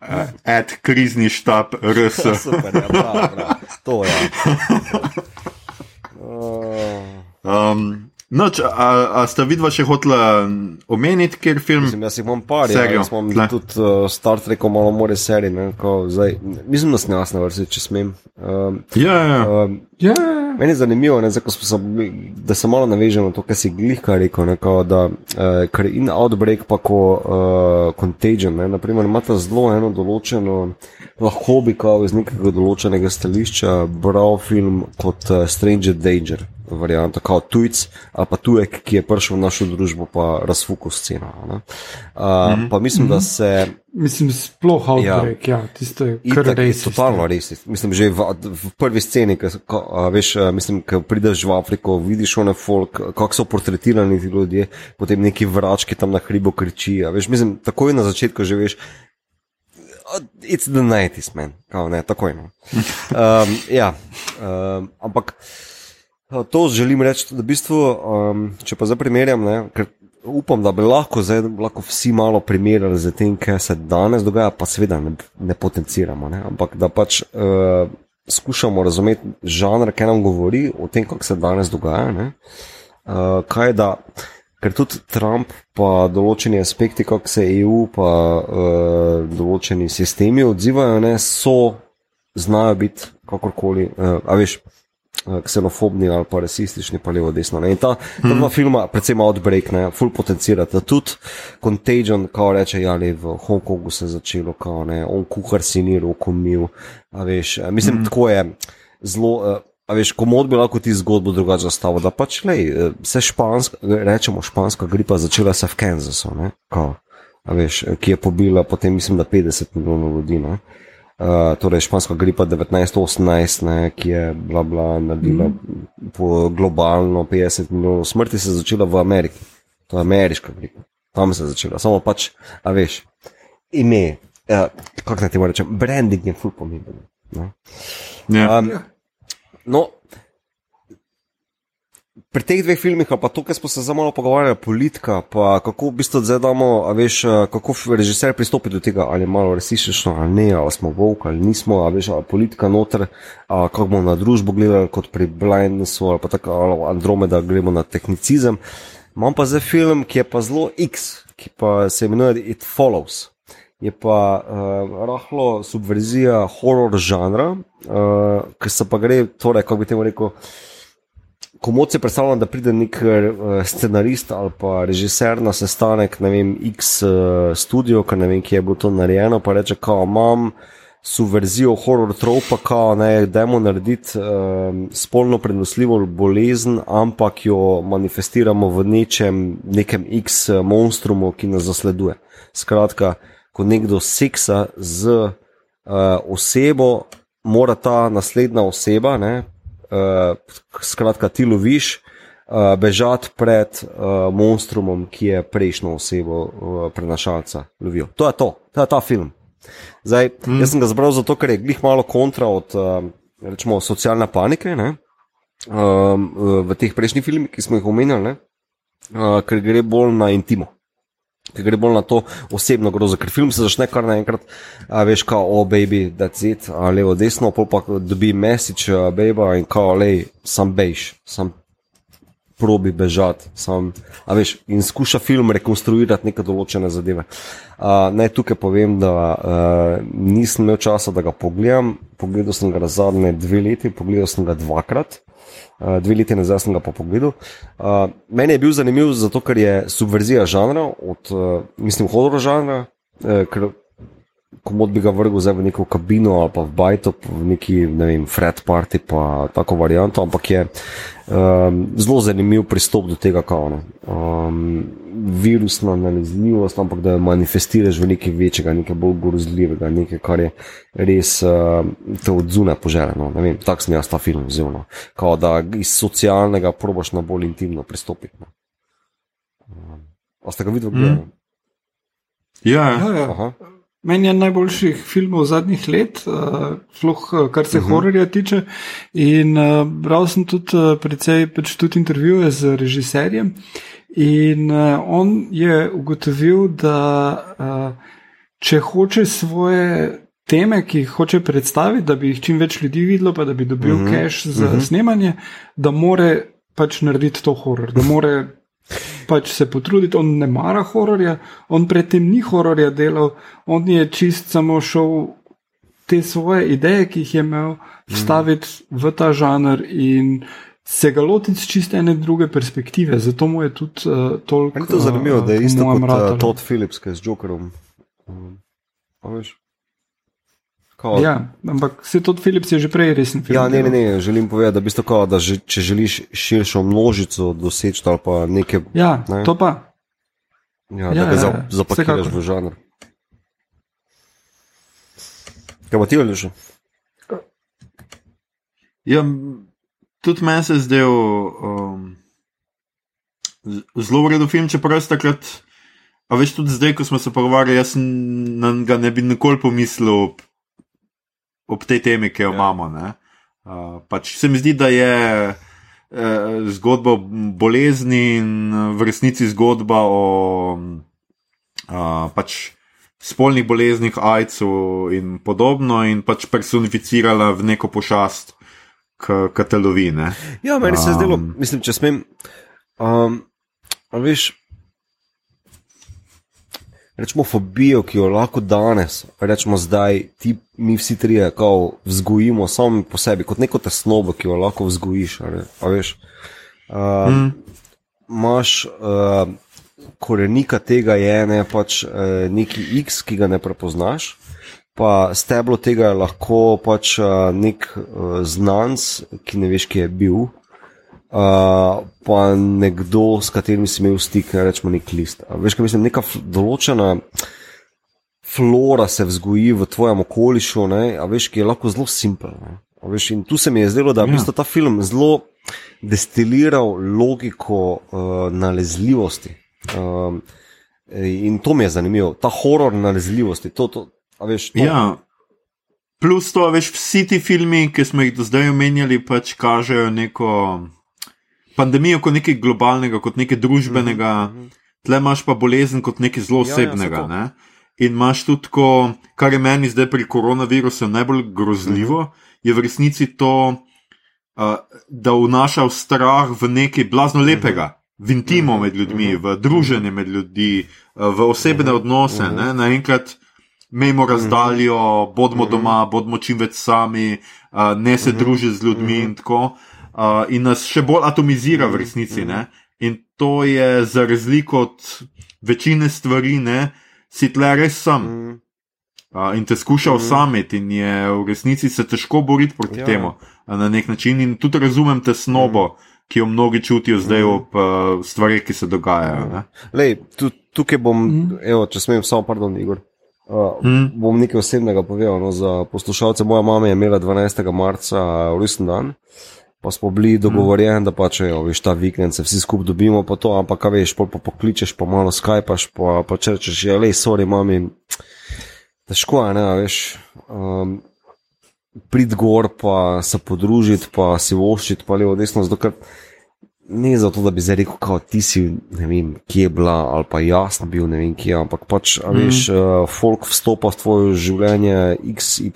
Uh, Ad krizni štab RS. Super, ja, prav, prav. To je. Uh, Um, noč, a, a sta vidva še hotela omeniti, ker film? Mislim, jaz jih imam par, ja, jaz imam tle. tudi uh, Star Trek, malo more serij, ne, ko zdaj, mislim, da sem jaz na vrsti, če smem. Um, Ja, ja. um, Ja, Meni je zanimivo, ne, zdaj, ko se, da se malo navežemo na to, kar si glihka rekel, ne, kao, da uh, ker in Outbreak pa ko uh, Contagion, ne, naprimer, imata zelo eno določeno, lahko bi kao iz nekega določenega stališča bral film kot uh, Stranger Danger, varianta, kao tujc ali pa tujek, ki je prišel v našo družbo pa razfuku sceno. Ne. Uh, mm -hmm. Pa mislim, da se mislim, sploh outbreak, ja, ja tisto je kar res. Totalno res. Mislim, že v, v prvi sceni, ko, a, veš, a, mislim, ko prideš v Afriko, vidiš one folk, kako so portretirani ti ljudje, potem neki vrački tam na hribu kričijo. Veš, mislim, takoj na začetku že veš. "Oh, It's the 90s, man, Kao, ne, takoj. No. Um, ja, um, ampak a, to želim reči, da v bistvu, um, če pa zdaj primerjam, ne, ker upam, da bi lahko, zdaj, lahko vsi malo primerjali z tem, kaj se danes dogaja, pa seveda ne, ne potenciramo, ne, ampak da pač uh, skušamo razumeti žanr, kaj nam govori o tem, kako se danes dogaja. Ne, uh, kaj da. Ker tudi Trump, pa določeni aspekti, kako se EU, pa uh, določeni sistemi odzivajo, ne, so, znajo biti kakorkoli, uh, a veš, ksenofobni ali pa rasistični, pa levo, desno. Ne. In ta, ta dva filma, predvsem Outbreak, ne, full potencirata. Tudi Contagion, kao reče, ja, le v Hongkongu se je začelo, kao ne, on kuhar si ni roko mil, a veš, a, mislim, mm. tako je zelo. Uh, A veš, komod bi lahko ti zgodbo drugače zastavil, da pač eh, se španska, rečemo španska gripa začela se v Kansasu, ne, kao, a veš, eh, ki je pobila potem, mislim, da 50 milijonov ljudi, ne. Uh, torej, španska gripa 1918, ne, ki je bila, bila naredila mm. po globalno 50 milijonov smrti, se je začela v Ameriki. To je ameriška gripa. Tam se je začela, samo pač, a veš, ime, uh, kako naj ti rečem, branding je ful pomemben. Ja. Um, no, pri teh dveh filmih, pa to, kar smo se zelo malo pogovarjali, politika, pa kako v bistvu zdaj damo, veš, kako režiser pristopi do tega, ali je malo resnično ali ne, ali smo volk ali nismo, a veš, ali politika noter, a kako bomo na družbo gledali kot pri Blindnessu ali pa tako, ali Andromeda, gremo na tehnicizem. Imam pa zdaj film, ki je pa zelo X, ki pa se imenuje It Follows. Je pa uh, rahlo subverzija horror žanra, uh, ki se pa gre, torej, kako bi temu rekel, komod si predstavljam, da pride nek uh, scenarist ali pa režiser na sestanek, ne vem, X uh, studio, ker ne vem, kje je bilo to narejeno, pa reče, kao imam subverzijo horror tropa, kao ne, dajmo narediti uh, spolno prenosljivo bolezen, ampak jo manifestiramo v nečem, nekem X monstrumu, ki nas zasleduje. Skratka, ko nekdo seksa z uh, osebo, mora ta naslednja oseba, ne, skratka, ti loviš, uh, bežati pred uh, monstrumom, ki je prejšnjo osebo uh, prenašalca lovijo. To je to, to je ta film. Zdaj, mm. Jaz sem ga zbral zato, ker je glih malo kontra od uh, rečemo, socialne panike ne? um, v teh prejšnjih filmih, ki smo jih omenjali, uh, ker gre bolj na intimo ki gre bolj na to osebno grozo, ker film se začne kar naenkrat, a veš, kao, o, oh, baby, that's it, a levo, desno, pol pa dobi message, uh, baby, in kao, lej, sam bejš, sam probi bežati, sam, a veš, in skuša film rekonstruirati neke določene zadeve. Uh, naj tukaj povem, da uh, nisem imel časa, da ga pogledam, pogledal sem ga zadnje dve leti, pogledal sem ga dvakrat. Uh, dve leti nazaj sem ga pa pogledal. Uh, meni je bil zanimiv zato, ker je subverzija žanra, od, uh, mislim, horor žanra, uh, ker komod bi ga vrgel zdaj v neko kabino ali pa v bajto, v neki, ne vem, fred party, pa tako varianto, ampak je um, zelo zanimiv pristop do tega, kao. Um, virusna nalezljivost, ampak da manifestiraš v nekaj večjega, nekaj bolj grozljivega, nekaj, kar je res uh, te odzune poželjeno. Tako sem jaz ta film vzel. No. Kao da iz socialnega probaš na bolj intimno pristopiti. No. Um, a ste ga videli? Mm. Ja, ja. ja. Meni je najboljših filmov zadnjih let, uh, sluh, kar se uh mhm. -huh. hororja tiče. In uh, bral sem tudi uh, precej pač tudi intervjuje z režiserjem. In uh, on je ugotovil, da uh, če hoče svoje teme, ki jih hoče predstaviti, da bi jih čim več ljudi videlo, pa da bi dobil uh -huh. cash za uh mhm. -huh. snemanje, da more pač narediti to horor. Da more pač se potruditi, on ne mara hororja, on predtem ni hororja delal, on je čist samo šel te svoje ideje, ki jih je imel, vstaviti mm. v ta žanr in se ga lotiti z čiste ene druge perspektive. Zato mu je tudi uh, toliko. Je to zanimivo, uh, da je isto kot uh, Todd Phillips, ki je z Jokerom. Um, Kao, ja, ampak se tudi Philips je že prej resen film. Ja, ne, ne, ne, želim povedati, da, bistvo, kao, da že, če želiš širšo množico doseči ali pa nekaj. Ja, ne? to pa. Ja, ja, da ga ja, ja, zapakiraš v žanr. Kaj pa ti že? Ja, tudi meni se je zdel um, zelo uredu film, čeprav ste takrat. A veš, tudi zdaj, ko smo se pogovarjali, jaz na ga ne bi nikoli pomislil, ob tej temi, ki jo ja. imamo. Uh, pač se mi zdi, da je uh, zgodba o bolezni in v resnici zgodba o uh, pač spolnih boleznih, ajcu in podobno, in pač personificirala v neko pošast, ki te lovi. Ja, meni se je um, zdelo, mislim, če smem. Um, veš, rečemo, fobijo, ki jo lahko danes, rečemo zdaj, ti, mi vsi trije, kao vzgojimo sami po sebi, kot neko tesnobo, ki jo lahko vzgojiš. Veš, uh, mm. Máš uh, korenika tega, je ne, pač, uh, neki X, ki ga ne prepoznaš. Pa steblo tega je lahko pač uh, nek uh, znanc, ki ne veš, kje je bil, pa nekdo, s katerim si imel stik, ne rečemo nek list. Veš, kaj mislim, neka določena flora se vzgoji v tvojem okolišu, ne, a veš, ki je lahko zelo simpel. Veš, in tu se mi je zdelo, da je ja. ta film zelo destiliral logiko uh, nalezljivosti. Um, in to mi je zanimivo, ta horor nalezljivosti. To, to, a veš, to, Ja. Plus to, veš, vsi ti filmi, ki smo jih do zdaj omenjali, pač kažejo neko pandemijo kot nekaj globalnega, kot nekaj družbenega, tle imaš pa bolezen kot nekaj zelo Mhm, Ja, ja, osebnega. ne. In imaš tudi, ko, kar je meni zdaj pri koronavirusu najbolj grozljivo, Mhm. je v resnici to, uh, da vnaša strah v nekaj blazno Mhm. lepega, v intimo med ljudmi, v druženje med ljudmi, uh, v osebne Mhm. odnose. ne. Naenkrat Mejmo razdaljo, bodimo doma, bodimo čim več sami, uh, ne se družiti z ljudmi in tako. Uh, in nas še bolj atomizira v resnici. Ne? In to je za razliko od večine stvari, ne, si tle res sam Mm, uh, in te skuša osamiti, in je v resnici se težko boriti proti Ja. temu uh, na nek način. In tudi razumem tesnobo, ki jo mnogi čutijo zdaj ob uh, stvarih, ki se dogajajo. Ne? Lej, tu, tukaj bom, mm. evo, če smem, samo pardon, Igor. Uh, Mm. Bom nekaj osebnega povedal. No, za poslušalce, moja mama je imela 12. marca rojsten dan, pa smo bili dogovorjeni, da pa če jo, veš, ta vikend se vsi skupaj dobimo, pa to, ampak, a veš, pol pa pokličeš, pa malo skypaš, pa, pa če rečeš, ja, lej, sorry, mami, težko je, ne, veš. Um, Prid gor, pa se podružiti, pa si voščiti, pa levo, desno, zato ker ne zato, da bi zdaj rekel, kao, ti si, ne vem, kje je bila, ali pa jaz sem bil, ne vem, kje, ampak pač, a veš, mm. uh, folk vstopa v tvoje življenje, x, y,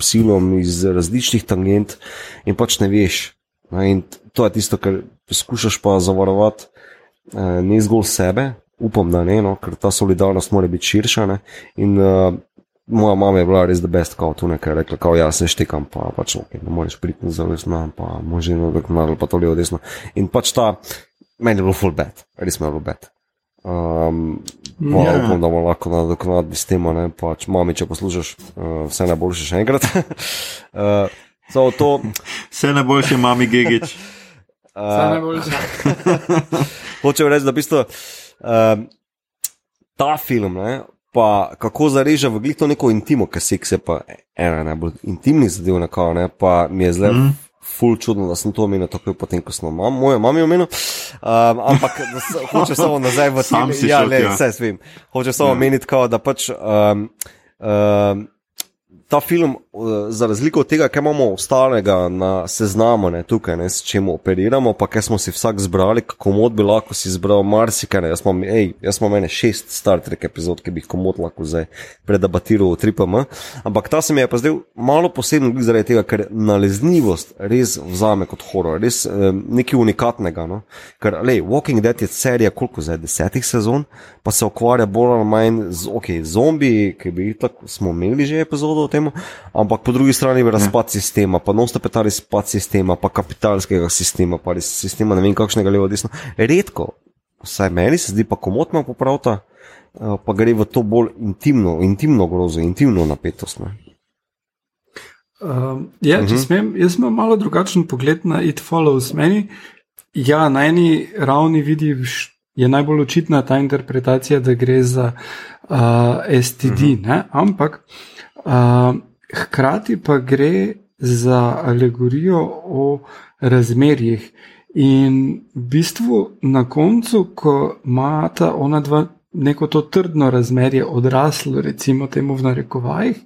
iz različnih tangent in pač ne veš. Ne, in to je tisto, kar poskušaš pa zavarovati, uh, ne zgolj sebe, upam, da ne, no, ker ta solidarnost mora biti širša. Ne, in uh, moja mama je bila res the best, kao tu nekaj rekla, kao jaz se štekam, pa pač ok, ne moreš priti za resno, pa može eno doknalo, pa to levo desno. In pač ta, meni je bilo full bad, res mi je bilo bad. Um, pa yeah. upam, da bomo lahko nadoknadili s tem, ne, pač mami, če poslušaš, uh, vse najboljše še enkrat. uh, so to, Vse najboljše, mami Gigič. Vse najboljše. hočem reči, da v bistvu um, ta film, ne, pa kako zareže v glito neko intimo, ker seks je pa ena najbolj intimnih zadev, nekako, ne, pa mi je zdaj. Mm. Ful čudno, da sem to omenil takoj potem, ko sem mam, mojo mami omenil. Um, ampak se- hoče samo nazaj v si ja, le, vse svim. Hoče samo Ja. omeniti, kao, da pač um, um, ta film, uh, za razliko od tega, kaj imamo ostalega na seznamu, ne, tukaj, ne, s čim operiramo, pa kaj smo si vsak zbrali, kako mod bi lahko si izbral marsikaj. Jaz imam, ej, jaz imam mene šest Star Trek epizod, ki bi jih komod lahko zdaj predebatiral v 3PM. Ampak ta se mi je pa zdaj malo poseben glede zaradi tega, ker nalezljivost res vzame kot horor, res um, nekaj unikatnega. No? Ker, lej, Walking Dead je serija, koliko zdaj, desetih sezon, pa se ukvarja bolj ali manj z okay, zombiji, ki bi jih tako smo imeli že epizodo o tem, ampak po drugi strani je razpad sistema, pa non-stop je ta razpad sistema, pa kapitalskega sistema, pa res sistema ne vem kakšnega levo desno. Redko, vsaj meni se zdi pa komotno popravta, eh, pa gre v to bolj intimno, intimno grozo, intimno napetost. Ne? Um, ja, če Mhm. uh -huh. smem, jaz imam malo drugačen pogled na It Follows. Meni, ja, na eni ravni vidiš, je najbolj očitna ta interpretacija, da gre za uh, STD, uh Mhm. -huh. ne? ampak uh, hkrati pa gre za alegorijo o razmerjih. In v bistvu na koncu, ko imata ona dva neko to trdno razmerje odraslo, recimo temu v narekovajih,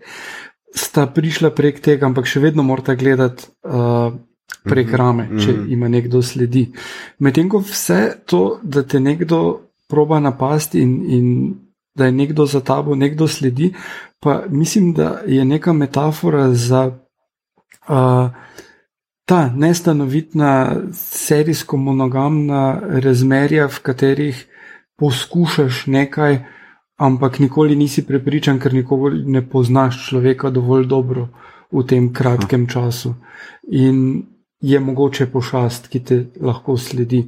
sta prišla prek tega, ampak še vedno morata gledati uh, prek rame, če ima nekdo sledi. Medtem ko vse to, da te nekdo proba napasti in, in da je nekdo za tabo, nekdo sledi, pa mislim, da je neka metafora za. Uh, Ta nestanovitna, serijsko monogamna razmerja, v katerih poskušaš nekaj, ampak nikoli nisi prepričan, ker nikoli ne poznaš človeka dovolj dobro v tem kratkem času. In je mogoče pošast, ki te lahko sledi.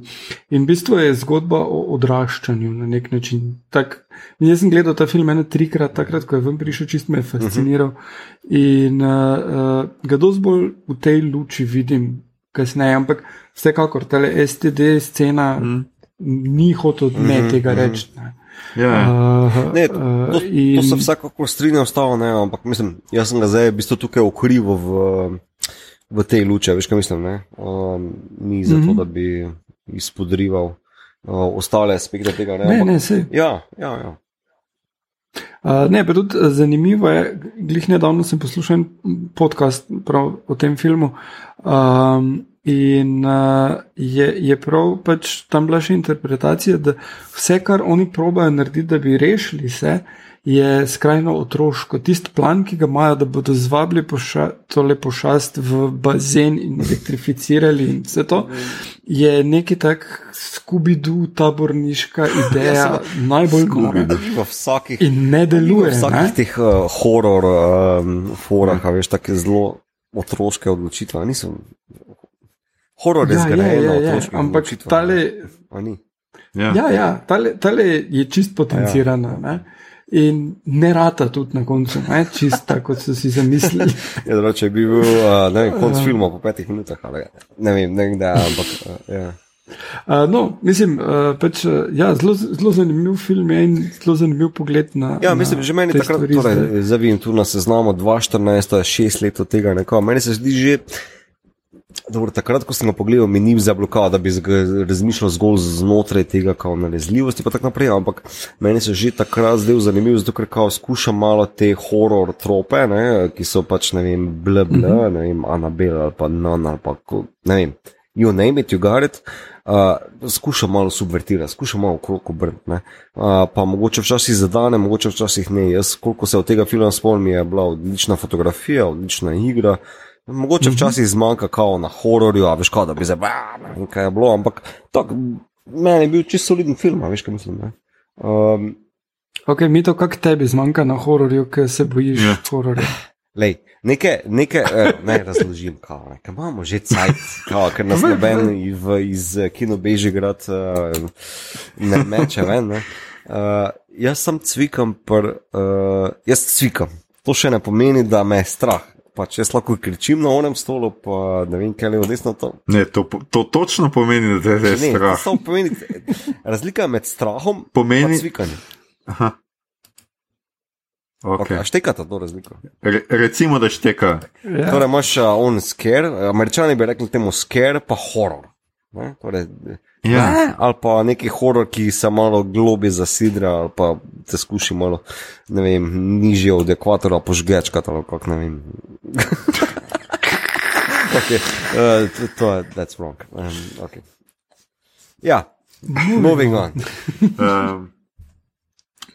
In v bistvu je zgodba o odraščanju na nek način. Tak, jaz sem gledal ta film eno trikrat, takrat, ko je ven prišel, čist me je fasciniral. In uh, uh, ga dosti bolj v tej luči vidim kasneje, ampak vsekakor, ta STD scena mm. ni hotel ne tega reči. Ne. Ja. Uh, Ne, to, to, in- to se vsekakor strinjam s tabo, ne, ampak mislim, jaz sem ga zdaj v bistvu tukaj ukrival v, v tej luči, veš kaj mislim, ne? Um, ni zato, mm. -hmm. da bi izpodrival uh, ostale aspekte tega. Ne, Ne, ampak, ne, sej. Ja, ja, ja. Uh, ne, pa tudi eh, zanimivo je, glih nedavno sem poslušal podcast o tem filmu. Um, in uh, je, je prav pač tam bila še interpretacija, da vse, kar oni probajo narediti, da bi rešili se, je skrajno otroško. Tisti plan, ki ga imajo, da bodo zvabili poša, tole pošast v bazen in elektrificirali in vse to, je neki tak skubidu taborniška ideja, najbolj nora. V vsakih, In ne deluje. v vsakih Ne? teh uh, horor um, forah, a veš, tako zelo otroške odločitve. Niso, horor je Ja, zgrajen je, na je, je. otroških Ampak tale. Ja. ja, ja, tale, tale je čist potencirana. Ne? In ne rata tudi na koncu, ne? čist tako, kot so si zamislili. Ja, dobro, če bi bil uh, ne vem, konc filma po petih minutah, ali ne vem, ne vem, da, ampak uh, ja. Uh, no, mislim, uh, pač, uh, ja, zelo, zelo zanimiv film je in zelo zanimiv pogled na. Ja, mislim, že meni takrat, torej, zdaj vidim tu na seznamu 2014, šest let od tega, neko. Meni se zdi že, dobro, takrat, ko sem ga pogledal, mi ni zablokal, da bi razmišljal zgolj znotraj tega, kao nalezljivosti, pa tako naprej, ampak meni se že takrat zdel zanimiv, zato ker kao skušam malo te horror trope, ne, ki so pač, ne vem, bla bla, ne vem, Anabel ali pa Nan ali pa, ne vem, you name it, you got it. Uh, skušam malo subvertirati, skušam malo okrog obrniti. Uh, pa mogoče včasih zadane, mogoče včasih ne. Jaz, koliko se od tega filma spomnim, je bila odlična fotografija, odlična igra. Mogoče včasih zmanjka kao na hororju, a veš, kao, da bi zdaj, "Bah, ne kaj je bilo, ampak tak, meni je bil čisto soliden film, a veš, kaj mislim. Ne? Um, Ok, mi to, kak tebi zmanjka na hororju, ker se bojiš Ja. yeah. hororja. Lej, nekaj, nekaj, eh, naj razložim, kao, ne, ker imamo že cajt, kao, ker nas noben iz eh, Kino Bežigrad uh, ne meče ven. Ne. Uh, jaz sem cvikam, pr, uh, jaz cvikam. To še ne pomeni, da me je strah. Pač jaz lahko kričim na onem stolu, pa ne vem, kaj je levo desno to. Ne, to, to točno pomeni, da te je Ne, to strah. samo pomeni, razlika med strahom Pomeni- in cvikanjem. Aha. Okay. Okay. A štekate to razliko? Re, recimo, da šteka. Ja. Torej, imaš uh, on scare, američani bi rekli temu scare, pa horror. Ne? Torej, Ja. ne, ali pa neki horror, ki se malo globi zasidra, ali pa te skuši malo, ne vem, nižje od ekvatora požgečkati, ali kako ne vem. okay. uh, to, to je, that's wrong. Um, okay. Ja, moving on. Um,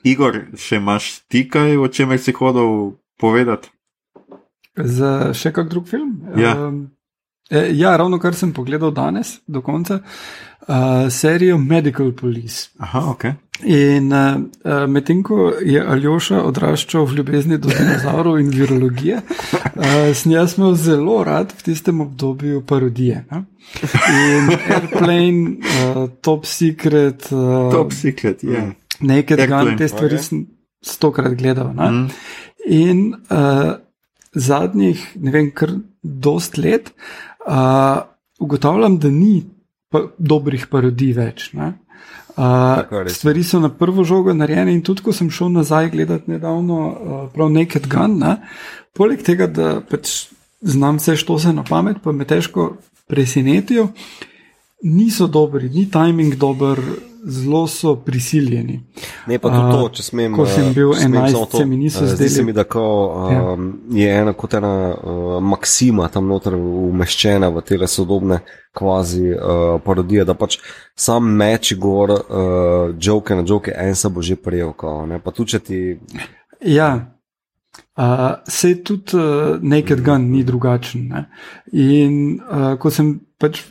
Igor, še imaš ti kaj, o čemer si hodil povedati? Za še kak drug film? Ja. Um, eh, ja, ravno kar sem pogledal danes, do konca, uh, serijo Medical Police. Aha, ok. In uh, medtem ko je Aljoša odraščal v ljubezni do dinozaurov in virologije, uh, sem jaz imel zelo rad v tistem obdobju parodije. Ne? In Airplane, uh, Top Secret, uh, Top secret, ja. Yeah. Naked Airplane, Gun, te stvari ok. sem stokrat gledal. Ne? Mm. In uh, zadnjih, ne vem, kar dost let, uh, ugotavljam, da ni pa dobrih parodij več. ne. Uh, stvari so na prvo žogo narejene, in tudi ko sem šel nazaj gledati nedavno, uh, prav Naked Gun, ne, poleg tega, da pač znam vse što se na pamet, pa me težko presenetijo, niso dobri, ni timing dober, zelo so prisiljeni. Ne, pa tudi to, če smem. ko sem eh, bil smem 11, samo to, se mi niso eh, Zdi zdeli- se mi, da kao, um, je ena kot ena uh, maksima tam noter umeščena v te sodobne kvazi uh, parodije, da pač sam meči gor uh, joke na joke, en se bo že prijel. Kao, ne, pa tudi če ti. Ja, uh, se tudi uh, Naked Gun ni drugačen. Ne? In uh, ko sem pač,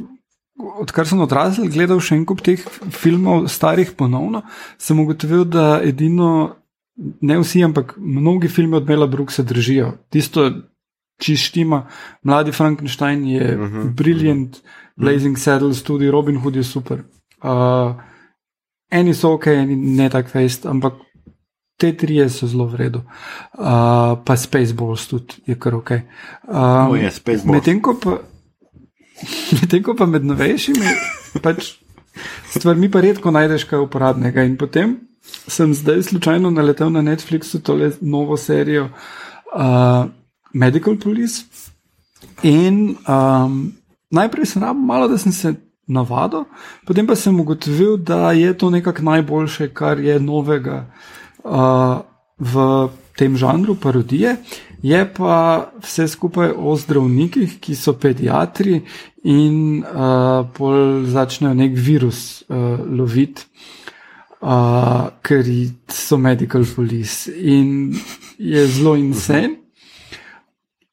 odkar sem odrasel, gledal še en kup teh filmov, starih ponovno, sem ugotovil, da edino, ne vsi, ampak mnogi filmi od Mela Brooksa držijo. Tisto, čištima, mladi Frankenstein je uh Mhm, -huh, briljant, Blazing Saddles, tudi Robin Hood je super. Uh, eni so ok, eni ne tak fejst, ampak te trije so zelo v redu. Uh, pa Spaceballs tudi je kar ok. Um, O, je, Spaceballs. Medtem ko, pa- medtem ko pa med novejšimi pač stvarmi pa redko najdeš kaj uporabnega. In potem sem zdaj slučajno naletel na Netflixu tole novo serijo uh, Medical Police. In um, najprej sem rabo malo, da sem se navadil, potem pa sem ugotovil, da je to nekako najboljše, kar je novega uh, v tem žanru parodije. Je pa vse skupaj o zdravnikih, ki so pediatri in uh, pol začnejo nek virus uh, loviti, uh, ker so medical police in je zelo insane.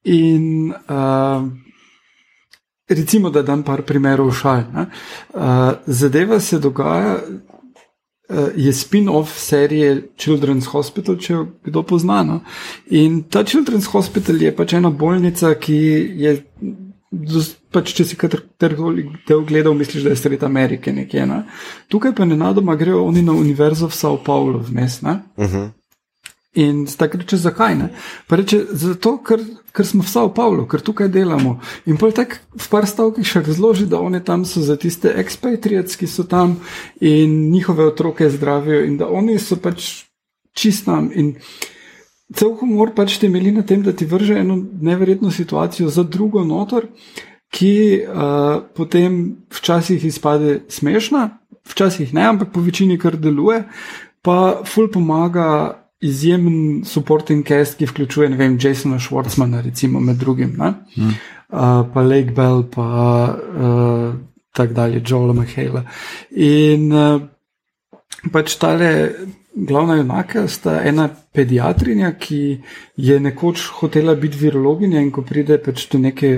In uh, recimo, da dam par primerov šal. Uh, zadeva se dogaja, je spin-off serije Children's Hospital, če kdo pozna. No? In ta Children's Hospital je pač ena bolnica, ki je. Pač, če si katerikoli del gledal, misliš, da je sred Amerike nekje. Ne? Tukaj pa nenadoma grejo oni na univerzo v Sao Paulo, vmes. Uh -huh. In tako reče, zakaj ne? Pa reče, zato, ker, ker smo v Sao Paulo, ker tukaj delamo. In pa tako v par stavkih še razloži, da oni tam so za tiste expatriates, ki so tam in njihove otroke zdravijo in da oni so pač čist tam. In cel humor pač temelji na tem, da ti vrže eno neverjetno situacijo za drugo notor, ki uh, potem včasih izpade smešna, včasih ne, ampak po večini kar deluje, pa ful pomaga izjemen supporting cast, ki vključuje, ne vem, Jasona Schwartzmana, recimo med drugim, mm. uh, pa Lake Bell, pa uh, tako dalje, Joela Mahela. In uh, pač tale glavna junaka sta ena pediatrinja, ki je nekoč hotela biti virologinja in ko pride pač do neke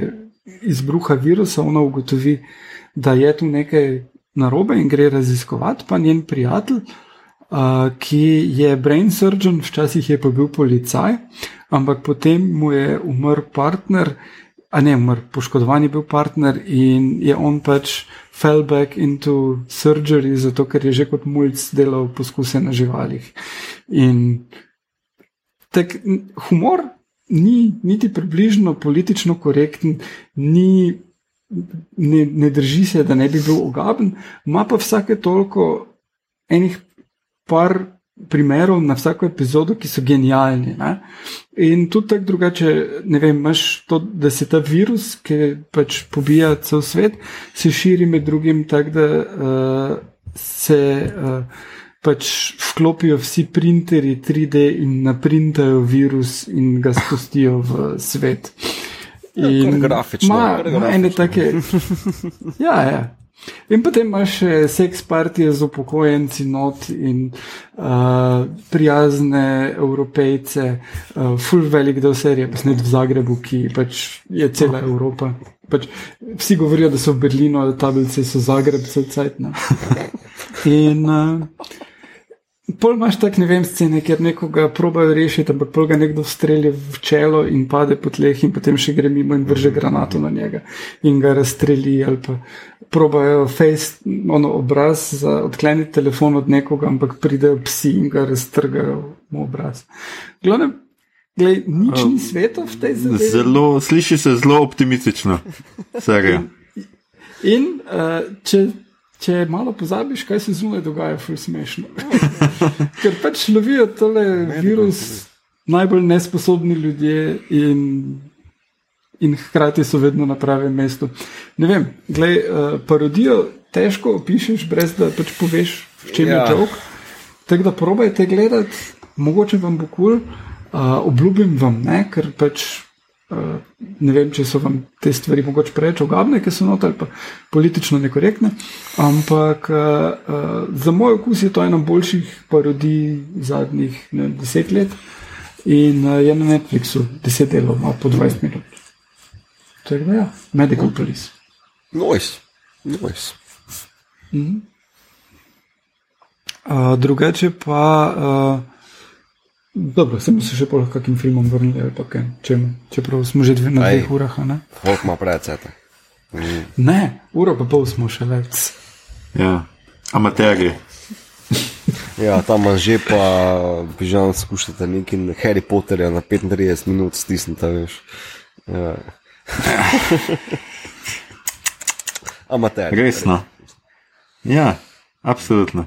izbruha virusa, ona ugotovi, da je tu nekaj narobe in gre raziskovati, pa njen prijatelj ki je brain surgeon, včasih je pa bil policaj, ampak potem mu je umrl partner, a ne umrl, poškodovan je bil partner in je on pač fell back into surgery, zato ker je že kot mulj delal poskuse na živalih. In tak humor ni niti približno politično korekten, ni. Ne, ne drži se, da ne bi bil ogaben, ima pa vsake toliko enih par primerov na vsako epizodo, ki so genialni. Ne? In tudi tako drugače, ne vem, imaš to, da se ta virus, ki pač pobija cel svet, se širi med drugim tako, da uh, se uh, pač vklopijo vsi printeri 3D in naprintajo virus in ga spustijo v svet. Ja, in grafično. Ma, ene take. Ja, ja. In potem imaš še seks partije z upokojenci, not in uh, prijazne evropejce, uh, full velik del serije, pa snet v Zagrebu, ki pač je cela Evropa. Pač vsi govorijo, da so v Berlinu, da tablice so Zagreb, vse cajt. In uh, Pol imaš tak, ne vem, scene, kjer nekoga probajo rešiti, ampak pol ga nekdo strelja v čelo in pade po tleh, in potem še gre mimo in vrže granato na njega in ga razstreli. Ali pa probajo face, ono obraz za odkleniti telefon od nekoga, ampak pridejo psi in ga raztrgajo v obraz. Glavne, glej, nič ni sveto v tej zadevi. Zelo, sliši se zelo optimistično, serija. In, in uh, če. Če malo pozabiš, kaj se zunaj dogaja, je zelo smešno. Ker pač lovijo tole virus najbolj nesposobni ljudje in, in hkrati so vedno na pravem mestu. Ne vem, glej, uh, parodijo težko opišeš, brez da pač poveš, v čem ja. je jok. Tako da probajte gledati, mogoče vam bo kul, cool, uh, obljubim vam ne, ker pač Uh, ne vem, če so vam te stvari mogoče preveč ogabne, ker so noter ali pa politično nekorektne. Ampak uh, uh, za moj okus je to ena boljših parodij zadnjih ne, deset let in uh, je na Netflixu deset delov, ima po 20 minut. Tako da, ja, Medical Police. Nois, nois. Mhm. Uh, drugače pa. Uh, Dobro, sem se še po kakim filmom vrnil, ali pa kaj, čemu, čeprav smo že dve na dveh urah. Folk ima predvsej. Mm. Ne, uro pa pol smo še več. Ja, amateri. ja, tam že pa, bi že vam skušate neki Harry Potterja na 35 minut stisniti, veš. Ja. Amater. Resno. Ja, absolutno.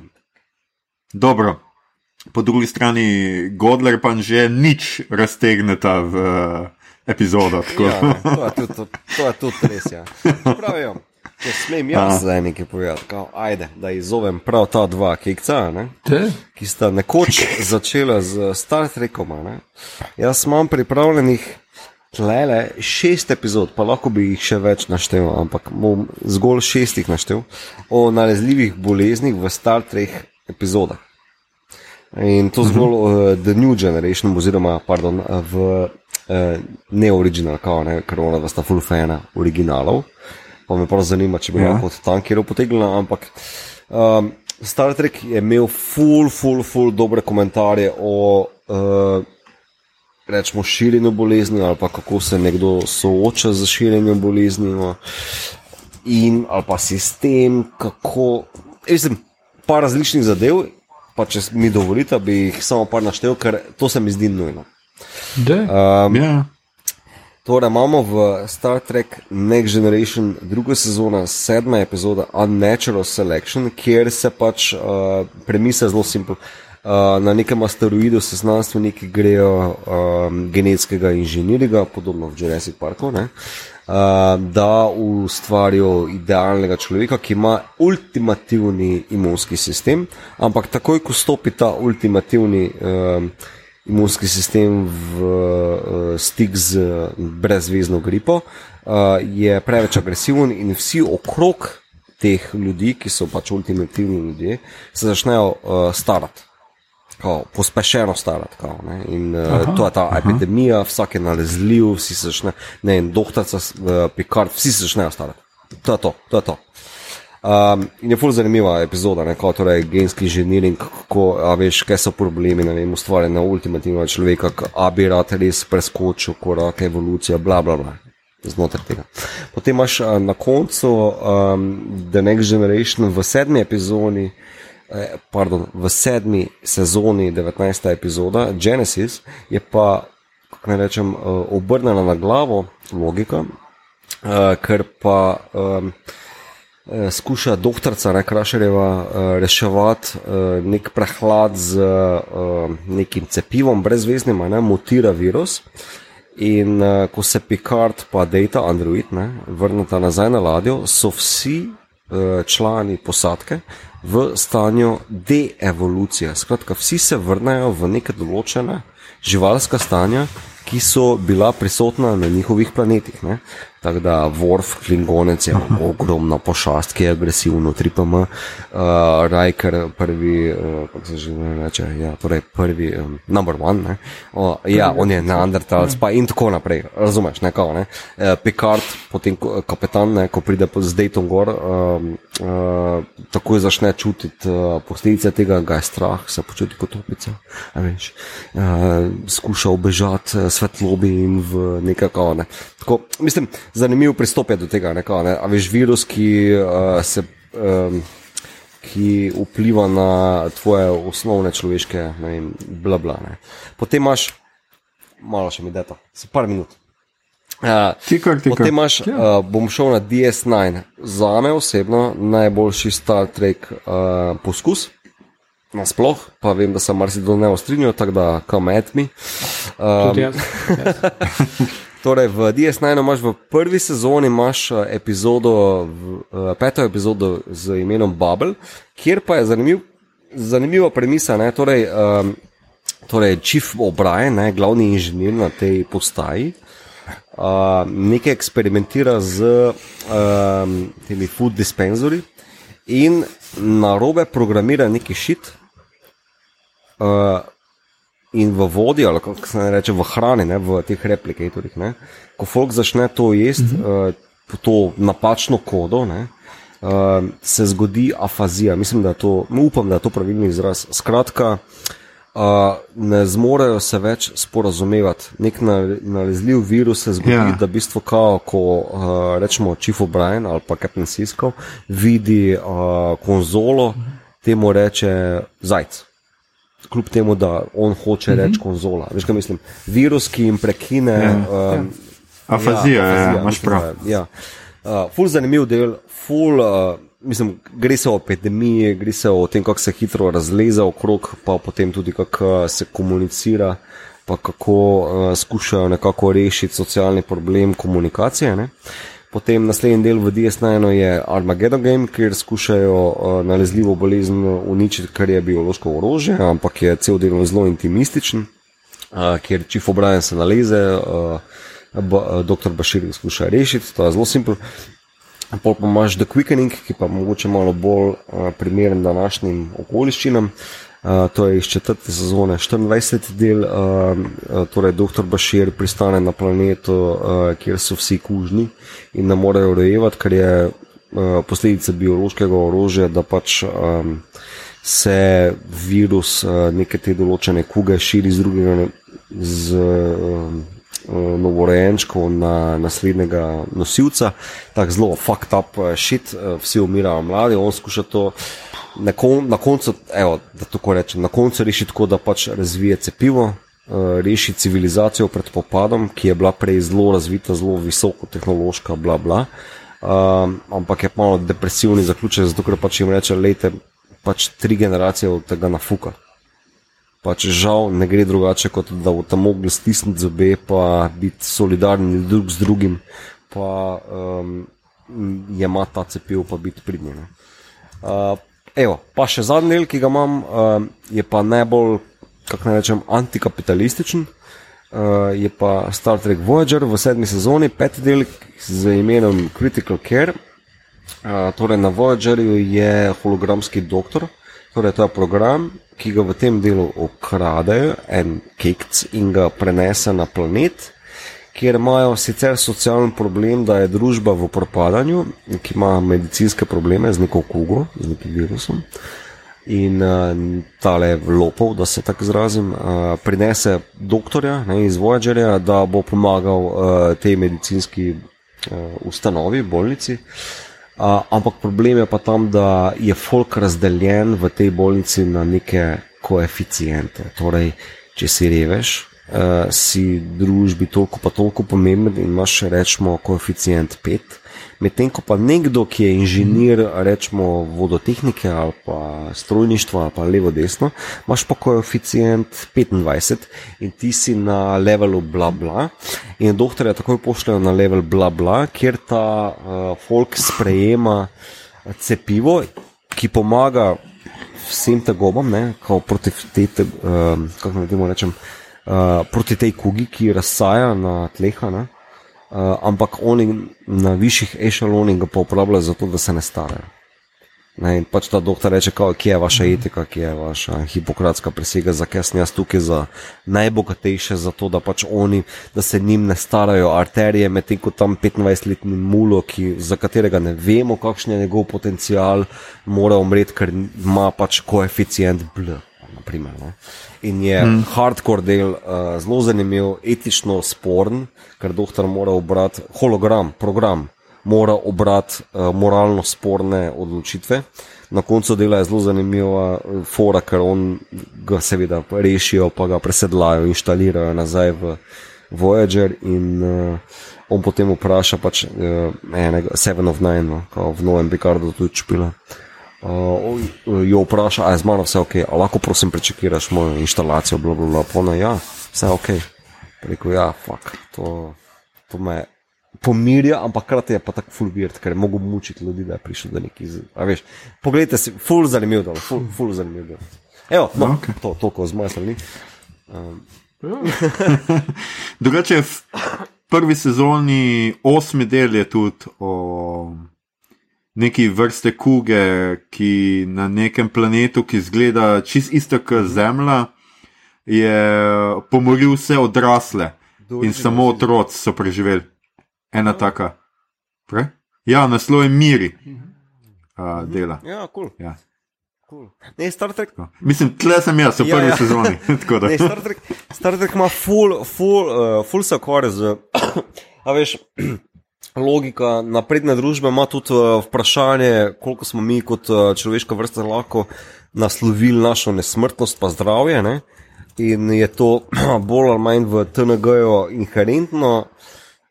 Dobro. Po drugi strani Godler pa že nič raztegneta v uh, epizodo. Ja, ne, to, je tudi, to, to je tudi res. Ja. Pravijo, če smem jaz zdaj nekaj povedati, kao, ajde, da izovem prav ta dva kekca, ne, ki sta nekoč začela z Star Trekom. Ne. Jaz imam pripravljenih tlele šest epizod, pa lahko bi jih še več naštel, ampak bom zgolj šestih naštel o nalezljivih boleznih v Star Trek epizodah. In to zgolj uh, The New Generation, oziroma pardon, v uh, ne-original, ne, ker ona sta full fana originalov. Pa me prav zanima, če bi ja. lahko od tankirov potegnila. Ampak um, Star Trek je imel full, full, full dobre komentarje o. Uh, Rečemo širjenju bolezni, ali pa kako se nekdo sooča z širjenjem bolezni, no. in ali pa sistem, kako. Mislim, pa različnih zadev, pa če mi dovolite, bi jih samo par naštel, ker to se mi zdi nujno. Um, yeah. Torej, imamo v Star Trek Next Generation druga sezona, sedma epizoda Unnatural Selection, kjer se pač uh, premise zelo simpel. Uh, na nekem asteroidu se znanstveniki grejo um, genetskega inženirja, podobno v Jurassic Parku. Uh, da ustvarijo idealnega človeka, ki ima ultimativni imunski sistem, ampak takoj, ko stopi ta ultimativni uh, imunski sistem v uh, stik z brezvezno gripo, uh, je preveč agresiven in vsi okrog teh ljudi, ki so pač ultimativni ljudje, se začnejo uh, starati kao, pospešeno starati. Kao, in uh, aha, to je ta aha. epidemija, vsak je nalezljiv, vsi se začne, ne en doktorica, uh, pikar, vsi se začnejo starati. To je to. to, je to. Um, in je fully zanimiva epizoda, ne, kot torej genski inženiring, kako veš, kaj so problemi, ne vem, ustvarjanja ultimativnega človeka, a bi rad res preskočil korak evolucije, bla bla bla. Znotraj tega. Potem imaš uh, na koncu um, The Next Generation v sedmi epizodi, uh, Eh, pardon, v sedmi sezoni, 19. epizoda, Genesis, je pa, kako naj rečem, eh, obrnjena na glavo logika, eh, ker pa um, skuša doktorica Nekrašerjeva reševati nek prehlad z nekim cepivom, brezveznim, ne, mutira virus. In uh, ko se Picard pa Data, Android, vrnata nazaj na ladjo, so vsi člani posadke v stanju deevolucije. Skratka, vsi se vrnejo v neke določene živalska stanja, ki so bila prisotna na njihovih planetih. Ne? Tako da Worf, Klingonec je ogromna pošast, ki je agresivno, 3PM, uh, Riker, prvi, uh, kako se že reče, ja, torej prvi, um, number one, uh, ja, on je Neandertalc, pa in tako naprej, razumeš, ne kao, ne. Uh, Picard, potem kapetan, ne, ko pride z Dayton gor, um, uh, takoj začne čutiti uh, posledice tega, ga je strah, se počuti kot topica, veš, uh, skuša obežati svetlobi in v nekaj kao, ne. Tako, mislim, zanimiv pristop je do tega. Ne, ne? A veš, virus, ki, uh, se, um, ki vpliva na tvoje osnovne človeške, ne vem, bla, bla. Ne. Potem imaš, malo še mi deta, se par minut. Uh, tikar, tikar. Potem imaš, ja. uh, bom šel na DS9, za me osebno najboljši Star Trek uh, poskus. Nasploh, pa vem, da se marsikdo ne ostrinja, tako da kam etmi. Um, Torej, v DS9 imaš v prvi sezoni eh, epizodo, uh, peto epizodo z imenom Bubble, kjer pa je zanimiv, zanimiva premisa. Ne? Torej, um, torej, Chief O'Brien, ne, glavni inženir na tej postaji, uh, nekaj eksperimentira z um, temi food dispenzori in na robe programira neki šit. Uh, in v vodi, ali kako se reče, v hrani, ne, v teh replikatorjih. Ko folk začne to jesti, mm -hmm. uh, to napačno kodo, ne, uh, se zgodi afazija. Mislim, da to, upam, da je to pravilni izraz. Skratka, uh, ne zmorejo se več sporazumevati. Nek nalezljiv virus se zgodi, yeah. Ja. da bistvo kao, ko uh, rečemo Chief O'Brien ali pa Captain Cisco vidi uh, konzolo, temu reče zajec kljub temu, da on hoče reči mm -hmm. konzola. Veš, kaj mislim? Virus, ki jim prekine. Ja, um, ja. Afazija, ja, afazija, ja, imaš prav. Ja. Uh, ful zanimiv del, ful uh, mislim, gre se o epidemiji, gre se o tem, kako se hitro razleza okrog, pa potem tudi kako se komunicira, pa kako uh, skušajo nekako rešiti socialni problem komunikacije. Ne? Potem naslednji del v DS9 je Armageddon Game, kjer skušajo uh, nalezljivo bolezen uničiti, kar je biološko orožje, ampak je cel del zelo intimističen, uh, kjer Chief O'Brien se naleze, uh, uh, dr. Bashir ga skuša rešiti, to je zelo simpel. Pol pa imaš The Quickening, ki pa mogoče malo bolj uh, primeren današnjim okoliščinam. Uh, to je iz četrte sezone, 24. del, uh, torej dr. Bashir pristane na planetu, uh, kjer so vsi kužni in ne morejo rojevati, ker je uh, posledica biološkega orožja, da pač um, se virus uh, neke te določene kuge širi z drugega. Z, uh, Eh, novorojenčkov na naslednjega nosilca, tako zelo fucked up eh, shit, eh, vsi umirajo mladi, on skuša to na, kon, na koncu, evo, da tako rečem, na koncu reši tako, da pač razvije cepivo, reši civilizacijo pred popadom, ki je bila prej zelo razvita, zelo visoko tehnološka, bla bla. Um, ampak je malo depresivni zaključek, zato ker pač jim reče, lejte, pač tri generacije od tega nafuka pač žal ne gre drugače, kot da boste mogli stisniti zobe, pa biti solidarni drug z drugim, pa um, je ima ta cepiv, pa biti pridnjen. Uh, evo, pa še zadnji del, ki ga imam, uh, je pa najbolj, kako naj rečem, antikapitalističen. Uh, je pa Star Trek Voyager v sedmi sezoni, peti del z imenom Critical Care. Uh, torej na Voyagerju je hologramski doktor, torej to je program, ki ga v tem delu ukradejo, en kekc in ga prenesejo na planet, kjer imajo sicer socialen problem, da je družba v propadanju, ki ima medicinske probleme z neko kugo, z nekim virusom. In uh, tale lopov, da se tako izrazim, uh, prinese doktorja ne, iz Voyagerja, da bo pomagal uh, tej medicinski uh, ustanovi, bolnici. Uh, ampak problem je pa tam, da je folk razdeljen v tej bolnici na neke koeficijente. Torej, če si reveš, uh, si družbi toliko pa toliko pomemben in imaš rečemo koeficijent 5. Medtem ko pa nekdo, ki je inženir, rečemo vodotehnike ali pa strojništva ali pa levo desno, imaš pa koeficient 25 in ti si na levelu bla bla in doktorja takoj pošljajo na level bla bla, kjer ta uh, folk sprejema cepivo, ki pomaga vsem tegobam, ne, proti, te, uh, rečem, uh, proti tej kugi, ki razsaja na tleha. Ne. Uh, ampak oni na višjih ešalonih ga pa uporabljajo zato, da se ne starajo. Ne, in pač ta doktor reče, kao, kje je vaša mhm. etika, kje je vaša hipokratska presega, zakaj sem jaz tukaj za najbogatejše, zato da pač oni, da se njim ne starajo arterije, medtem ko tam 25-letni mulo, ki, za katerega ne vemo, kakšen je njegov potencial, mora umreti, ker ima pač koeficient bl. Naprimer, in je hmm. hardcore del uh, zelo zanimiv, etično sporen, ker doktor mora obrati hologram, program, mora obrati uh, moralno sporne odločitve. Na koncu dela je zelo zanimiva uh, fora, ker on ga seveda rešijo, pa ga presedlajo, inštalirajo nazaj v Voyager in uh, on potem vpraša pač uh, enega, Seven of Nine, no, v novem Picardu tudi špila. Uh, jo vpraša, ali je z mano vse ok, ali lahko prosim prečekiraš mojo instalacijo, bla, bla. Pone, ja, vse ok. Rekel, ja, fuck, to, to me pomirja, ampak krati je pa tako full weird, ker je mogo mučiti ljudi, da je prišel do nekih. Poglejte si, full zanimiv del, full, full zanimiv del. Evo, no, okay. to, toliko z moje strani. Um. Drugače, v prvi sezoni, osmi del je tudi o neki vrste kuge, ki na nekem planetu, ki izgleda čist isto kot Zemlja, je pomoril vse odrasle in samo otroci so preživeli. Ena taka. Pre? Ja, naslov je Miri. Uh, dela. Ja, kul. Cool. Ja. Cool. Ne, Star Trek. No. Mislim, tle sem jaz, v ja, prvi ja. sezoni. ne, Star, Trek, Star Trek ima full, full, uh, full ukvarja z. A veš, logika napredne družbe ima tudi uh, vprašanje, koliko smo mi kot uh, človeška vrsta lahko naslovili našo nesmrtnost, pa zdravje. Ne? In je to bolj ali manj v TNG-ju inherentno.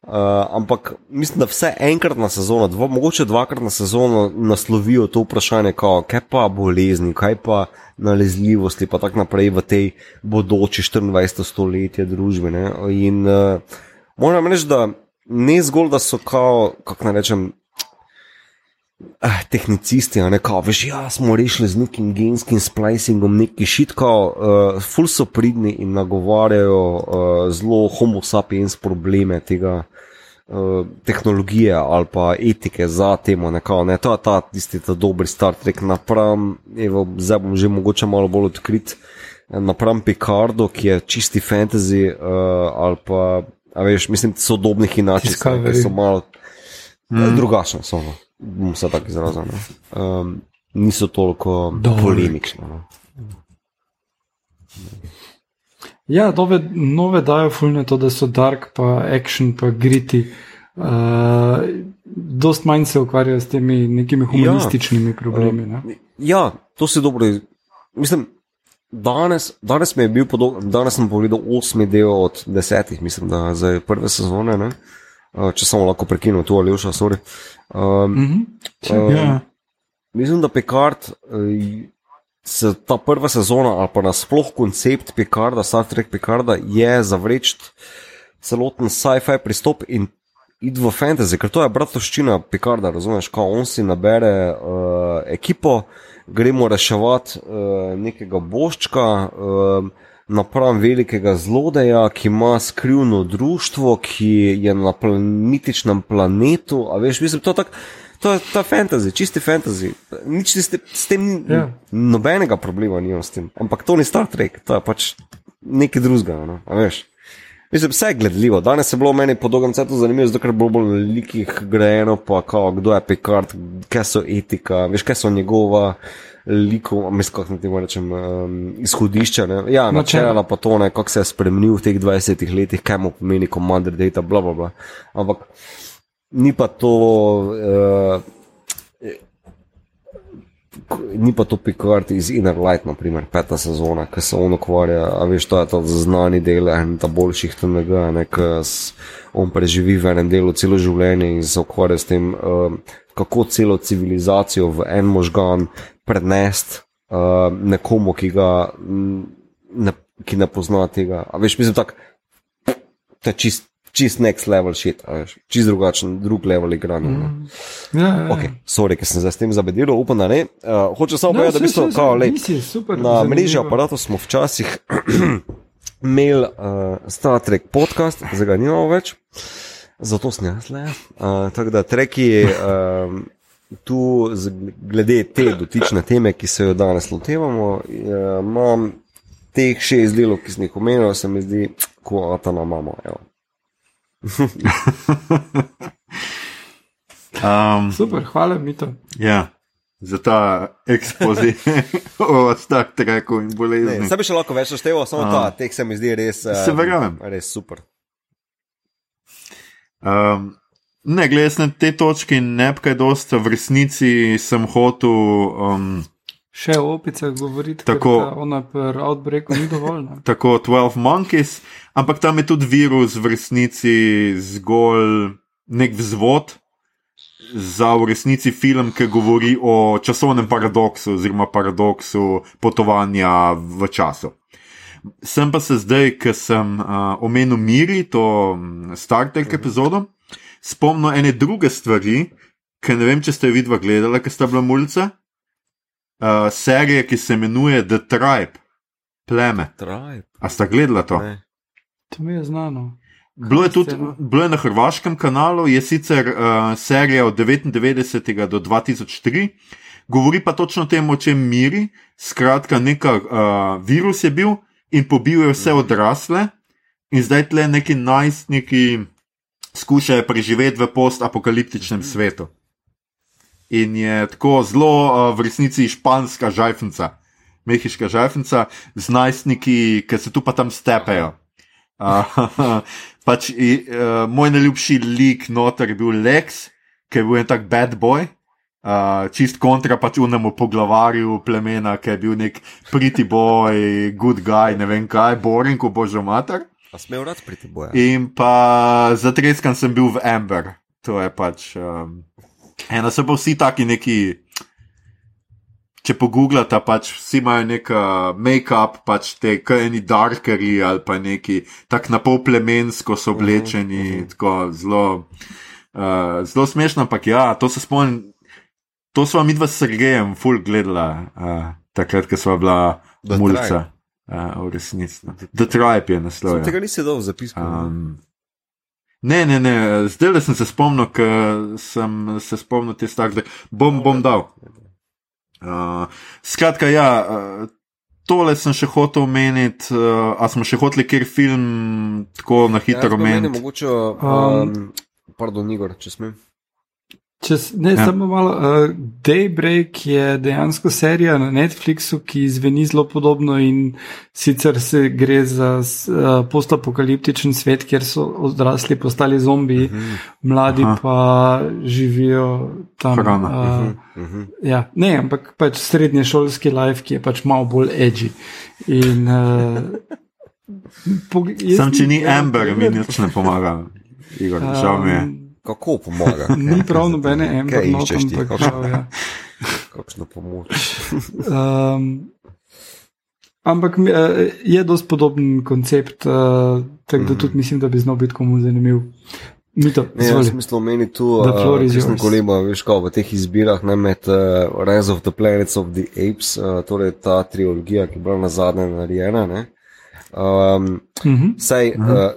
Uh, ampak mislim, da vse enkrat na sezono, dva, mogoče dvakrat na sezono naslovijo to vprašanje, kao, kaj pa bolezni, kaj pa nalezljivosti, pa tako naprej v tej bodoči 24. stoletja družbe. Ne? In uh, moram reči, da ne zgolj, da so kao, kako naj rečem, eh, tehnicisti, ne kao, veš, ja, smo rešili z nekim genskim splicingom, neki šitko, uh, ful so pridni in nagovarjajo uh, zelo homo sapiens probleme tega. Tehnologije ali pa etike za temo, nekako, ne. to je ta tisti ta dobri Star Trek napram, evo, zdaj bom že mogoče malo bolj odkrit, napram Picardo, ki je čisti fantasy uh, ali pa, a veš, mislim, sodobnih inačij, ki so malo mm. drugačne. So, no bom se tako izrazil. No. Um, niso toliko polemični. No. Ja, nove, nove dajo fulne to, da so dark, pa action, pa griti. Uh, dost manj se ukvarjajo s temi nekimi ja. humanističnimi ja, problemi. Ne? Ja, to se dobro. Mislim, danes, danes mi je bil podoben, danes sem pogledal osmi del od desetih, mislim, da za prve sezone. Ne? Uh, če samo lahko prekinem tu ali še, sorry. Um, mm -hmm. um, ja. Mislim, da Picard, eh, se ta prva sezona ali pa nasplošno koncept Picarda, Star Trek Picarda, je zavreč celoten sci-fi pristop in id v fantasy, ker to je bratovščina Picarda, razumeš, ko on si nabere uh, ekipo, gremo reševati uh, nekega boščka. Uh, napram velikega zlodeja, ki ima skrivno društvo, ki je na plan mitičnem planetu. A veš, mislim, to, tak, to je ta fantasy, čisti fantasy. Nič s, te, s tem ni ja. nobenega problema, nimam s tem. Ampak to ni Star Trek, to je pač nekaj drugega. No? Mislim, vse je gledljivo. Danes je bilo meni po dolgem času zanimivo, zato ker bilo bolj likih grejeno, pa kao, kdo je Picard, kaj so etika, veš, kaj so njegova liko, mislim, kako ti rečem, um, izhodišča. Ne? Ja, načela pa to, kako se je spremenil v teh 20 letih, kaj mu pomeni commander data, bla, bla, bla. Ampak ni pa to. Uh, Ni pa to Picard iz Inner Light, naprimer, peta sezona, ki se on ukvarja, a veš, to je ta znani del, en ta boljših TNG, ki on preživi v enem delu celo življenje in se ukvarja s tem, uh, kako celo civilizacijo v en možgan prenesti uh, nekomu, ki ga ne, ki ne pozna tega. A veš, mislim, tak, to je čist, čist next level shit, čist drugačen, drug level igranja. Mm. Ja, ja, ja. Ok, sorry, ker sem zdaj s tem zabediral, upam, da ne. Uh, hoče samo no, povedati, da bi to, kao, lej, na mreži aparatov smo včasih imeli uh, Star Trek podcast, zdaj ga nimamo več. Zato sem jaz le. Uh, tako da treki um, tu, glede te dotične teme, ki se jo danes lotevamo, imam teh šest delov, ki sem jih omenil, se mi zdi, kot da imamo. Um, Super, hvala mi to. Ja. Za ta ekspozi o Star Treku in bolezni. Sam bi še lahko več našteval, samo ta, teh se mi zdi res, se verjamem. res super. Um, ne, glede na te točke, ne kaj dosta, v resnici sem hotel. Um, Še o opicah govoriti, tako da ona per outbreaku ni dovolj. Ne? Tako 12 monkeys, ampak tam je tudi virus v resnici zgolj nek vzvod za v resnici film, ki govori o časovnem paradoksu oziroma paradoksu potovanja v času. Sem pa se zdaj, ker sem uh, omenil Miri, to Star Trek epizodo, spomnil ene druge stvari, ki ne vem, če ste jo vidva gledala, ker sta bila mulca. Uh, serija, ki se imenuje The Tribe, pleme. Tribe. A sta gledala to? Ne. To mi je znano. Bilo je tudi bilo je na hrvaškem kanalu, je sicer uh, serija od 99 do 2003, govori pa točno o tem, o čem miri. Skratka, neka uh, virus je bil, in pobil je vse odrasle, in zdaj tle neki najstniki skušajo preživeti v post-apokaliptičnem svetu. In je tako zelo v resnici španska žajfnica, mehiška žajfnica, z najstniki, ki se tu pa tam stepejo. Uh, pač, uh, moj najljubši lik noter je bil Lex, ki je bil en tak bad boy, Uh, čist kontra pač unemu poglavarju plemena, ki je bil nek pretty boy, good guy, ne vem kaj, boring, ko božjo mater. A smel rad priti boja. In pa zatreskan sem bil v Amber. To je pač. Um, eno so pa vsi taki neki. Če pogooglate, pač vsi imajo nek make-up, pač te kajni darkeri ali pa neki tak na pol plemensko so oblečeni, uh -huh. tako zelo, uh, zelo smešno, ampak ja, to se spomnim. To smo mi dva s Sergejem ful gledala, uh, takrat, ko smo bila The mulca. Uh, v resnici. no. The Tribe je naslov. ja. Tega nisi dal v zapis. Um, ne, ne, ne, zdaj le sem se spomnil, ker sem se spomnil te da bom, bom dal. Uh, skratka, ja, uh, tole sem še hotel omeniti, uh, a smo še hoteli kjer film tako na hitro meni omeniti. mogoče, um, pardon, Igor, če smem. Če, s- ne, Ja. samo malo. Uh, Daybreak je dejansko serija na Netflixu, ki zveni zelo podobno in sicer se gre za uh, postapokaliptičen svet, kjer so odrasli postali zombiji, Mhm, mladi Aha. Pa živijo tam. Hrana. Uh, mhm. ja, ne, ampak pač srednje šolski life, ki je pač malo bolj edgy. In, uh, jaz Sam, če ni Amber, mi nič ne pomaga. Igor, žal mi je. Um, Kako pomaga? Ni prav nobene iščeš ti? ampak žal, ja. Kakšno pomoč. Um, ampak eh, je dosti podoben koncept, uh, tako da Mhm. tudi mislim, da bi znal biti komu zanimiv. Mi to, Ne, jaz mislil omeniti tu, is ki sem koleba, veš, kao, v teh izbirah ne, med uh, Rise of the Planets of the Apes, uh, torej ta trilogija, ki je bila na zadnje narejena. Ne. Um, Mhm. Saj uh,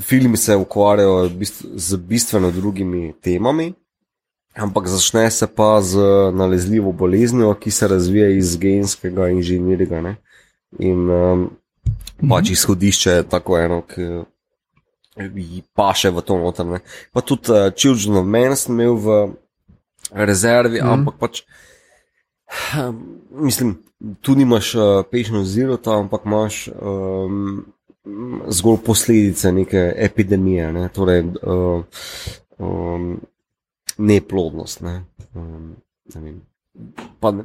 filmi se ukvarjajo bist z bistveno drugimi temami, ampak začne se pa z nalezljivo boleznijo, ki se razvija iz genskega inženirja. ne. In um, pač izhodišče je tako eno, ki ji paše v to notrne. Pa tudi uh, Children of Men sem imel v rezervi, Mhm. ampak pač. hm, Mislim, tu nimaš uh, pešno zelo, ampak imaš um, zgolj posledice neke epidemije, ne? torej uh, um, neplodnost. Ne? Um, ne vem. pa, ne,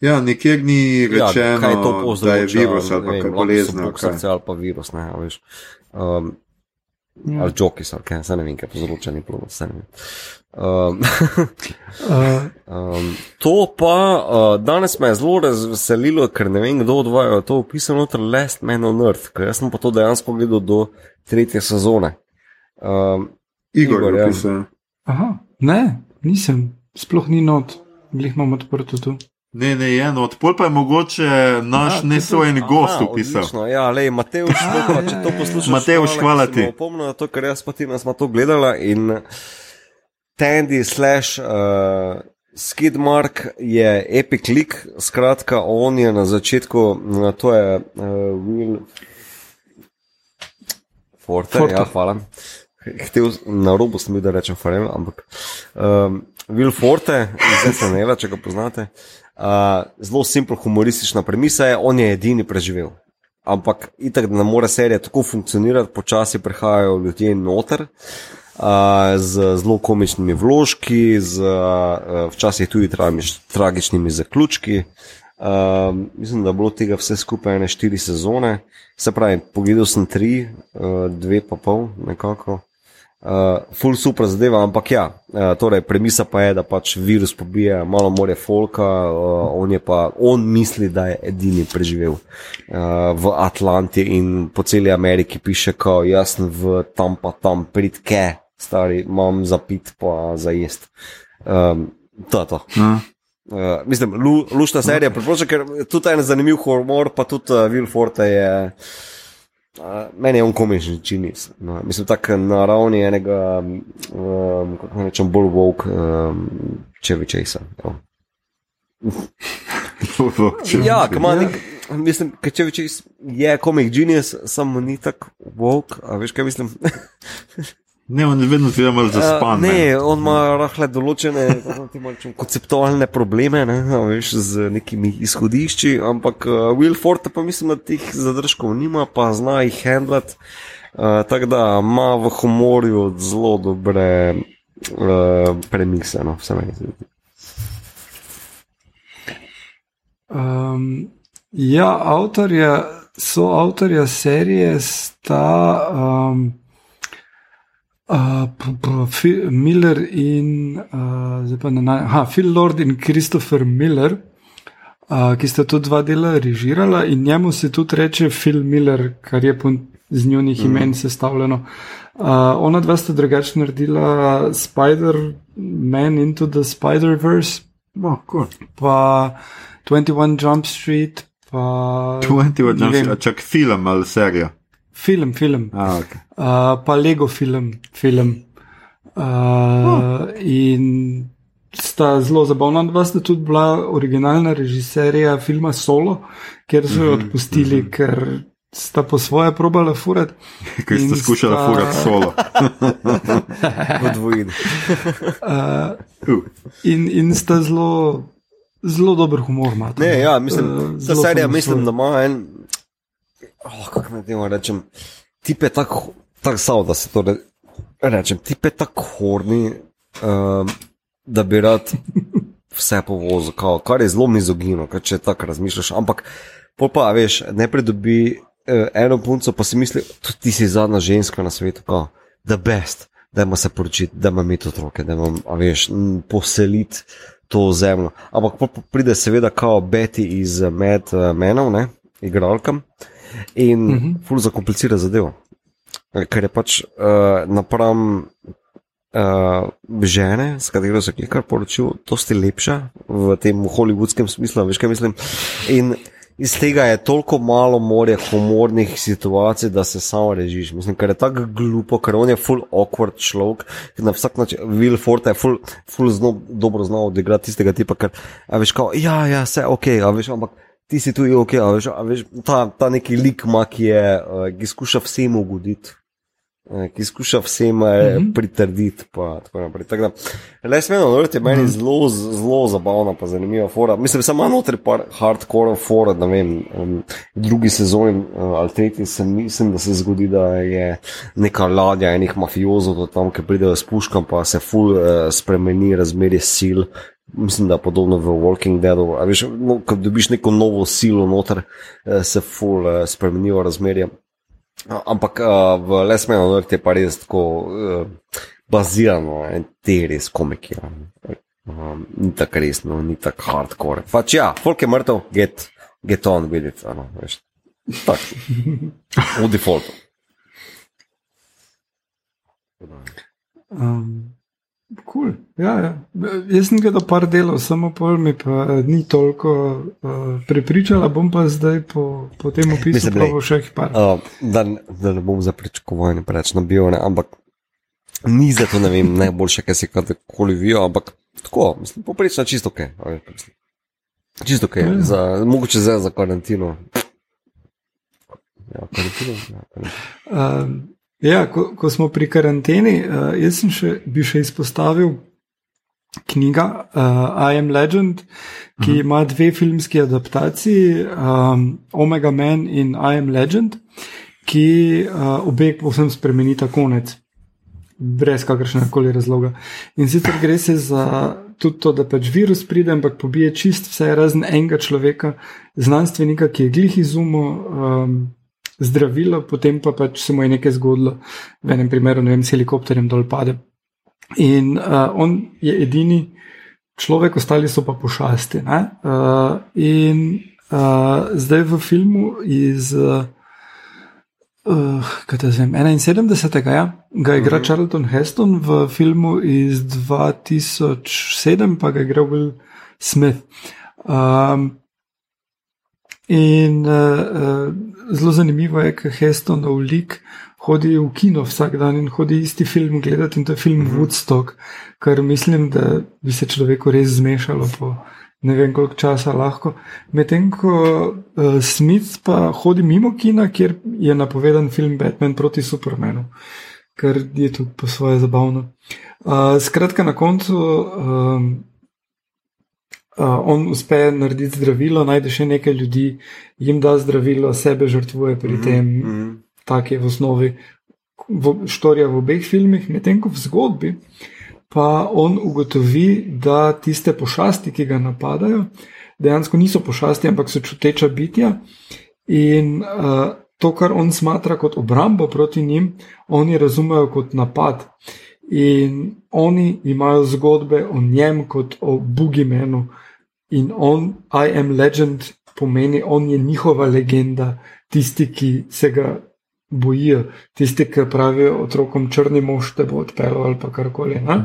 Ja, nikjer ni rečeno, ja, kaj to da je virus ali ne pa vem, kaj lahko so bolezen. ali kaj. boksarci Ali pa virus, ne, a veš. Um, Ja. ali jokis, ali kaj, saj ne vem, kaj povzroča neplodnost. saj ne vem. Um, Um, to pa uh, danes me je zelo razveselilo, ker ne vem, kdo od vaju je to opisal, noter Last Man on Earth, ker jaz sem pa to dejansko gledal do tretje sezone. Um, Igor, Igor, Igor ja. ja. aha, ne, nisem, sploh ni not, glih imam odprto tu. Ne, ne, eno od pol pa je mogoče naš Aha, nesojen gost upisal. Odlično, ja, lej, Mateuš, to pa, če to ja, ja. poslušaš, Matevž, hvala ti. Pomno na to, ker jaz pa ti nas smo to gledala in Tandy slash uh, Skidmark je epic lik, skratka, on je na začetku, uh, to je uh, Will Forte, Forte. ja, hvala. Htel, na robu sem bil, da rečem Farem, ampak um, Will Forte iz SNL, če ga poznate. Uh, zelo simpel, humoristična premisa je, on je edini preživel. Ampak itak, da ne more serija tako funkcionirati, počasi prihajajo ljudje noter. Uh, z zelo komičnimi vložki, z uh, včasih tudi tragič, tragičnimi zaključki. Uh, mislim, da je bilo tega vse skupaj ene štiri sezone, se pravi, pogledal sem tri, uh, dve pa pol, nekako. Uh, full super zadeva, ampak ja, uh, torej premisa pa je, da pač virus pobije malo more folka, uh, on je pa, on misli, da je edini preživel uh, v Atlanti in po celi Ameriki piše, kao jaz sem v tam pa tam pridke, stari, imam za pit pa za jest. Um, to je to. Ja. Uh, mislim, lu, lušna serija, priporočam, ker tudi en zanimiv humor, pa tudi uh, Will Forte je. Uh, meni je on komični činis. No, mislim, tako na ravni enega, um, kako naj rečem, bolj vok, um, če bi česa. Ja, kama, nek, mislim, ker če je komik genius, samo ni tako vok, a veš kaj mislim? Ne, on je vedno zelo malo zaspan. Uh, ne, on ima rahle določene ti konceptualne probleme, ne, veš, z nekimi izhodišči, ampak uh, Will Forte pa mislim, da teh zadržkov nima, pa zna jih handlat. Uh, tako da ima v humorju zelo dobre uh, premise, no, vse meni zdi. Um, ja, avtor je so avtorja serije sta um, uh, p, p, Miller in uh, ne, aha, Phil Lord in Christopher Miller, uh, ki sta tudi dva dela režirala in njemu se tudi reče Phil Miller, kar je po z njunih mm. imen sestavljeno. Uh, ona dva sta drugače naredila Spider-Man into the Spider-Verse. Oh, cool. Pa 21 Jump Street, pa. 21 Jump Street, čak film ali serija. Film, film. Ah, okay. uh, pa Lego film. film. Uh, oh. In sta zelo zabavna, dva sta tudi bila originalna režiserja filma Solo, kjer so jo mhm, odpustili, mm -hmm. ker sta po svoje probala furati. Ker sta skušala sta... furati solo. Podvojili. uh, uh. in, in sta zelo. Zelo dober humor ima. Ne, ja, mislim, uh, serija, mislim, da ima en. Oh, kako naj temu rečem? Tip je tako, tako sav, da se to re, rečem. Tip je tako horni, um, da bi rad vse povozil, kao, kar je zelo mizogino, če tako razmišljaš. Ampak, pa veš, ne pridobi uh, eno punco, pa si misli, da ti si zadnja ženska na svetu, kao, the best, da ima se poročiti, da ima imeti otroke, da ima, veš, poseliti to zemljo. Ampak pa pride seveda kao Betty iz Med uh, Menov, ne, igralkam in uh mhm. -huh. ful zakomplicira zadevo. Ker je pač uh, napram uh, žene, s katero se je kar poročil, dosti lepša v tem hollywoodskem smislu, veš kaj mislim. In iz tega je toliko malo morja humornih situacij, da se samo režiš. Mislim, ker je tako glupo, ker on je full awkward človek, ki na vsak način, Will Forte je full, full zno, dobro znal odigrati tistega tipa, ker, a veš, kao, ja, ja, vse ok, a veš, ampak. Ti si tu, ok, a veš, a veš ta, ta neki lik, ma, ki je, uh, ki skuša vsemu ugoditi. Eh, ki skuša vsem mm -hmm. pritrditi. Le smeno, da je meni mm -hmm. zelo, zelo zabavna, pa zanimiva fora. Mislim, samo notri par hardcore fora, da vem, um, drugi sezon uh, ali tretji se mislim, da se zgodi, da je neka ladja enih mafiozov tam, ki pridejo s puškam, pa se full uh, spremeni razmerje sil. Mislim, da podobno v Walking Deadu. Veš, no, ko dobiš neko novo silo noter, uh, se full uh, spremenijo razmerje. Ampak uh, v Lesmenu je pa res tako uh, bazirano na te res komiki. Um, ni tako resno, ni tako hardcore. Pač ja, folk je mrtev, get, get on, videti. Tako, v defaultu. Um, Cool. Ja, ja. Jaz sem gledal par delov, samo pol mi pa eh, ni toliko uh, prepričala, bom pa zdaj po, po tem opisu lahko še jih par. Uh, da, da ne bom za pričakovanje preveč nabil, ne, ampak ni za to ne vem, najboljše, kar si kadarkoli vijo, ampak tako, mislim, poprečno čisto ok. Čisto ok, ja. za, mogoče zdaj za karantino. Ja, karantino. Ja, karantino. Um, Ja, ko, ko smo pri karanteni, uh, jaz še, bi še izpostavil knjigo uh, I Am Legend, ki uh mhm. -huh. ima dve filmski adaptaciji, um, Omega Man in I Am Legend, ki uh, obe povsem spremenita konec, brez kakršnega koli razloga. In sicer gre se za. Tudi to, da pač virus pride, ampak pobije čist vse, razen enega človeka, znanstvenika, ki je glih izumil um, zdravilo, potem pa pač se mu je nekaj zgodilo, v enem primeru, ne vem, s helikopterjem dol pade. In uh, on je edini človek, ostali so pa pošasti. Uh, in uh, zdaj v filmu iz. Uh, Uh, vem, 71. Ja, ga igra uh mhm. -huh. Charlton Heston v filmu iz 2007, pa ga igra Will Smith. Um, in uh, zelo zanimivo je, ker Hestonov lik hodi v kino vsak dan in hodi isti film gledati in to je film mm -hmm. Woodstock, kar mislim, da bi se človeku res zmešalo po ne vem koliko časa lahko. Medtem ko uh, Smith pa hodi mimo kina, kjer je napovedan film Batman proti Supermanu, kar je tudi po svoje zabavno. Uh, skratka, na koncu. Um, on uspe narediti zdravilo, najde še nekaj ljudi, jim da zdravilo, sebe žrtvuje pri mm -hmm. tem, mm -hmm. tako je v osnovi štorija v obeh filmih, medtem ko v zgodbi pa on ugotovi, da tiste pošasti, ki ga napadajo, dejansko niso pošasti, ampak so čuteča bitja. In uh, to, kar on smatra kot obrambo proti njim, oni razumejo kot napad. In oni imajo zgodbe o njem kot o Bugimenu. In on, I am legend, pomeni, on je njihova legenda, tisti, ki se ga bojijo, tisti, ki pravijo otrokom, črni mož te bo odpeljal ali pa karkoli. Ne?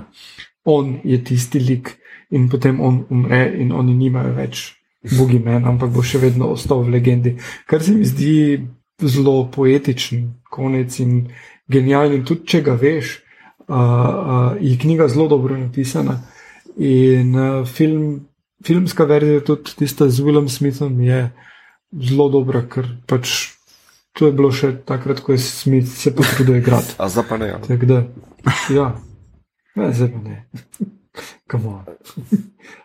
On je tisti lik in potem on umre, in oni nimajo več Bugimen, ampak bo še vedno ostal v legendi. Kar se mi zdi zelo poetičen konec in genijalen, tudi če ga veš, uh, uh, je knjiga zelo dobro napisana. In uh, film, filmska verzija, tudi tista z Willem Smithom, je zelo dobra, ker pač to je bilo še takrat, ko je Smith se potrudil igrati. A zdaj pa ne. Ja. Tak da, ja, ne, zdaj pa ne. On.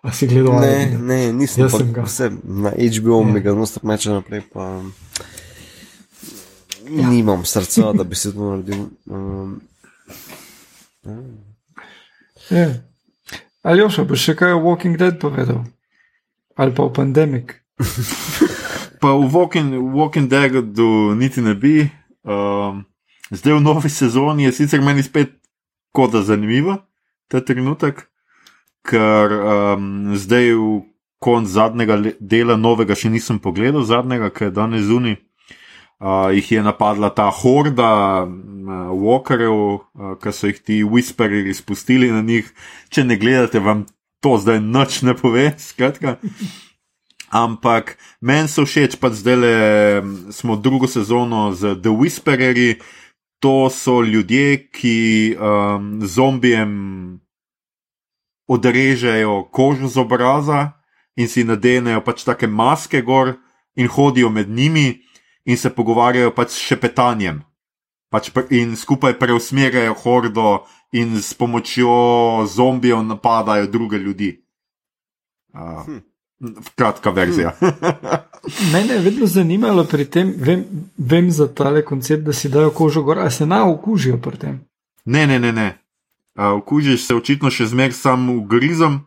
A si gledal? Ne, Man? ne, nisem Jaz pa, sem ga. Vse, na HBO Ja. mi ga nosta meče naprej, pa nimam srca, da bi se to naredil. Um, Ja. Ali još, boš še kaj o Walking Dead povedal? Ali pa o Pandemic? Pa v Walking, Walking Deadu niti ne bi. Um, zdaj v novi sezoni je sicer meni spet kot da zanimivo ta trenutek, ker um, zdaj v konc zadnjega dela novega še nisem pogledal, zadnjega, ki je danes zunaj. Uh, jih je napadla ta horda uh, walkerjev, uh, ki so jih ti whisperji spustili na njih. Če ne gledate, vam to zdaj nič ne pove, skratka. Ampak meni so všeč, pa zdaj le smo drugo sezono z The Whispererji. To so ljudje, ki um, zombijem odrežejo kožo z obraza in si nadenejo pač take maske gor in hodijo med njimi in se pogovarjajo pač s šepetanjem. Pač in skupaj preusmerjajo hordo in s pomočjo zombijev napadajo druge ljudi. Uh, Hm. Kratka verzija. Mene je vedno zanimalo pri tem, vem, vem za tale koncept, da si dajo kožo gor, a se na okužijo pri tem. Ne, ne, ne. ne. Uh, okužiš se očitno še zmeraj sam ugrizom,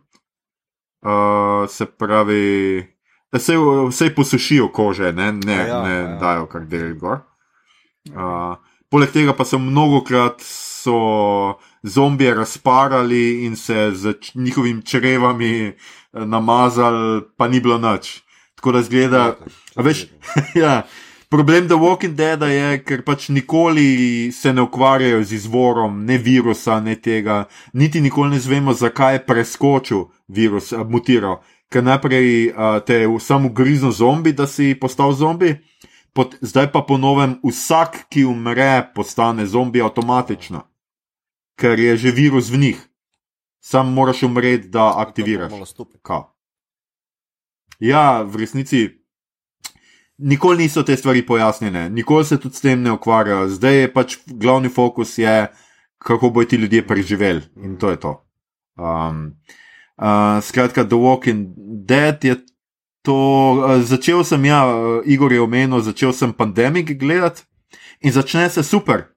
uh, se pravi, vse, vse posušijo kože, ne, ne, A ja, ja, ne ja. dajo kar del gor. Uh, poleg tega pa so mnogokrat so zombije razparali in se z njihovimi črevami eh, namazali, pa ni bilo nič. Tako da zgleda, A veš, ja, problem The Walking Dead je, ker pač nikoli se ne ukvarjajo z izvorom, ne virusa, ne tega, niti nikoli ne zvemo, zakaj je preskočil virus, a, mutiral. Ker najprej a, te je samo ugriznil zombi, da si postal zombi, pot, zdaj pa po novem vsak, ki umre, postane zombi avtomatično, ker je že virus v njih. Sam moraš umreti, da aktiviraš. Ja, v resnici nikoli niso te stvari pojasnjene, nikoli se tudi s tem ne ukvarjajo. Zdaj je pač glavni fokus, je, kako bodo ti ljudje preživeli in to je to. Um, uh, skratka, The Walking Dead je to. Uh, začel sem, ja, uh, Igor je omenil, začel sem pandemik gledati in začne se super.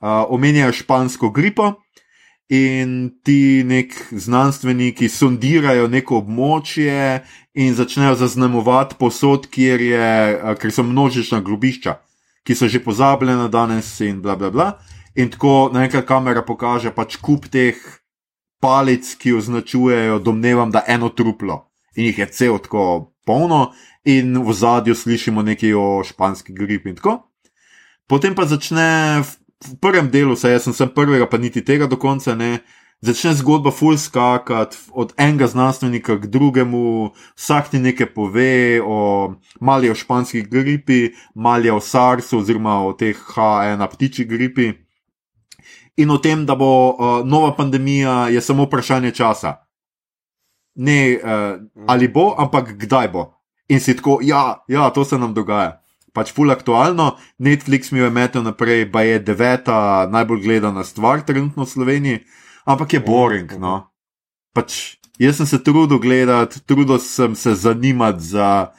Uh, omenjajo špansko gripo. In ti nek znanstveniki sondirajo neko območje in začnejo zaznamovati posod, kjer, je, a, ker so množična grobišča, ki so že pozabljena danes, in bla bla bla. In tako naenkrat kamera pokaže pač kup teh palic, ki označujejo, domnevam, da eno truplo. In jih je cel tako polno, in v zadju slišimo nekaj o španski gripi in tako. Potem pa začne v, prvem delu, saj jaz sem, sem prvega, pa niti tega do konca ne. Začne zgodba full skakati od enega znanstvenika k drugemu, vsak ti nekaj pove, o, malo je o španski gripi, malo je o SARS-u, oziroma o teh H1 ptiči gripi. In o tem, da bo uh, nova pandemija, je samo vprašanje časa. Ne uh, ali bo, ampak kdaj bo. In si tako, ja, ja, to se nam dogaja. Pač full aktualno, Netflix mi je metel naprej, pa je deveta najbolj gledana stvar trenutno v Sloveniji, ampak je boring. No. Pač, jaz sem se trudil gledati, trudil sem se zanimati za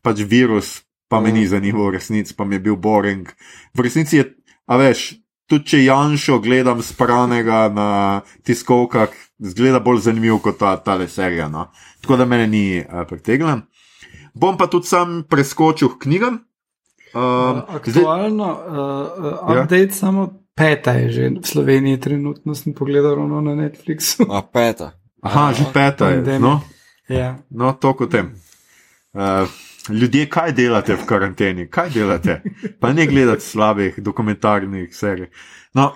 pač virus, pa me ni zanimal, v resnici pa mi je bil boring. V resnici je, a veš, tudi če Janšo gledam spranega na tiskovkah, zgleda bolj zanimivo kot ta tale serija. No. Tako da mene ni uh, pritegnila. Bom pa tudi sam preskočil k knjigam. Uh, Aktualno, uh, uh, update ja. samo peta je že v Sloveniji, trenutno sem pogledal ravno na Netflixu. A peta. Aha, že peta je. No, Ja. no to kot tem. Uh, ljudje, kaj delate v karanteni, kaj delate? Pa ne gledati slabih dokumentarnih serij. No,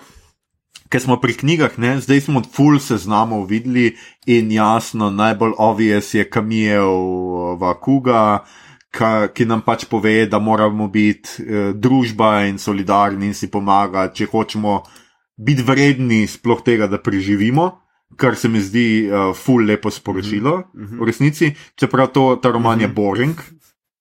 ker smo pri knjigah, ne, zdaj smo od full seznamov videli in jasno, najbolj obvious je Kamijev Vakuga, ka, ki nam pač pove, da moramo biti eh, družba in solidarni in si pomagati, če hočemo biti vredni sploh tega, da preživimo. Kar se mi zdi uh, ful lepo sporočilo, uh -huh. v resnici, čeprav to, ta roman uh -huh. je boring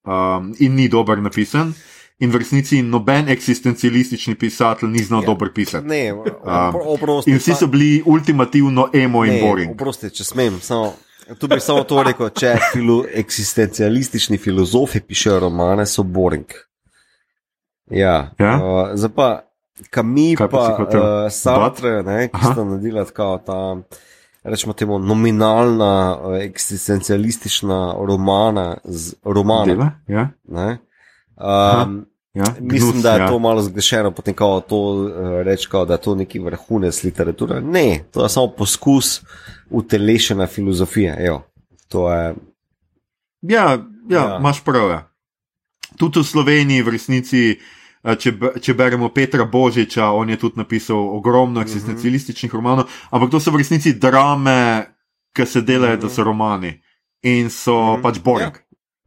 um, in ni dober napisan, in v resnici noben eksistencialistični pisatelj ni znal ja. dobro pisati. Ne, Um, oprosti. in vsi so bili ultimativno emo in boring. Oprosti, če smem. Samo, tu bi samo to rekel, če filo, eksistencialistični filozofi pišejo romane, so boring. Ja. Ja? Uh, zdaj pa, Kami Kaj pa pa uh, Sartre, ne, ki sta naredila tako ta. Rečemo temu nominalna, uh, eksistencialistična romana, z, romana. Dela? Ja? Ne? Um, Ja? Mislim, Gnus, da je ja. to malo zgrešeno, potem ko to uh, reče, da je to neki vrhunec literature. Ne, to je samo poskus utelešene filozofije. Evo, to je, Ja, ja, Ja. imaš prav. Ja. Tudi v Sloveniji, v resnici, eh, če, be- če beremo Petra Božiča, on je tudi napisal ogromno eksistencialističnih romanov, ampak to so v resnici drame, ki se delajo, da so romani in so Mhm. pač boring.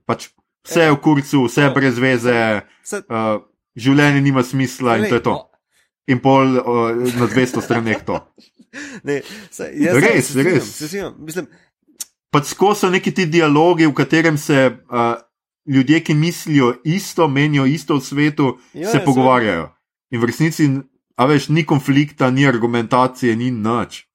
Pač vse je v kurcu, vse je Ja. brez veze, uh, življenje nima smisla in to je to. In pol uh, na 200 straneh to. Ne, jaz Res, res. pač skozi so neki ti dialogi, v katerem se uh, ljudje, ki mislijo isto, menijo isto v svetu, Ja, ja, se ja, pogovarjajo. In v resnici, a veš, ni konflikta, ni argumentacije, ni nič.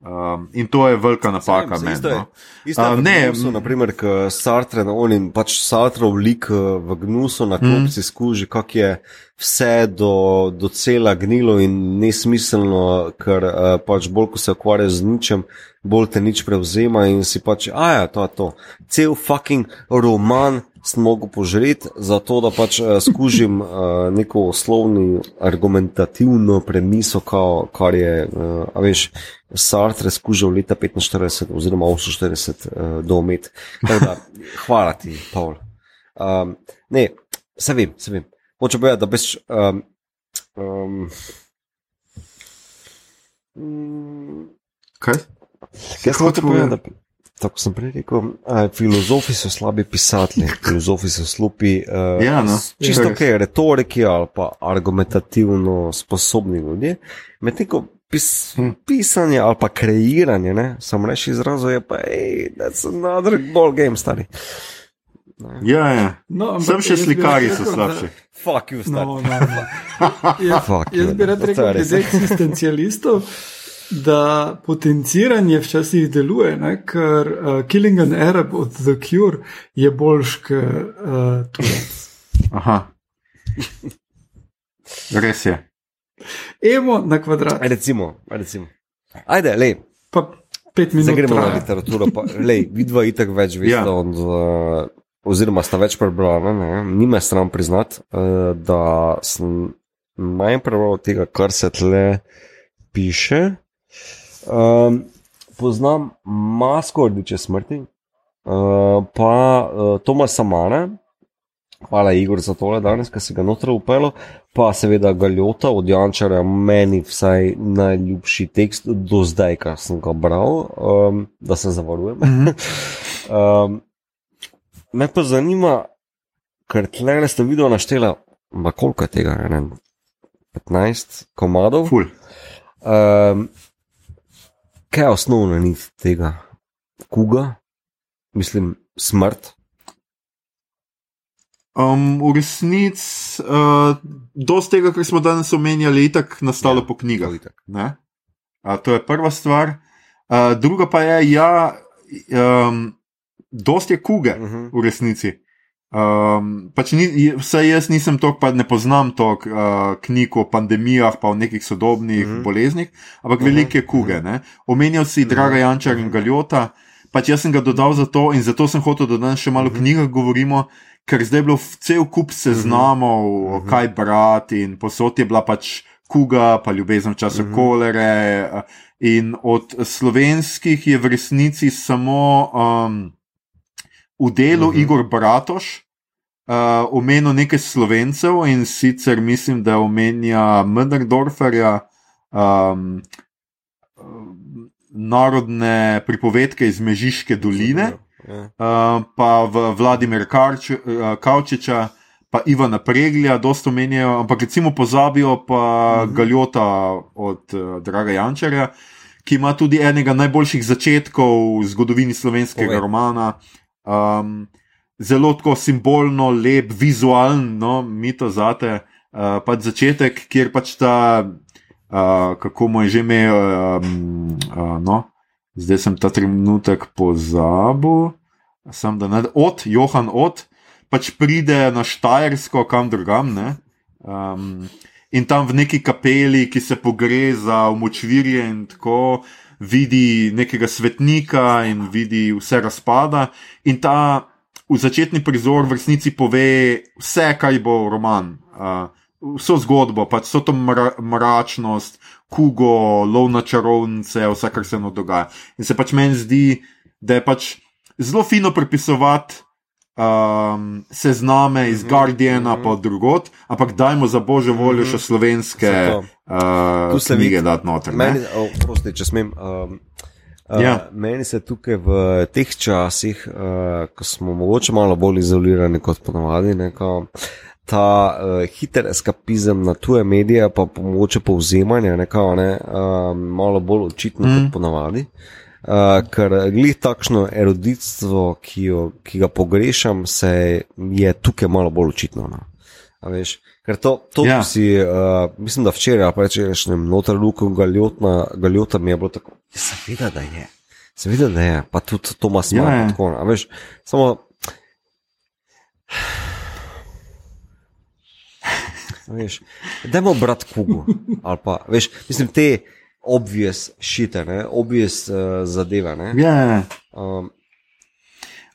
Um, in to je velika napaka Saj, meni. isto je. No. Isto je v ne, m- naprimer, Sartre, on in pač Sartrov lik eh, v Gnusu na klopci mm. skuži, kako je vse do, do cela gnilo in nesmiselno, ker uh, pač bolj, ko se ukvarjaš z ničem, bolj te nič prevzema in si pač, a ja, to je to. Cel fucking roman sem mogel požreti, zato da pač uh, skužim uh, neko oslovni argumentativno premiso, kao, kar je, uh, a veš, Sartre skužil leta 45 oziroma 48 uh, do umet. Da, Hvala ti, Paul. Um, ne, se vem, se vem. Hoče povedati, da veš. Um, um, Kaj? Jaz sem hotel povedati, da tako sem prej rekel, filozofi so slabi pisatelji, filozofi so slupi. Uh, Ja, no. Čisto Ja. ok, retoriki ali pa argumentativno sposobni ljudje. Medtem ko pis, Hm. pisanje ali pa kreiranje, ne, sam reči izrazov je pa, hej, that's another ball game, stari. Ja, ja. No, Sem še slikari rad so da- slabši. Fuck you, stari. No, no, no. Jaz, Fuck jaz bi rad je rekel, res. glede eksistencialistov, da potenciranje včasih deluje, ne? ker uh, Killing an Arab od The Cure je boljš kot uh, tujec. Aha. Res je. Emo na kvadrat, Recimo, recimo. Ajde, le, pa pet minut. zdaj gremo na literaturo. Pa, lej, vidva itak več veste Ja. od. Uh, Oziroma, sta več prebrala, ne? ni me sram priznati, uh, da sem manj prebral tega, kar se tle piše. Um, poznam masko rdeče smrti, uh, pa uh, Tomasa Mana, hvala Igor za tole danes, ki si ga notro upelo, pa seveda Galjota od Jančara, meni vsaj najljubši tekst do zdaj, kar sem ga bral, um, da se zavarujem. um, me pa zanima, ker tle ste video naštela, koliko je tega, ne, 15 komadov. Ful. Um, kaj je osnovna nit tega? Kuga, mislim, smrt. Um, v resnici, uh, dosti tega, kar smo danes omenjali, je tako nastalo Ja, po knjigah. A, to je prva stvar. A, druga pa je, ja, um, dosti je kuge Uh -huh. v resnici. Um, pač ni, vsaj jaz nisem tok, pa ne poznam tok uh, knjig o pandemijah, pa o nekih sodobnih Mhm. uh -huh. boleznih, ampak Mhm, -huh. velike kuge. Ne? Omenjal si Mhm. Draga Jančar in Galjota, pač jaz sem ga dodal zato in zato sem hotel, da danes še malo o knjigah govorimo, ker zdaj je bilo cel kup seznamov, uh -huh. kaj brati in posod je bila pač kuga, pa ljubezen v času uh -huh. kolere. In od slovenskih je v resnici samo um, v delu uh -huh. Igor Bratoš. Uh, omenil nekaj slovencev in sicer mislim, da omenja Menderdorferja, um, narodne pripovedke iz Mežiške doline, uh, pa Vladimir Karč, uh, Kavčiča, pa Ivana Preglja, dosta omenjajo, ampak recimo pozabijo pa mhm. Galjota od uh, Draga Jančarja, ki ima tudi enega najboljših začetkov v zgodovini slovenskega Ove. romana. Um, zelo tako simbolno, lep, vizualen, no, mito zate. Uh, pač začetek, kjer pač ta uh, kako mu je že ime, uh, uh, no, zdaj sem ta trenutek pozabil, sem da ne, od Johan od, pač pride na Štajersko, kam drugam. Um, in tam v neki kapeli, ki se pogreza v močvirje in tako. Vidi nekega svetnika in vidi vse razpada, in ta začetni prizor v resnici pove vse, kaj bo roman. Uh, vso zgodbo, pač vso to mra, mračnost, kugo, lov na čarovnice, vse, kar se nam dogaja. In se pač meni zdi, da je pač zelo fino prepisovati. Um, sezname iz mhm, Guardiana, mm -hmm. pa drugot, ampak dajmo za božjo voljo še mhm. slovenske uh, knjige, da je noter. Meni, oh, prosti, če smem. Um, uh, ja. Meni se tukaj v teh časih, uh, ko smo mogoče malo bolj izolirani kot ponovadi, neko, ta uh, hiter eskapizem na tuje medije, pa mogoče povzemanje, nekaj ne, uh, malo bolj očitno mm. kot ponavadi. Uh, ker glih takšno eruditstvo, ki, jo, ki ga pogrešam, se je tukaj malo bolj očitno. No. Veš, ker to, to ja. si, uh, mislim, da včeraj, pa če rečeš, noter luko galjota mi je bilo tako. Ja, seveda, da je. Seveda, da je, pa tudi Tomas ima ja, tako. Veš, samo. Dajmo brati kugo. Pa, veš, mislim, te obvious šite, ne? obvious uh, zadeve. Ja. Um,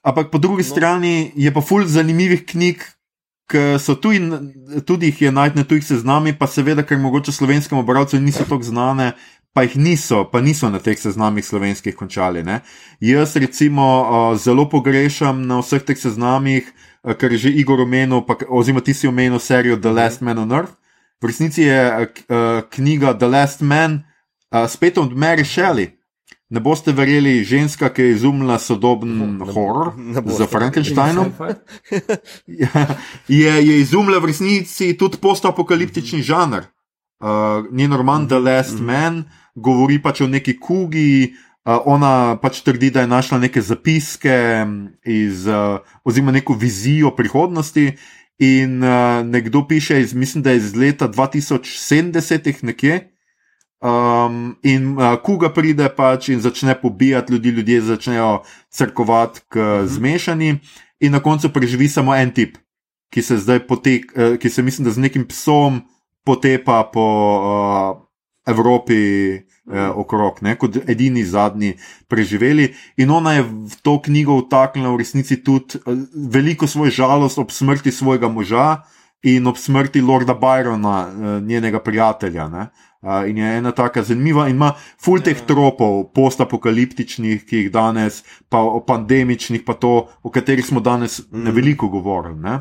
Ampak po drugi no. strani je pa ful zanimivih knjig, ki so tu in tudi jih je najti na tujih seznamih, pa seveda, ker mogoče slovenskemu bralcu niso tako znane. Pa jih niso, pa niso na teh seznamih slovenskih končali. Ne? Jaz, recimo, uh, zelo pogrešam na vseh teh seznamih uh, kar je že Igor omenil, pa, oziroma ti si omenil serijo The Last Man on Earth. V resnici je uh, knjiga The Last Man uh, spet od Mary Shelley. Ne boste verjeli, ženska, ki je izumila sodoben ne, horror za Frankensteinom. Ja, je, je izumila v resnici tudi post-apokaliptični žanr. Uh, njen roman The Last mhm. Man govori pač o neki kugi, Uh, ona pač trdi, da je našla neke zapiske iz, uh, oziroma neko vizijo prihodnosti. In uh, nekdo piše, iz, mislim, da je iz leta 2070 nekje. Um, in uh, kuga pride pač in začne pobijati ljudi, ljudje začnejo crkovati k mhm. zmešani, in na koncu preživi samo en tip, ki se zdaj potek, uh, ki se mislim, da z nekim psom potepa po uh, Evropi eh, okrog, ne, kot edini zadnji preživeli. In ona je v to knjigo vtaknila v resnici tudi eh, veliko svoj žalost ob smrti svojega moža in ob smrti Lorda Byrona, eh, njenega prijatelja. Ne. Uh, in je ena tako zanimiva, in ima ful teh ja. tropov, postapokaliptičnih, ki jih danes, pa o pandemičnih, pa to, o katerih smo danes mm. ne veliko govorili.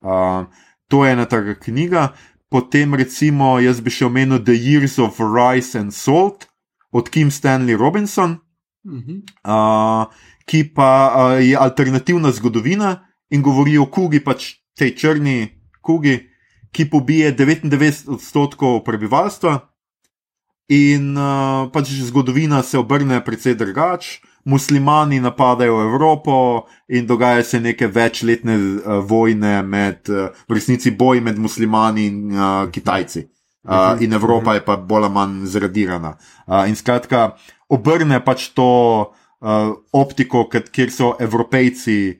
Uh, to je ena taka knjiga. Potem, recimo, jaz bi še omenil The Years of Rice and Salt od Kim Stanley Robinson, uh -huh. uh, ki pa uh, je alternativna zgodovina in govori o kugi, pač tej črni kugi, ki pobije 99 odstotkov prebivalstva, in uh, pač zgodovina se obrne precej drugače muslimani napadajo Evropo in dogaja se neke večletne uh, vojne med, uh, v resnici boj med muslimani in uh, Kitajci. Uh, in Evropa je pa bolj ali manj zradirana. Uh, in skratka, obrne pač to uh, optiko, kjer so Evropejci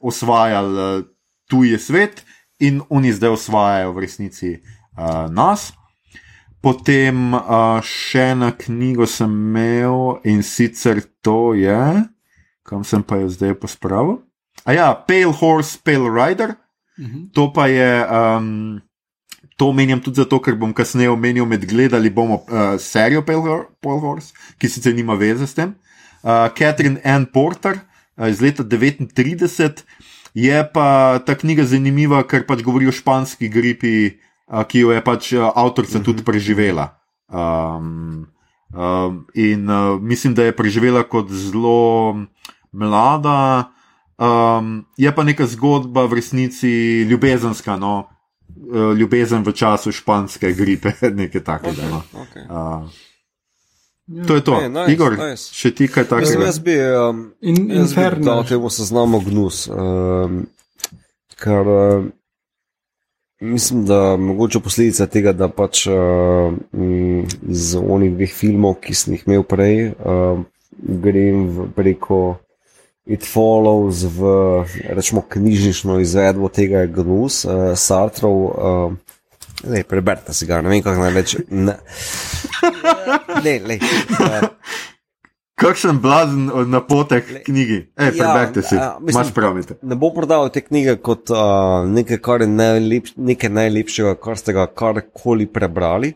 osvajali uh, tuji svet in oni zdaj osvajajo v resnici uh, nas. Potem uh, še eno knjigo sem imel in sicer to je kam sem pa jo zdaj pospravil. A ja, Pale Horse, Pale Rider. Mhm. To pa je, um, to omenjam tudi zato, ker bom kasneje omenil, med gledali bomo uh, serijo Pale, Hor- Pale Horse, ki sicer nima veze s tem. Uh, Catherine Ann Porter uh, iz leta 39 je pa ta knjiga zanimiva, ker pač govori o španski gripi, uh, ki jo je pač uh, avtorica tudi preživela. Um, um, in uh, mislim, da je preživela kot zelo mlada. Um, je pa neka zgodba v resnici ljubezenska, no, Eh, ljubezen v času španske gripe, nekaj takega. No. Okay. Uh, to je to. Ej, nice, Igor, nice. še ti kaj Mislim, takega? jaz bi, um, In jaz bi dal temu seznamu gnus. Um, ker um, mislim, da mogoče posledica tega, da pač uh, iz onih dveh filmov, ki sem jih imel prej, um, grem v, preko It Follows v rečemo, knjižnično izvedbo tega gnus, uh, Sartrov. Uh, Ne, preberite si ga, ne vem, kako naj rečem. Ne, ne, ne. Uh, Kakšen blazen od napotek Le- knjigi? Ej, Ja, preberite si, a, mislim- imaš pravite. ne bom prodal te knjige kot uh, nekaj, kar je najlepš, nekaj najlepšega, kar ste ga karkoli prebrali.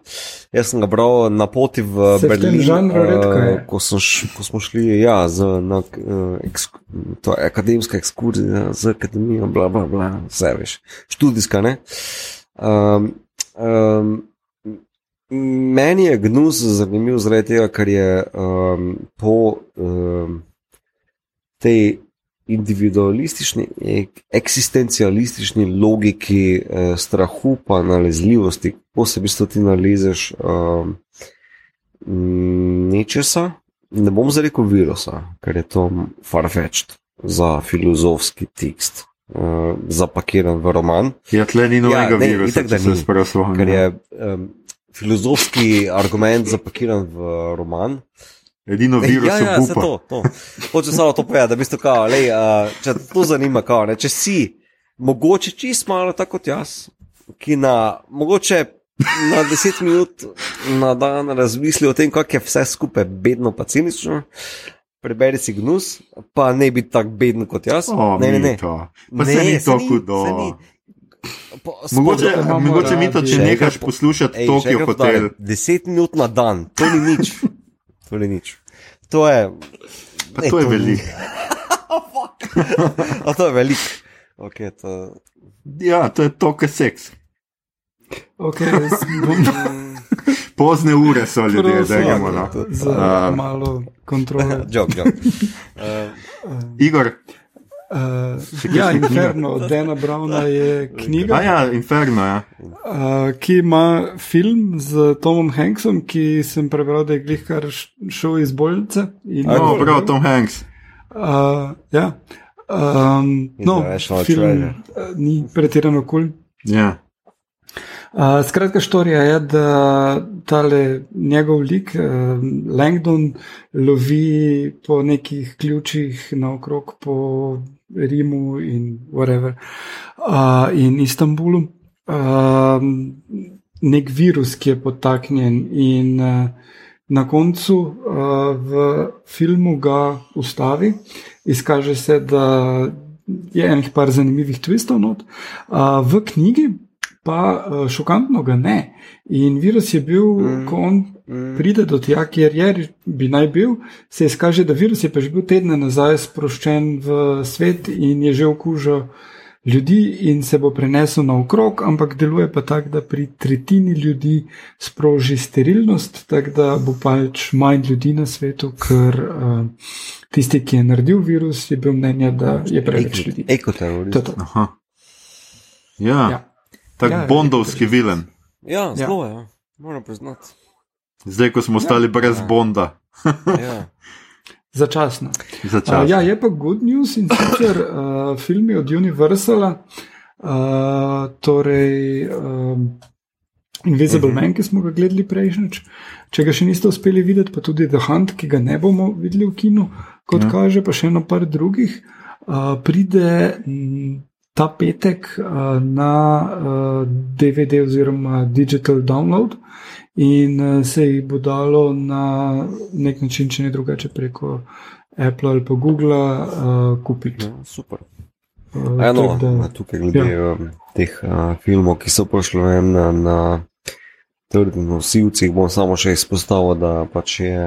Jaz sem ga bral na poti v Se v tem Berlin, žanru redko je. ko, š, ko smo šli ja, z, na uh, eksk, to je akademska ekskurzija z akademijo, bla, bla, bla, vse veš, študijska. Ne? Um, um, Meni je gnus zanimiv zaradi tega, ker je um, po um, tej individualistični, ek- eksistencialistični logiki eh, strahu, pa nalezljivosti, ko se v bistvu ti nalezeš um, nečesa. Ne bom zdaj rekel virusa, ker je to farfetched za filozofski tekst, uh, zapakiran v roman. Ja, tle ni novega ne, virusa, itak, če se sprašujem. Ker je um, filozofski argument zapakiran v roman. Edino Ej, virus ja, ja, je se upa. to, to. Hoče samo to povedati, da bi to kao, lej, uh, če te to zanima, kao, ne, če si mogoče čist malo tako kot jaz, ki na mogoče na 10 minut na dan razmisli o tem, kako je vse skupaj bedno, pa cinično. Preberi si gnus, pa ne biti tako beden kot jaz. O, ne, ne, ne. Pa se ni to hudo. Po- Mogoče, imamo mogoče mi to, če nehaš po- poslušati Ej, Tokio hotel. 10 minut na dan, to ni nič. To ni nič. To je. Pa ne, to je veliko. A to je veliko. Okay, to... Ja, to je to, kar seks. Okay, bom Pozne ure so ljudje, da gremo. No. za A. malo kontrole. Jok, jok. Uh, Igor, Uh, ja? Inferno od Dana Browna je knjiga, a ja, Inferno, ja. uh, ki ima film z Tomom Hanksom, ki sem prebral, da je glih kar šel iz bolnice. No, cool. prav, Tom Hanks. Uh, ja. Um, no, film uh, ni pretirano kul. Cool. Ja. Uh, skratka, štorija je, da tale njegov lik, uh, Langdon, lovi po nekih ključih naokrog po Rimu in whatever, uh, in Istanbulu. Uh, nek virus, ki je potaknjen, in uh, na koncu uh, v filmu ga ustavi. Izkaže se, da je enih par zanimivih twistov not. Uh, v knjigi pa uh, šokantno ga ne. In virus je bil, mm. ko on mm, pride do tja, kjer je, bi naj bil, se izkaže, da virus je pa že bil tedne nazaj sproščen v svet in je že okužil ljudi in se bo prenesel naokrog, ampak deluje pa tako, da pri tretjini ljudi sproži sterilnost, tako da bo pač manj ljudi na svetu, ker uh, tisti, ki je naredil virus, je bil mnenja, da je preveč ljudi. To Ekoterorist. to. Aha. Ja, Ja. tak Ja, bondovski vilen. Ja, zelo je, ja. moram priznati. Zdaj, ko smo ostali brez Ja. Bonda. Ja. Začasno. Za Uh, ja, je pa good news in sicer uh, filmi od Universala, uh, torej um, Invisible uh Mhm. -huh. Man, ki smo ga gledali prejšnjič. Če ga še niste uspeli videti, pa tudi The Hunt, ki ga ne bomo videli v kinu, kot Ja. ja. kaže, pa še eno par drugih, uh, pride m, ta petek uh, na uh, DVD oziroma digital download. In uh, se jih bo dalo na nek način, če ne drugače, preko Apple ali pa Google uh, kupiti. Ja, super. Uh, Eno, tako da- tukaj glede ja. teh uh, filmov, ki so prišli vem, na, na trdnih nosilcih, bom samo še izpostavil, da pač je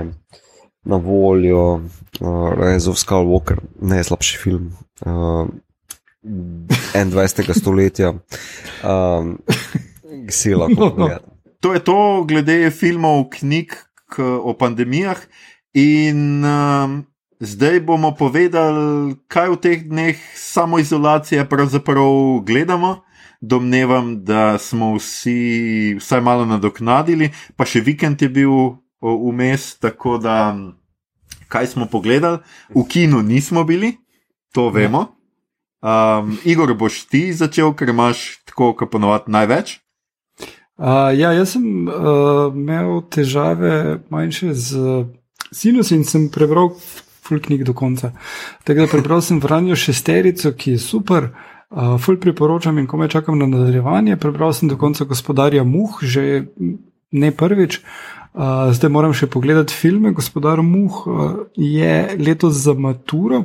na voljo uh, Rise of Skywalker, najslabši film uh, 21. stoletja. Um, si lahko No, no. To je to, glede filmov, knjig o pandemijah. In um, zdaj bomo povedali, kaj v teh dneh samoizolacije pravzaprav gledamo. Domnevam, da smo vsi vsaj malo nadoknadili, pa še vikend je bil vmes, tako da kaj smo pogledali. V kinu nismo bili, to vemo. Um, Igor, boš ti začel, ker imaš tako, kot ponovadi, največ. Uh, ja, jaz sem uh, imel težave manjše z sinusom in sem prebral full knjig do konca. Tako da prebral sem Vranjo šesterico, ki je super, uh, full priporočam in komaj čakam na nadaljevanje. Prebral sem do konca gospodarja Muh, že ne prvič. Uh, zdaj moram še pogledati filme. Gospodar Muh uh, je letos za maturo,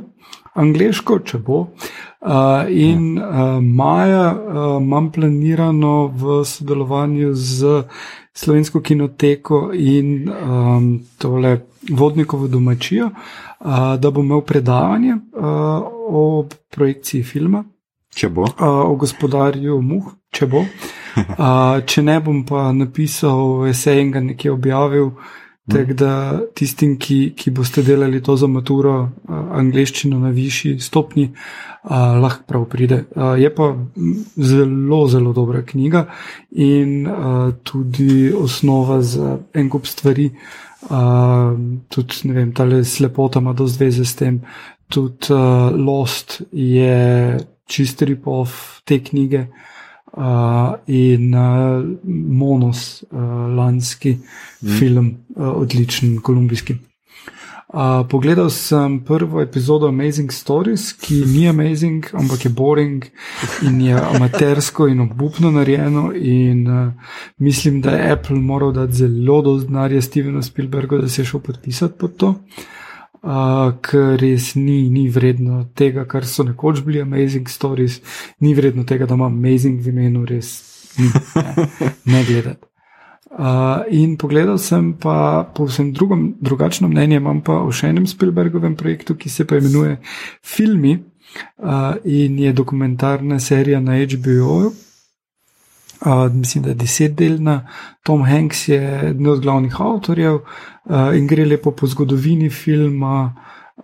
angliško, če bo. Uh, in uh, maja uh, imam planirano v sodelovanju z Slovensko kinoteko in um, tole vodnikovo domačijo, uh, da bom imel predavanje uh, o projekciji filma, Če bo. uh, o gospodarju muh, če bo. Uh, če ne bom pa napisal esej in ga nekje objavil. Tako da tistim, ki, ki boste delali to za maturo, angliščino na višji stopni, uh, lahko prav pride. Uh, je pa zelo, zelo dobra knjiga in uh, tudi osnova za en kup stvari. Uh, tudi, ne vem, tale slepota ima dosti veze s tem. Tudi uh, Lost je čist rip-off te knjige. Uh, in uh, Monos, uh, lanski mm. film, uh, odličen, kolumbijski. Uh, pogledal sem prvo epizodo Amazing Stories, ki ni amazing, ampak je boring in je amatersko in obupno narejeno. In uh, mislim, da je Apple moral dati zelo dovolj denarja Stevenu Spielbergu, da se je šel podpisati pod to. Uh, ker res ni, ni vredno tega, kar so nekoč bili Amazing Stories, ni vredno tega, da ima Amazing v imenu, res ni, ne, ne gledati. Uh, in pogledal sem pa povsem drugom, drugačno mnenje, imam pa o še enem Spielbergovem projektu, ki se pa imenuje Filmi uh, in je dokumentarna serija na HBO. Uh, mislim, da je desetdelna. Tom Hanks je eden od glavnih avtorjev uh, in gre lepo po zgodovini filma, uh,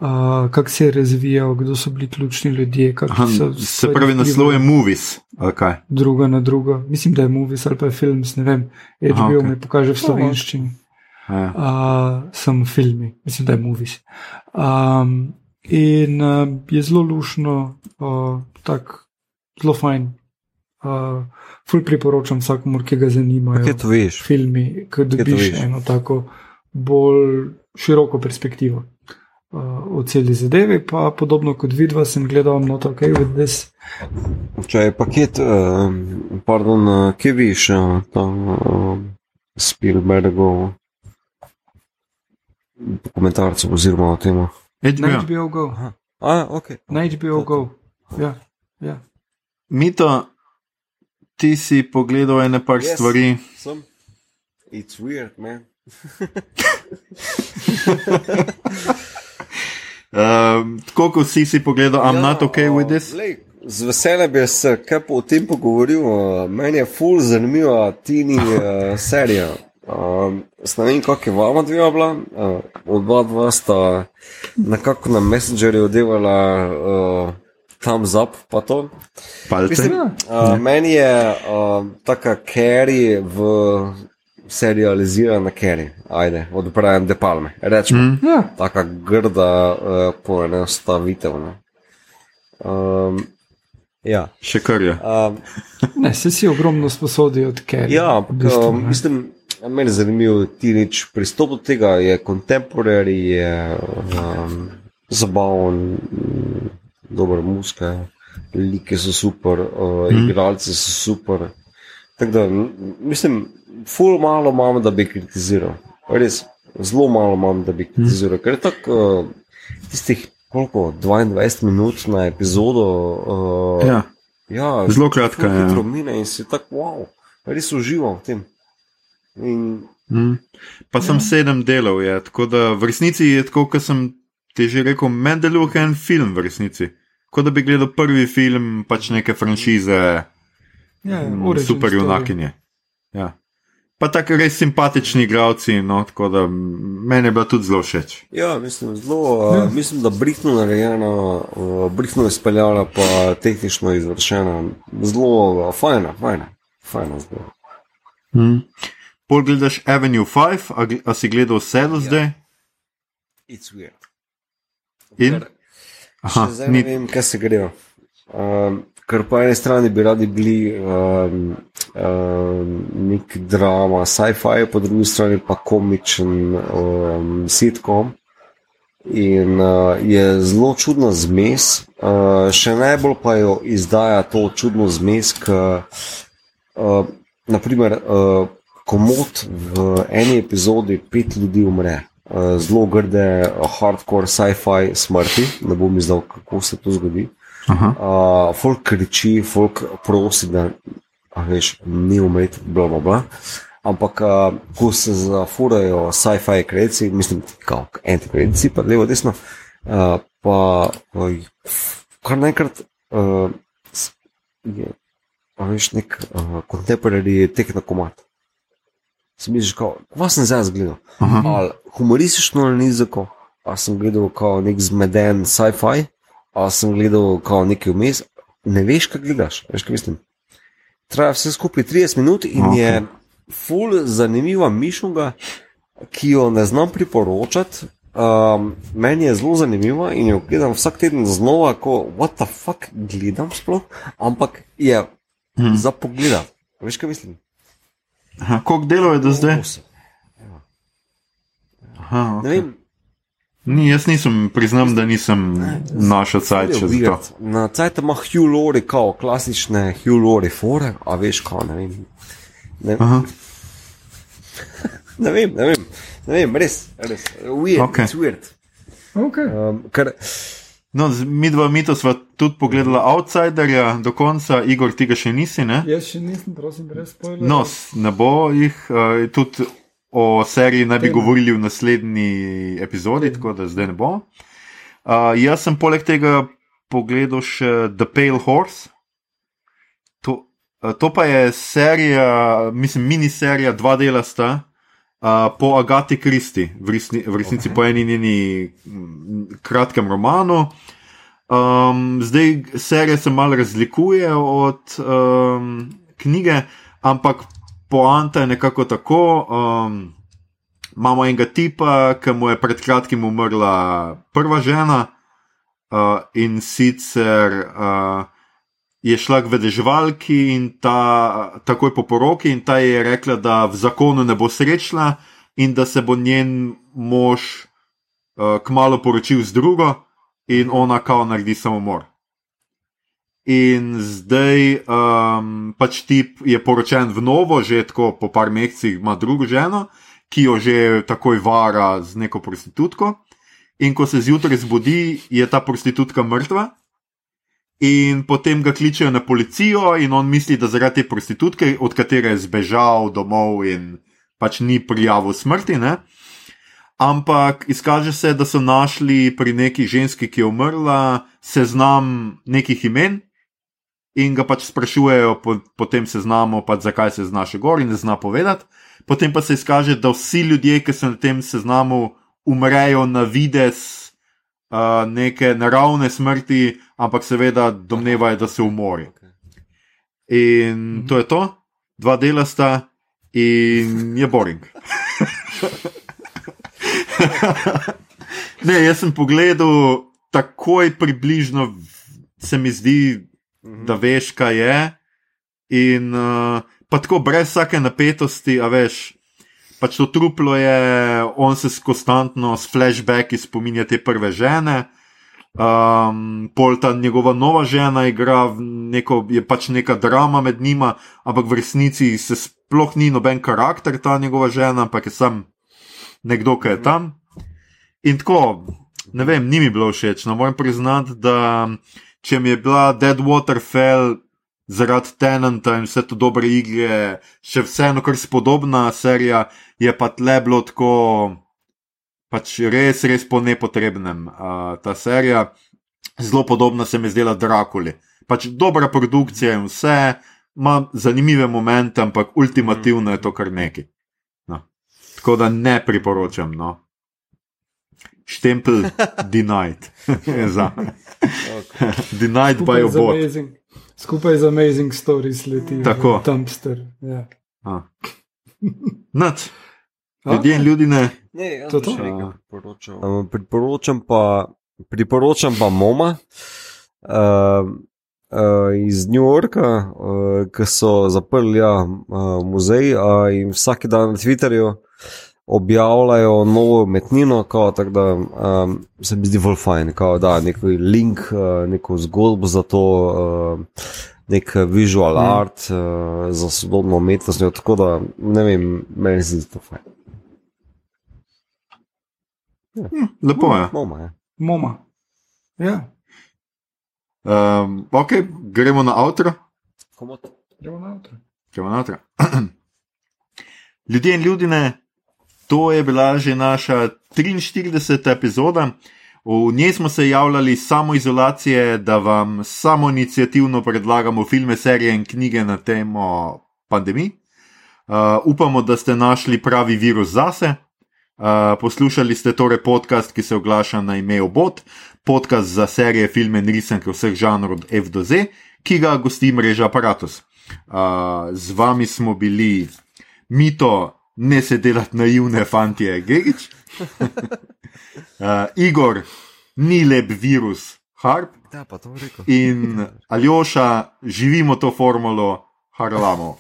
kako se je razvijal, kdo so bili ključni ljudje. kako Aha, so se pravi, naslov je Movies. kaj? Druga na drugo. Mislim, da je movies ali pa je film, ne vem. HBO Aha, okay. mi pokaže v slovenščini. Ja. Uh, sem filmi, mislim, da je movies. Um, in uh, je zelo lušno, uh, tako zelo fajn. Uh, ful priporočam vsakomur, ki ga zanimajo Kje to veš? filmi, ki to dobiš veš? eno tako bolj široko perspektivo. Uh, o celi zadevi, pa podobno kot vidva, sem gledal not ok with this. Če je paket, uh, pardon, uh, kje viš uh, tam uh, Spielbergov dokumentarcev oziroma o tem? Na HBO. Go. A, ok. Na HBO Go. Ja, ja. Mito, ti si pogledal ene par Yes. stvari. Sem. It's weird, man. Um, tako kot si si pogledal, I'm ja, not okay with this. Lej, z veseljem bi se kaj po tem pogovoril. uh, Meni je full zanimiva tini uh, serija. Um, ne vem, kako je vama dvema bila. Uh, oba dva sta nekako na Messengerju devala uh, thumbs up, pa to. Palce. Mislim, uh, meni je uh, taka carry v serializirana carry, ajde, od Brian De Palme. Rečemo, mm. ja. taka grda uh, poenostavitev. ne. Um, ja. Še kar je. Um, Ne, se si ogromno sposodi od Kerry. ja, v bistvu, um, ne. mislim, meni je zanimiv tinič pristop do tega, je contemporary, je um, zabaven, mm, dober muska, like so super, uh, mm. igralci so super. Tako da, mislim, ful malo imam, da bi kritiziral. Res, zelo malo imam, da bi kritiziral, ker je tako uh, tistih koliko, 22 minut na epizodo. Uh, Ja. ja, Zelo kratka je, ja. mine in si tako, wow, res uživam v tem. In, Mm. Pa sem sedem delov, je, tako da v resnici je tako, kot sem ti že rekel, meni deluje en film v resnici. Kot da bi gledal prvi film pač neke franšize, Ja, mm, origin super junakinje. Ja. Pa tako res simpatični igravci, no, tako da meni je bila tudi zelo všeč. ja, mislim, zelo, uh, mislim, da brihtno narejena, uh, brihtno izpeljana, pa tehnično izvršena. Zelo uh, fajna, fajna, fajna zelo. Mm. Pol gledaš Avenue 5, a, a si gledal vse do zdaj? It's weird. In? Aha, zdaj ne ni, vem, kaj se grejo. Um, ker po eni strani bi radi bili um, um, nek drama, sci-fi, po drugi strani pa komičen um, sitcom. In uh, je zelo čudna zmes, uh, še najbolj pa jo izdaja to čudno zmes, ki uh, naprimer, uh, komod v eni epizodi pet ljudi umre. Uh, zelo grde, uh, hardcore sci-fi smrti, ne bom izdal, kako se to zgodi. aha, Uh, folk kriči, folk prosi, da veš, ni umreti, bla, bla, bla. Ampak, uh, ko se zafurajo sci-fi kredici, mislim, kot anti-kredici, pa levo, desno, uh, pa uh, kar naenkrat uh, je, veš, nek uh, contemporary tek na komat. Si misliš, kako sem zdaj zgledal? Ali humoristično ali nizko, ali sem gledal kot nek zmeden sci-fi, ali sem gledal kot nekaj vmes, ne veš, kaj gledaš. Veš, kaj mislim. Traja vse skupaj 30 minut in okay. je full zanimiva mišunga, ki jo ne znam priporočati. Um, meni je zelo zanimiva in jo gledam vsak teden znova, ko what the fuck gledam sploh, ampak je hmm. za pogled. Veš, kaj mislim? Aha. Koliko delov je do zdaj? Aha, okay. vem, Ni, jaz nisem, priznam, da nisem našel cajt še za to. Na cajt ima Hugh Laurie, kao klasične Hugh Laurie fore, a veš, kao ne vem. Ne, Aha. ne vem, ne vem, ne vem, res, res. Weird, okay. weird. Okay. Um, ker, No, mi dva mito sva tudi pogledala Outsiderja do konca, Igor, ti ga še nisi, ne? Jaz še nisem, prosim, brez spoilerjev. No, ne bo jih, uh, tudi o seriji naj bi Tema. govorili v naslednji epizodi, tako da zdaj ne bo. Uh, jaz sem poleg tega pogledal še The Pale Horse. To, uh, to pa je serija, mislim, miniserija, dva dela sta. Uh, po Agati Kristi, v, resni, v resnici okay. po eni njeni kratkem romanu. Um, zdaj serija se malo razlikuje od um, knjige, ampak poanta je nekako tako. Um, imamo enega tipa, ki mu je pred kratkim umrla prva žena uh, in sicer uh, je šla k vedeževalki in ta takoj po poroki in ta je rekla, da v zakonu ne bo srečna in da se bo njen mož uh, kmalo poročil z drugo in ona kao naredi samomor. In zdaj um, pač tip je poročen v novo, že tako po par mesecih ima drugo ženo, ki jo že takoj vara z neko prostitutko. In ko se zjutraj zbudi, je ta prostitutka mrtva. In potem ga kličejo na policijo, in on misli, da zaradi te prostitutke, od katere je zbežal domov in pač ni prijavil smrti. Ne? Ampak izkaže se, da so našli pri neki ženski, ki je umrla, seznam nekih imen in ga pač sprašujejo po, po tem seznamu, pač zakaj se znaše gor in ne zna povedati. Potem pa se izkaže, da vsi ljudje, ki so na tem seznamu, umrejo na vides uh, neke naravne smrti, ampak seveda domnevajo, da so umori. In to je to, dva dela sta in je boring. ne, jaz sem pogledal takoj približno, se mi zdi, da veš, kaj je. In uh, pa tako brez vsake napetosti, a veš, pač to truplo je, on se konstantno s flashbacki spominja te prve žene. Um, pol ta njegova nova žena igra, neko, je pač neka drama med njima, ampak v resnici se sploh ni noben karakter ta njegova žena, ampak je sam nekdo, ki je tam. In tako, ne vem, ni mi bilo všeč. No, moram priznati, da če mi je bila Deadwater Fell zaradi Tenanta in vse to dobre igre, še vseeno kar spodobna serija, je pa tle bilo tako, pač res, res po nepotrebnem. Uh, ta serija, zelo podobna se mi zdela Drakuli. Pač dobra produkcija in vse, ima zanimive momente, ampak ultimativno je to kar neki. No. Tako da ne priporočam. No. Štempel denied. Denied by z obot. Amazing- Skupaj z Amazing Stories leti. Tako. Dumpster. Ja. Nič. Ljudje in ljudi ne. Ne, jaz To to? nekaj priporočal. Um, priporočam, pa, priporočam pa Moma uh, uh, iz New Yorka, uh, ki so zaprli ja, uh, muzej uh, in vsak dan na Twitterju objavljajo novo umetnino, kao, tako da um, se mi zdi bolj fajn, kao, da neki link, uh, neko zgodbo za to. Uh, Nek visual mm. art uh, za sodobno umetnost, tako da ne vem, meni se zdi to fajn. Lepo je. Moma, ja. Moma. Ja. Um, ok, gremo na. Komot. Gremo na avto. Gremo na avtro. Ljudje in ljudine, to je bila že naša 43. epizoda. V njej smo se javljali samo izolacije, da vam samo inicijativno predlagamo filme, serije in knjige na temo pandemije. Uh, upamo, da ste našli pravi virus zase. Uh, poslušali ste torej podcast, ki se oglaša na ime Obot, podcast za serije, filme in risanke vseh žanrov od F do Z, ki ga gosti mreža Apparatus. Uh, z vami smo bili Mito, ne se delati naivne fantje, Gigič, uh, Igor, ni lep virus, Harp Da, pa to rekel. in Aljoša, živimo to formulo, harlamo.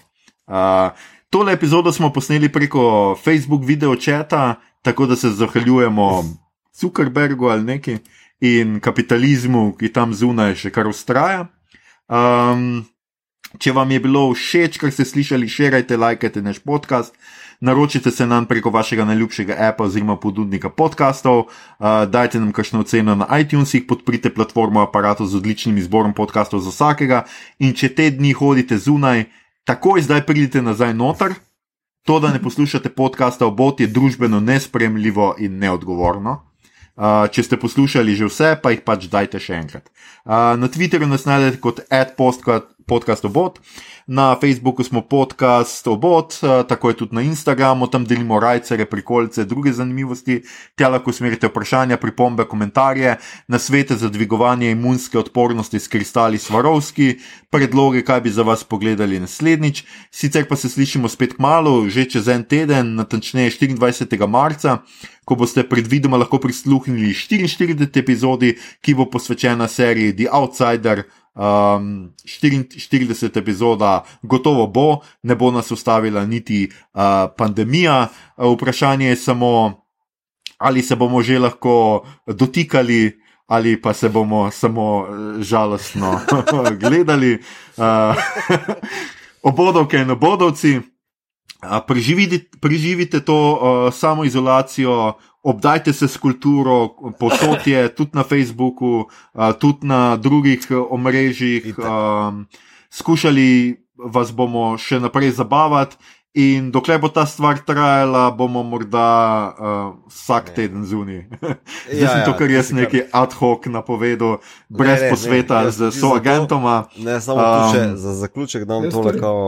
Uh, tole epizodo smo posneli preko Facebook video četa, tako da se zahvaljujemo Zuckerbergu ali neki in kapitalizmu, ki tam zunaj še kar ustraja. Um, če vam je bilo všeč, kar ste slišali, širite, lajkajte naš podcast. Naročite se nam preko vašega najljubšega appa oziroma ponudnika podkastov, uh, dajte nam kakšno oceno na iTunesih, podprite platformo aparatov z odličnim izborom podkastov za vsakega. In če te dni hodite zunaj, takoj zdaj pridite nazaj noter. To, da ne poslušate podcasta obot, je družbeno nespremljivo in neodgovorno. Uh, če ste poslušali že vse, pa jih pač dajte še enkrat. Uh, na Twitterju nas najdete kot adpodcast podcast obot, na Facebooku smo podcast obot, uh, tako je tudi na Instagramu, tam delimo rajcere, prikolce, druge zanimivosti. Tja lahko usmerite vprašanja, pripombe, komentarje, na svete za dvigovanje imunske odpornosti s kristali Svarovski, predloge, kaj bi za vas pogledali naslednjič. Sicer pa se slišimo spet k malu, že čez en teden, natančneje 24. marca ko boste predvidoma lahko prisluhnili 44. epizodi, ki bo posvečena seriji The Outsider. Um, 44. epizoda gotovo bo, ne bo nas ustavila niti uh, pandemija. Uh, vprašanje je samo, ali se bomo že lahko dotikali. Ali pa se bomo samo eh, žalostno gledali, uh, obodovke in obodovci. Preživite, preživite to uh, samo izolacijo, obdajte se s kulturo, posod je tudi na Facebooku, uh, tudi na drugih eh, omrežjih. Skušali vas bomo še naprej zabavati, in dokler bo ta stvar trajala, bomo morda uh, vsak Ne. teden zunaj. Zdaj Ja, sem ja, to, kar to jaz neki ad hoc napovedal, brez ne, ne, posveta jaz z ti soagentoma. Ne, samo um, še za zaključek dam jaz tole, tudi. kao,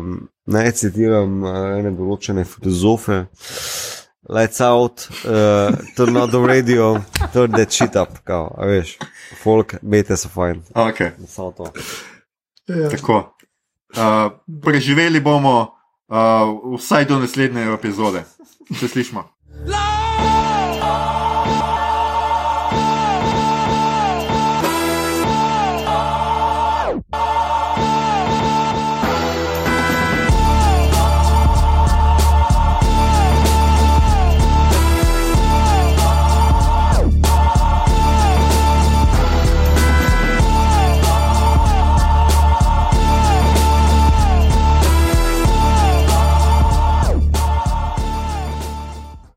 um, ne citiram uh, ene določene filozofe. Lights out, uh, turn on the radio, turn that shit up, kao, a veš, folk, bete so fajn, Okay. samo to. Ja. Tako. Uh, preživeli bomo uh, vsaj do naslednje epizode. Se slišmo. Love